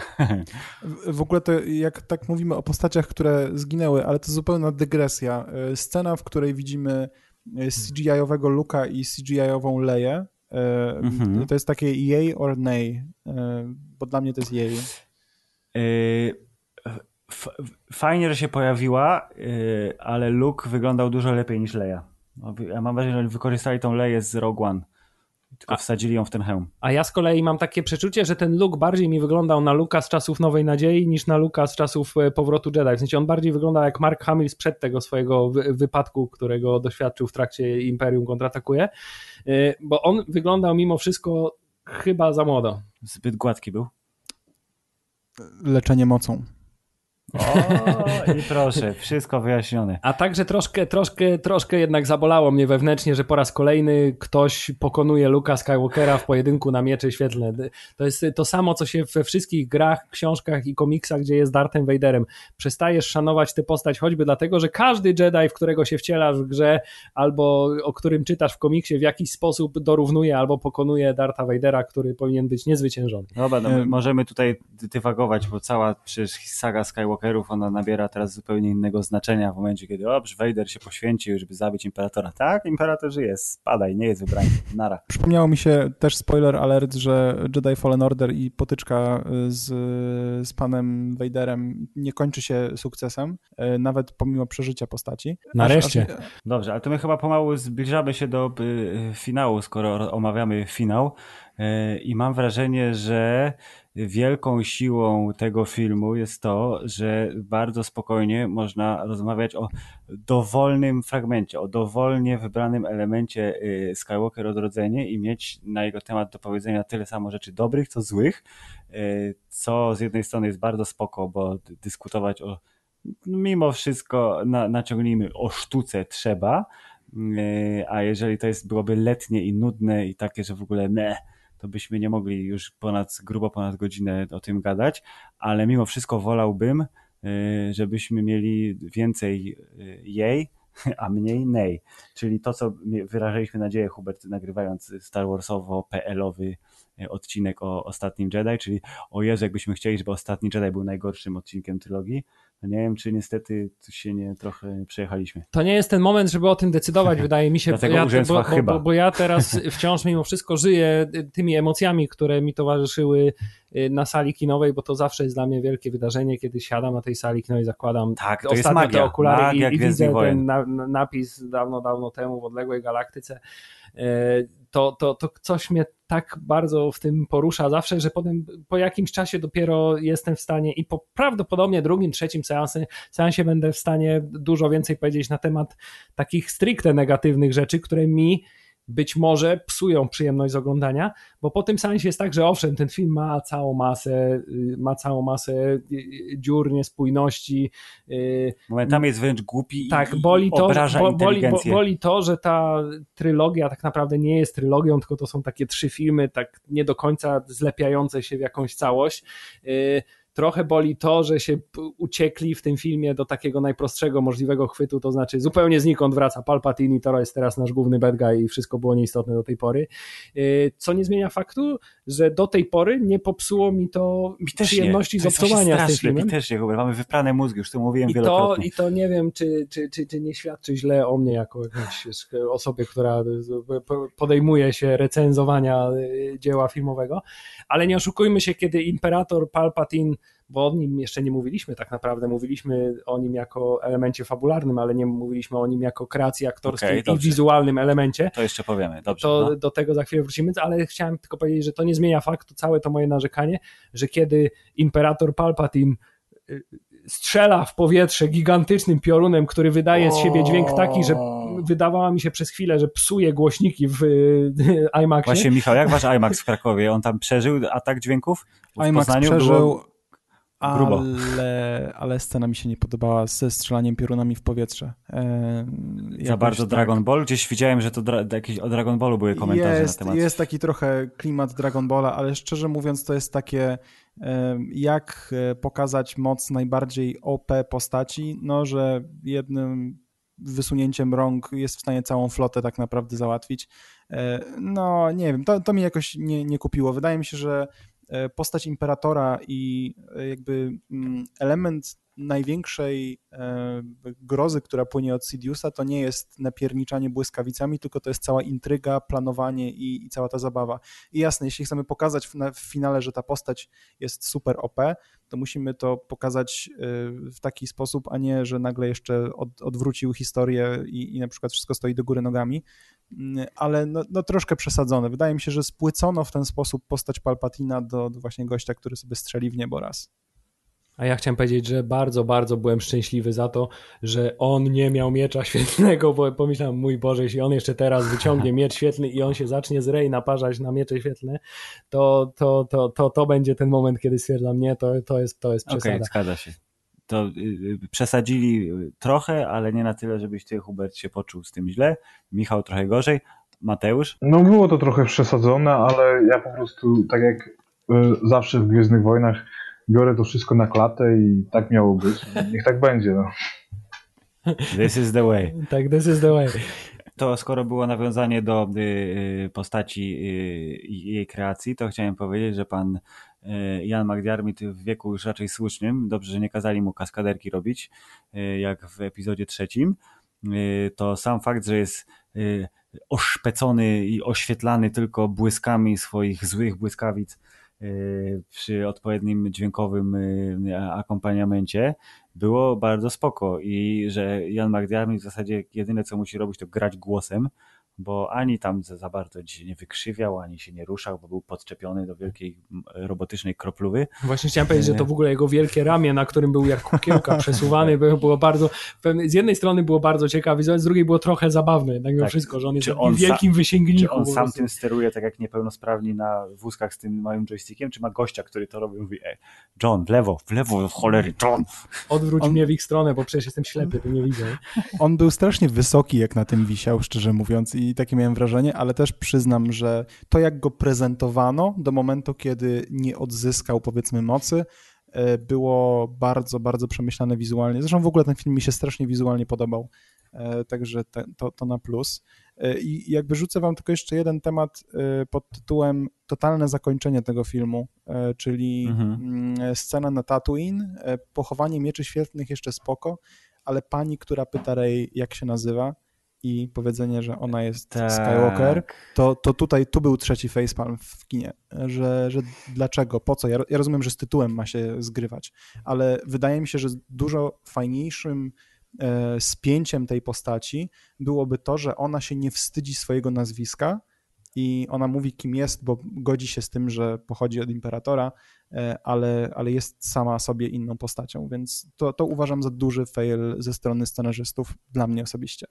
D: W- ogóle to jak tak mówimy o postaciach, które zginęły, ale to zupełna dygresja. Y, Scena, w której widzimy y, CGI-owego Luka i CGI-ową Leję,
A: Mhm.
D: to jest takie yay or nay, y, bo dla mnie to jest.
A: Yy, f- Fajnie, że się pojawiła, ale Luke wyglądał dużo lepiej niż Leia. No, Ja mam wrażenie, że wykorzystali tą Leję z Rogue One. Tylko
B: A-
A: wsadzili ją w ten hełm.
B: A ja z kolei mam takie przeczucie, że ten look bardziej mi wyglądał na Luka z czasów Nowej Nadziei niż na Luka z czasów e, powrotu Jedi. W sensie on bardziej wygląda jak Mark Hamill sprzed tego swojego wy- wypadku, którego doświadczył w trakcie Imperium kontratakuje. E, Bo on wyglądał mimo wszystko chyba za młodo.
A: Zbyt gładki był.
D: Leczenie mocą.
A: O, i proszę, wszystko wyjaśnione.
B: A także troszkę, troszkę, troszkę jednak zabolało mnie wewnętrznie, że po raz kolejny ktoś pokonuje Luka Skywalkera w pojedynku na miecze świetlne. To jest to samo, co się we wszystkich grach, książkach i komiksach, gdzie jest Darthem Vaderem. Przestajesz szanować tę postać choćby dlatego, że każdy Jedi, w którego się wcielasz w grze, albo o którym czytasz w komiksie, w jakiś sposób dorównuje albo pokonuje Dartha Vadera, który powinien być niezwyciężony.
A: Dobra, no, my
D: Em.
A: możemy tutaj dywagować, bo cała przecież saga Skywalkerów, ona nabiera teraz zupełnie innego znaczenia w momencie, kiedy dobrze, Vader się poświęcił, żeby zabić Imperatora. Tak, Imperator żyje, spadaj, nie jest wybrany. Nara.
D: Przypomniało mi się też spoiler alert, że Jedi Fallen Order i potyczka z, z panem Vaderem nie kończy się sukcesem, y, nawet pomimo przeżycia postaci.
B: Nareszcie.
D: Aż, aż,
A: Dobrze, ale to my chyba pomału zbliżamy się do y, finału, skoro omawiamy finał. I mam wrażenie, że wielką siłą tego filmu jest to, że bardzo spokojnie można rozmawiać o dowolnym fragmencie, o dowolnie wybranym elemencie y, Skywalker Odrodzenie i mieć na jego temat do powiedzenia tyle samo rzeczy dobrych, co złych, y, co z jednej strony jest bardzo spoko, bo dyskutować o mimo wszystko na, naciągnijmy o sztuce trzeba, Yy, a jeżeli to jest, byłoby letnie i nudne i takie, że w ogóle ne, to byśmy nie mogli już ponad, grubo ponad godzinę o tym gadać, ale mimo wszystko wolałbym, yy, żebyśmy mieli więcej yy, jej, a mniej nej. Czyli to, co wyrażaliśmy nadzieję, Hubert, nagrywając Star Warsowo-PL-owy yy, odcinek o Ostatnim Jedi, czyli o Jezu, jakbyśmy chcieli, żeby Ostatni Jedi był najgorszym odcinkiem trylogii, nie wiem, czy niestety tu się nie trochę przejechaliśmy.
B: To nie jest ten moment, żeby o tym decydować, wydaje mi się.
A: Dlatego
B: ja, bo, bo,
A: chyba.
B: bo, bo ja teraz wciąż mimo wszystko żyję tymi emocjami, które mi towarzyszyły y, na sali kinowej, bo to zawsze jest dla mnie wielkie wydarzenie, kiedy siadam na tej sali kinowej, zakładam
A: Tak, to jest
B: ostatnio
A: magia.
B: te okulary
A: Magia
B: i, i widzę ten na, na, napis dawno, dawno temu w odległej galaktyce. To, to, to coś mnie tak bardzo w tym porusza zawsze, że potem po jakimś czasie dopiero jestem w stanie i po prawdopodobnie drugim, trzecim seansie, seansie będę w stanie dużo więcej powiedzieć na temat takich stricte negatywnych rzeczy, które mi być może psują przyjemność z oglądania, bo po tym seansie jest tak, że owszem, ten film ma całą masę, y, ma całą masę y, y, dziur, niespójności,
A: Momentami jest wręcz głupi
B: tak,
A: i,
B: boli to,
A: obraża
B: bo, boli, bo, boli to, że ta trylogia tak naprawdę nie jest trylogią, tylko to są takie trzy filmy, tak nie do końca zlepiające się w jakąś całość. Trochę boli to, że się uciekli w tym filmie do takiego najprostszego możliwego chwytu, to znaczy zupełnie znikąd wraca Palpatine i to jest teraz nasz główny bad guy i wszystko było nieistotne do tej pory. Yy, Co nie zmienia faktu, że do tej pory nie popsuło mi to
A: Mi też
B: przyjemności
A: nie.
B: z
A: To
B: obcowania z tym filmem.
A: Mi też nie, Hubert. Mamy wyprane mózgi, już to mówiłem
B: I to,
A: wielokrotnie.
B: I to nie wiem, czy, czy, czy, czy nie świadczy źle o mnie jako wiesz, osobie, która podejmuje się recenzowania y, dzieła filmowego, ale nie oszukujmy się, kiedy Imperator Palpatine, bo o nim jeszcze nie mówiliśmy tak naprawdę, mówiliśmy o nim jako elemencie fabularnym, ale nie mówiliśmy o nim jako kreacji aktorskiej
A: Okej,
B: i
A: dobrze.
B: wizualnym elemencie,
A: To jeszcze powiemy, dobrze.
B: to
A: no.
B: do tego za chwilę wrócimy, ale chciałem tylko powiedzieć, że to nie zmienia faktu, całe to moje narzekanie, że kiedy Imperator Palpatine y, strzela w powietrze gigantycznym piorunem, który wydaje z siebie dźwięk taki, że wydawała mi się przez chwilę, że psuje głośniki w y, IMAXie.
A: Właśnie Michał, jak wasz IMAX w Krakowie? On tam przeżył atak dźwięków? W
D: IMAX
A: Poznaniu
D: przeżył,
A: Było... Grubo.
D: Ale, ale scena mi się nie podobała ze strzelaniem piorunami w powietrze. E,
A: Za bardzo tak. Dragon Ball? Gdzieś widziałem, że to dra jakieś o Dragon Ballu były komentarze
D: jest,
A: na temat.
D: Jest taki trochę klimat Dragon Balla, ale szczerze mówiąc to jest takie e, jak e, pokazać moc najbardziej OP postaci, no że jednym wysunięciem rąk jest w stanie całą flotę tak naprawdę załatwić. E, no nie wiem, to, to mi jakoś nie, nie kupiło. Wydaje mi się, że postać imperatora i e, jakby mm, element największej e, grozy, która płynie od Sidiousa, to nie jest napierniczanie błyskawicami, tylko to jest cała intryga, planowanie i, i cała ta zabawa. I jasne, jeśli chcemy pokazać w, w, finale, że ta postać jest super OP, to musimy to pokazać w taki sposób, a nie, że nagle jeszcze od, odwrócił historię i, i na przykład wszystko stoi do góry nogami. Mm, ale no, no, troszkę przesadzone. Wydaje mi się, że spłycono w ten sposób postać Palpatina do, do właśnie gościa, który sobie strzeli w niebo raz.
B: A ja chciałem powiedzieć, że bardzo, bardzo byłem szczęśliwy za to, że on nie miał miecza świetlnego, bo pomyślałem, mój Boże, jeśli on jeszcze teraz wyciągnie miecz świetlny i on się zacznie z Rey naparzać na miecze świetlne, to, to, to, to, to będzie ten moment, kiedy stwierdzam, nie, to, to jest, to jest przesada.
A: Okej, okay, zgadza się to y, y, przesadzili trochę, ale nie na tyle, żebyś ty, Hubert, się poczuł z tym źle. Michał trochę gorzej. Mateusz?
C: No było to trochę przesadzone, ale ja po prostu, tak jak y, zawsze w Gwiezdnych Wojnach, biorę to wszystko na klatę i tak miało być. Niech tak będzie. No.
A: This is the way.
B: tak, this is the way.
A: To skoro było nawiązanie do y, postaci y, jej kreacji, to chciałem powiedzieć, że pan y, Jan McDiarmid w wieku już raczej słusznym, dobrze, że nie kazali mu kaskaderki robić, jak w epizodzie trzecim, to sam fakt, że jest oszpecony i oświetlany tylko błyskami swoich złych błyskawic przy odpowiednim dźwiękowym akompaniamencie było bardzo spoko i że Jan McDiarmid w zasadzie jedyne co musi robić to grać głosem bo ani tam za, za bardzo się nie wykrzywiał, ani się nie ruszał, bo był podczepiony do wielkiej robotycznej kropluwy.
B: Właśnie chciałem powiedzieć, że to w ogóle jego wielkie ramię, na którym był jak kukiełka przesuwany, było, było bardzo, z jednej strony było bardzo ciekawe, z drugiej było trochę zabawne, jednak mimo tak. wszystko, że on jest on wielkim wysięgnikiem.
A: Czy on sam tym steruje, tak jak niepełnosprawni na wózkach z tym małym joystickiem, czy ma gościa, który to robi mówi, ej, John, w lewo, w lewo, cholery, John.
B: Odwróć on... mnie w ich stronę, bo przecież jestem ślepy, to nie widzę.
D: On był strasznie wysoki, jak na tym wisiał, szczerze mówiąc, i takie miałem wrażenie, ale też przyznam, że to jak go prezentowano do momentu, kiedy nie odzyskał powiedzmy mocy, e, było bardzo, bardzo przemyślane wizualnie. Zresztą w ogóle ten film mi się strasznie wizualnie podobał, e, także te, to, to na plus. E, I jakby rzucę wam tylko jeszcze jeden temat pod tytułem totalne zakończenie tego filmu, czyli mhm. Mm, scena na Tatooine, pochowanie mieczy świetlnych jeszcze spoko, ale pani, która pyta Rey, jak się nazywa, i powiedzenie, że ona jest tak. Skywalker, to, to tutaj, tu był trzeci facepalm w kinie, że, że dlaczego, po co, ja, ja rozumiem, że z tytułem ma się zgrywać, ale wydaje mi się, że dużo fajniejszym e, spięciem tej postaci byłoby to, że ona się nie wstydzi swojego nazwiska i ona mówi, kim jest, bo godzi się z tym, że pochodzi od imperatora, e, ale, ale jest sama sobie inną postacią, więc to, to uważam za duży fail ze strony scenarzystów, dla mnie osobiście.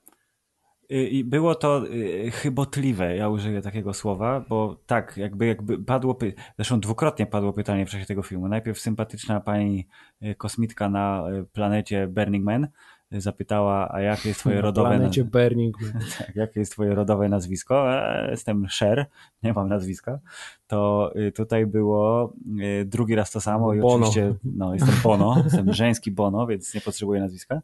A: I było to y, chybotliwe, ja użyję takiego słowa, bo tak, jakby, jakby padło, zresztą dwukrotnie padło pytanie w czasie tego filmu. Najpierw sympatyczna pani y, kosmitka na y, planecie Burning Man zapytała, a jakie jest twoje rodowe...
B: Na planecie Burning Man.
A: tak, jakie jest twoje rodowe nazwisko? E, jestem Sher, nie mam nazwiska. To tutaj było drugi raz to samo i Bono. oczywiście, no, jestem Bono, jestem żeński Bono, więc nie potrzebuję nazwiska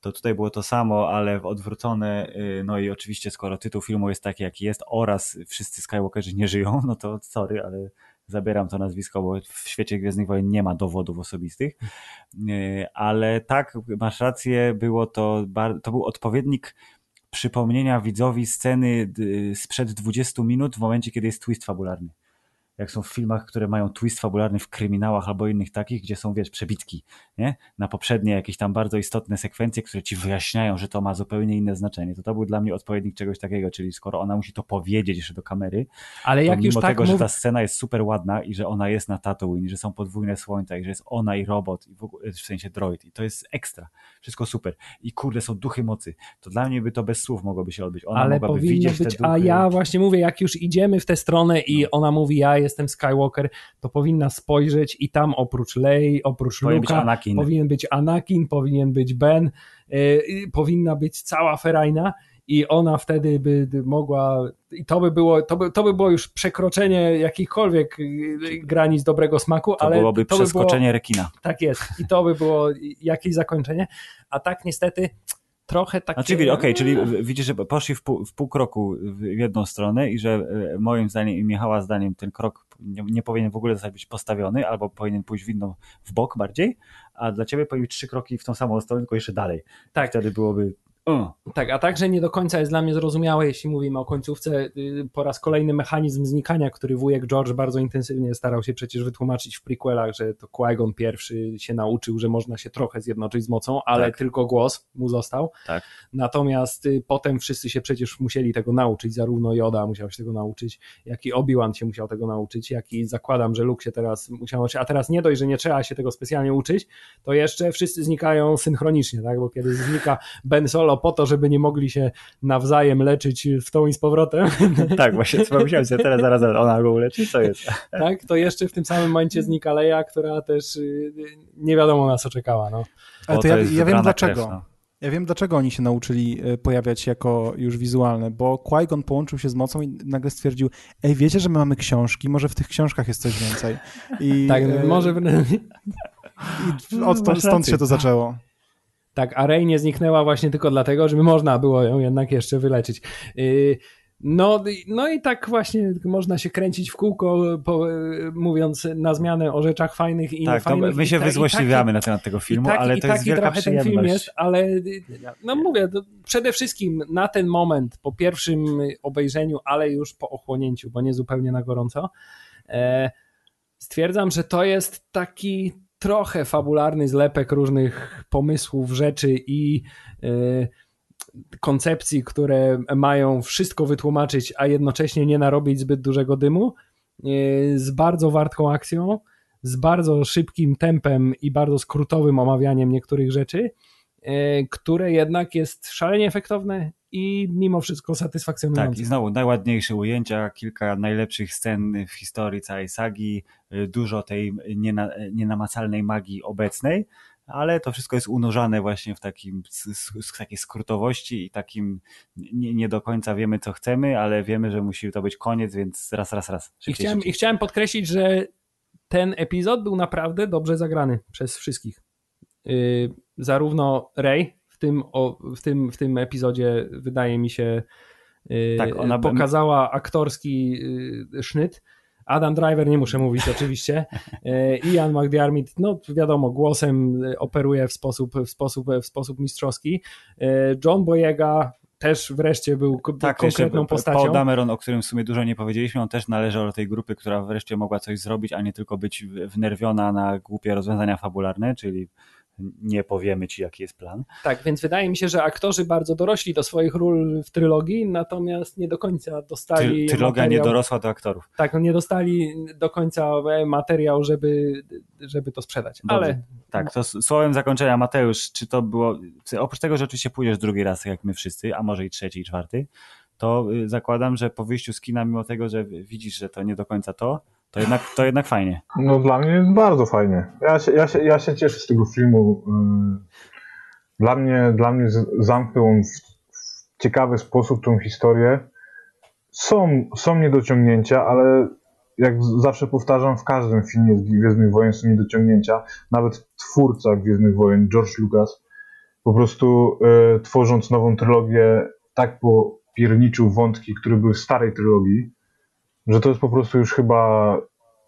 A: to tutaj było to samo, ale odwrócone, y, no i oczywiście skoro tytuł filmu jest taki jaki jest oraz wszyscy Skywalkerzy nie żyją, no to sorry, ale zabieram to nazwisko, bo w świecie Gwiezdnych Wojen nie ma dowodów osobistych, y, ale tak, masz rację, było to, to był odpowiednik przypomnienia widzowi sceny sprzed 20 minut w momencie, kiedy jest twist fabularny jak są w filmach, które mają twist fabularny w kryminałach albo innych takich, gdzie są, wiesz, przebitki, nie? Na poprzednie jakieś tam bardzo istotne sekwencje, które ci wyjaśniają, że to ma zupełnie inne znaczenie. To to był dla mnie odpowiednik czegoś takiego, czyli skoro ona musi to powiedzieć jeszcze do kamery, ale jak już mimo tak tego, że ta scena jest super ładna i że ona jest na Tatooine, że są podwójne słońca i że jest ona i robot, i w, ogóle, w sensie droid i to jest ekstra. Wszystko super. I kurde, są duchy mocy. To dla mnie by to bez słów mogłoby się odbyć. Ona
B: ale
A: mogłaby widzieć
B: być, A ja właśnie mówię, jak już idziemy w tę stronę i no. ona mówi, ja jestem jestem Skywalker, to powinna spojrzeć i tam oprócz Lei, oprócz
A: Powinien być
B: Luka,
A: Anakin.
B: powinien być Anakin, powinien być Ben, yy, powinna być cała ferajna i ona wtedy by mogła, i to by było, to by, to by było już przekroczenie jakichkolwiek yy, granic dobrego smaku,
A: To
B: ale
A: byłoby
B: to by było,
A: przeskoczenie rekina.
B: tak jest, i to by było jakieś zakończenie, a tak niestety trochę takie...
A: Znaczy, okej, czyli w- widzisz, że poszli w pół, w pół kroku w jedną stronę i że e, moim zdaniem i Michała zdaniem ten krok nie, nie powinien w ogóle zostać być postawiony, albo powinien pójść w inną, w bok bardziej, a dla ciebie powinien być trzy kroki w tą samą stronę, tylko jeszcze dalej.
B: Tak.
A: Wtedy byłoby... Uh.
B: Tak, a także nie do końca jest dla mnie zrozumiałe, jeśli mówimy o końcówce, y, po raz kolejny mechanizm znikania, który wujek George bardzo intensywnie starał się przecież wytłumaczyć w prequelach, że to Qui-Gon pierwszy się nauczył, że można się trochę zjednoczyć z mocą, ale
A: Tak.
B: tylko głos mu został.
A: Tak.
B: Natomiast y, potem wszyscy się przecież musieli tego nauczyć, zarówno Yoda musiał się tego nauczyć, jak i Obi-Wan się musiał tego nauczyć, jak i zakładam, że Luke się teraz musiał nauczyć, a teraz nie dość, że nie trzeba się tego specjalnie uczyć, to jeszcze wszyscy znikają synchronicznie, tak? bo kiedy znika Ben Solo po to, żeby nie mogli się nawzajem leczyć w tą i z powrotem,
A: Tak, właśnie pomyślałem sobie teraz, zaraz, ona go uleczy, co jest?
B: tak? to jeszcze w tym samym momencie znika Leia, która też y, nie wiadomo na co czekała. No.
D: Ale to ja, ja wiem dlaczego.
A: krew, no.
D: Ja wiem, dlaczego oni się nauczyli e, pojawiać jako już wizualne, bo Qui-Gon połączył się z mocą i nagle stwierdził, ej, wiecie, że my mamy książki, może w tych książkach jest coś więcej. I,
B: Tak,
D: e,
B: może...
D: i od, stąd się to zaczęło.
B: Tak, a Rey nie zniknęła właśnie tylko dlatego, żeby można było ją jednak jeszcze wyleczyć. Yy, No, no i tak właśnie można się kręcić w kółko, po, yy, mówiąc na zmianę o rzeczach fajnych i
A: Tak, to
B: niefajnych.
A: my się
B: ta- i
A: wyzłośliwiamy
B: taki-
A: na temat tego filmu,
B: taki-
A: ale to jest
B: taki
A: wielka
B: trochę ten film
A: przyjemność.
B: jest, ale no mówię, przede wszystkim na ten moment, po pierwszym obejrzeniu, ale już po ochłonięciu, bo nie zupełnie na gorąco, e, stwierdzam, że to jest taki trochę fabularny zlepek różnych pomysłów, rzeczy i e, koncepcji, które mają wszystko wytłumaczyć, a jednocześnie nie narobić zbyt dużego dymu, e, z bardzo wartką akcją, z bardzo szybkim tempem i bardzo skrótowym omawianiem niektórych rzeczy, e, które jednak jest szalenie efektowne i mimo wszystko satysfakcjonujące.
A: Tak, i znowu najładniejsze ujęcia, kilka najlepszych scen w historii całej sagi, y, dużo tej niena, nienamacalnej magii obecnej, ale to wszystko jest unurzane właśnie w takim, z, takiej skrótowości i takim nie, nie do końca wiemy, co chcemy, ale wiemy, że musi to być koniec, więc raz, raz, raz.
B: I
A: Szybciej,
B: chciałem,
A: szybciej.
B: I chciałem podkreślić, że ten epizod był naprawdę dobrze zagrany przez wszystkich. Yy, zarówno Rey w tym, o, w, tym, w tym epizodzie wydaje mi się yy,
A: Tak, ona
B: pokazała aktorski yy, sznyt. Adam Driver, nie muszę mówić oczywiście. Yy, Ian McDiarmid, no wiadomo, głosem operuje w sposób, w sposób, w sposób mistrzowski. John Boyega też wreszcie był
A: Tak, jeszcze
B: postacią.
A: Paul Dameron, o którym w sumie dużo nie powiedzieliśmy, on też należał do tej grupy, która wreszcie mogła coś zrobić, a nie tylko być wnerwiona na głupie rozwiązania fabularne, czyli nie powiemy ci, jaki jest plan.
B: Tak, więc wydaje mi się, że aktorzy bardzo dorośli do swoich ról w trylogii, natomiast nie do końca dostali.
A: Ty, trylogia nie
B: materiał,
A: dorosła do aktorów.
B: Tak, nie dostali do końca materiał, żeby, żeby to sprzedać.
A: Dobrze.
B: Ale
A: Tak, to słowem zakończenia, Mateusz, czy to było, oprócz tego, że oczywiście pójdziesz drugi raz, jak my wszyscy, a może i trzeci, i czwarty, to y, zakładam, że po wyjściu z kina, mimo tego, że widzisz, że to nie do końca to, to jednak, to jednak fajnie.
C: No dla mnie jest bardzo fajnie. Ja się, ja się, ja się cieszę z tego filmu. Yy, Dla mnie, dla mnie zamknął on w, ciekawy sposób tą historię. Są, są niedociągnięcia, ale jak zawsze powtarzam, w każdym filmie z Gwiezdnych Wojen są niedociągnięcia. Nawet twórca Gwiezdnych Wojen, George Lucas, po prostu yy, tworząc nową trylogię, tak popierniczył wątki, które były w starej trylogii, że to jest po prostu już chyba,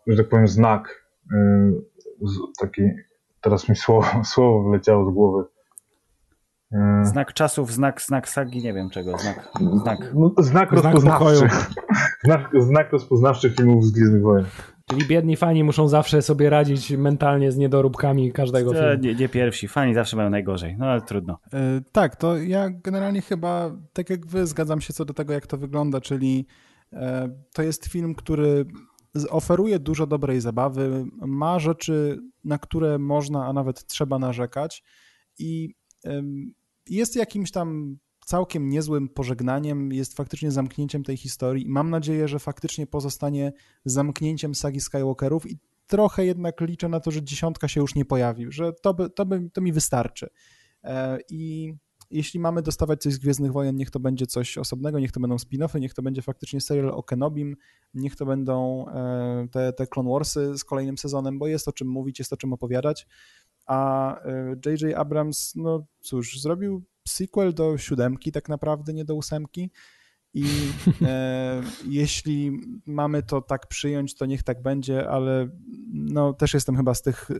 C: że tak powiem, znak yy, z, taki, teraz mi słowo, słowo wleciało z głowy. Yy,
A: Znak czasów, znak, znak sagi, nie wiem czego, znak, znak.
C: no, znak rozpoznawczy. Znak, znak rozpoznawczy filmów z Gwiezdnych Wojen.
B: czyli biedni fani muszą zawsze sobie radzić mentalnie z niedoróbkami każdego filmu.
A: Nie, nie pierwsi, fani zawsze mają najgorzej, no ale trudno.
D: E, Tak, to ja generalnie chyba, tak jak wy, zgadzam się co do tego, jak to wygląda, czyli to jest film, który oferuje dużo dobrej zabawy, ma rzeczy, na które można, a nawet trzeba narzekać i jest jakimś tam całkiem niezłym pożegnaniem, jest faktycznie zamknięciem tej historii. Mam nadzieję, że faktycznie pozostanie zamknięciem sagi Skywalkerów i trochę jednak liczę na to, że dziesiątka się już nie pojawi, że to, by, to, by, to mi wystarczy. E, I jeśli mamy dostawać coś z Gwiezdnych Wojen, niech to będzie coś osobnego, niech to będą spin-offy, niech to będzie faktycznie serial o Kenobim, niech to będą e, te, te Clone Warsy z kolejnym sezonem, bo jest o czym mówić, jest o czym opowiadać. A J.J. E, Abrams, no cóż, zrobił sequel do siódemki tak naprawdę, nie do ósemki. I e, jeśli mamy to tak przyjąć, to niech tak będzie, ale no, też jestem chyba z tych e,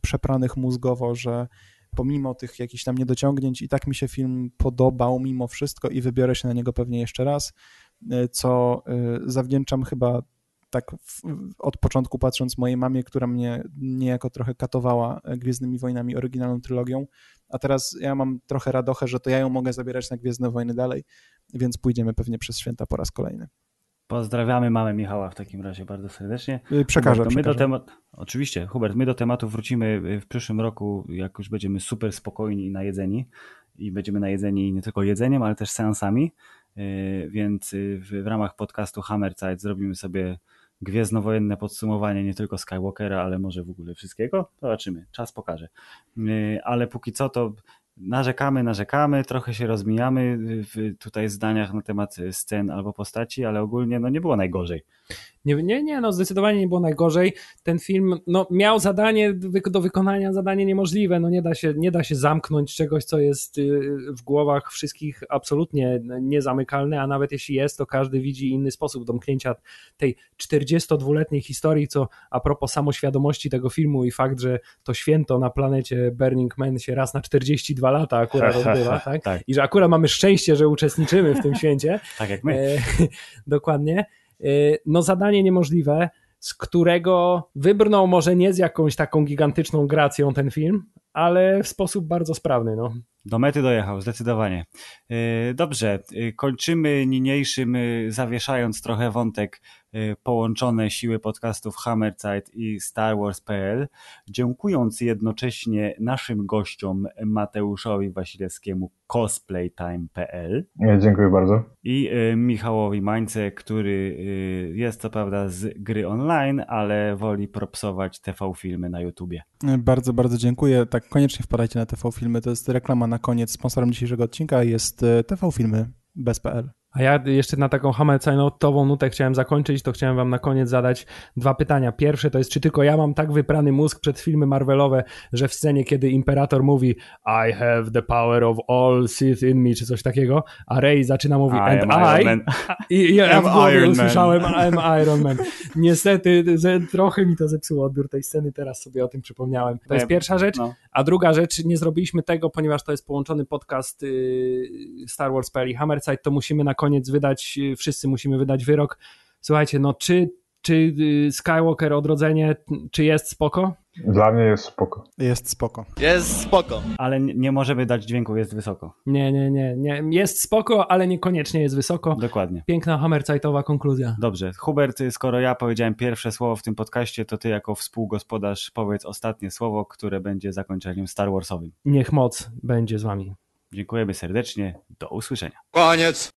D: przepranych mózgowo, że pomimo tych jakichś tam niedociągnięć i tak mi się film podobał mimo wszystko i wybiorę się na niego pewnie jeszcze raz, e, co e, zawdzięczam chyba tak w, od początku patrząc mojej mamie, która mnie niejako trochę katowała Gwiezdnymi Wojnami, oryginalną trylogią, a teraz ja mam trochę radochę, że to ja ją mogę zabierać na Gwiezdne Wojny dalej, więc pójdziemy pewnie przez święta po raz kolejny.
A: Pozdrawiamy mamę Michała w takim razie bardzo serdecznie.
D: Y, przekażę.
A: Hubert,
D: my
A: do temat... Oczywiście, Hubert, my do tematu wrócimy w przyszłym roku, jak już będziemy super spokojni i najedzeni. I będziemy najedzeni nie tylko jedzeniem, ale też seansami. Y, więc y, w, ramach podcastu Hammer Zeit zrobimy sobie gwiezdnowojenne podsumowanie nie tylko Skywalkera, ale może w ogóle wszystkiego. Zobaczymy, czas pokaże. Ale póki co to narzekamy, narzekamy, trochę się rozmijamy w tutaj zdaniach na temat scen albo postaci, ale ogólnie no nie było najgorzej.
B: Nie, nie, nie, no zdecydowanie nie było najgorzej. Ten film no, miał zadanie do wykonania, zadanie niemożliwe. No nie da, się, nie da się zamknąć czegoś, co jest y, w głowach wszystkich absolutnie niezamykalne, a nawet jeśli jest, to każdy widzi inny sposób domknięcia tej 42-letniej historii, co a propos samoświadomości tego filmu i fakt, że to święto na planecie Burning Man się raz na 42 lata akurat odbywa, tak? tak? I że akurat mamy szczęście, że uczestniczymy w tym święcie.
A: tak jak my. E,
B: dokładnie. Y, no zadanie niemożliwe, z którego wybrnął może nie z jakąś taką gigantyczną gracją ten film, ale w sposób bardzo sprawny. No.
A: Do mety dojechał, zdecydowanie. Y, dobrze, y, kończymy niniejszym, zawieszając trochę wątek połączone siły podcastów Hammerzeit i Star Wars.pl, dziękując jednocześnie naszym gościom Mateuszowi Wasilewskiemu cosplaytime.pl.
C: Dziękuję bardzo.
A: I y, Michałowi Mańce, który y, jest co prawda z gry online, ale woli propsować TV filmy na YouTubie.
D: Bardzo, bardzo dziękuję. Tak, koniecznie wpadajcie na TV filmy. To jest reklama na koniec. Sponsorem dzisiejszego odcinka jest TV filmy bez.pl.
B: A ja jeszcze na taką hammercainotową nutę chciałem zakończyć, to chciałem wam na koniec zadać dwa pytania. Pierwsze to jest, czy tylko ja mam tak wyprany mózg przed filmy Marvelowe, że w scenie, kiedy Imperator mówi I have the power of all Sith in me, czy coś takiego, a Rey zaczyna mówić I and I, i, i ja w Iron usłyszałem I'm Iron Man. Niestety trochę mi to zepsuło odbiór tej sceny, teraz sobie o tym przypomniałem. To jest pierwsza rzecz. No. A druga rzecz, nie zrobiliśmy tego, ponieważ to jest połączony podcast y, Star Wars i Hammerside, to musimy na koniec wydać, y, wszyscy musimy wydać wyrok. Słuchajcie, no czy, czy y, Skywalker Odrodzenie, czy jest spoko?
C: Dla mnie jest spoko.
D: Jest spoko.
E: Jest spoko.
A: Ale nie możemy dać dźwięku, jest wysoko.
B: Nie, nie, nie, nie. Jest spoko, ale niekoniecznie jest wysoko.
A: Dokładnie.
B: Piękna hammerzeitowa konkluzja.
A: Dobrze. Hubert, skoro ja powiedziałem pierwsze słowo w tym podcaście, to ty jako współgospodarz powiedz ostatnie słowo, które będzie zakończeniem Star Warsowym.
B: Niech moc będzie z wami.
A: Dziękujemy serdecznie. Do usłyszenia.
E: Koniec.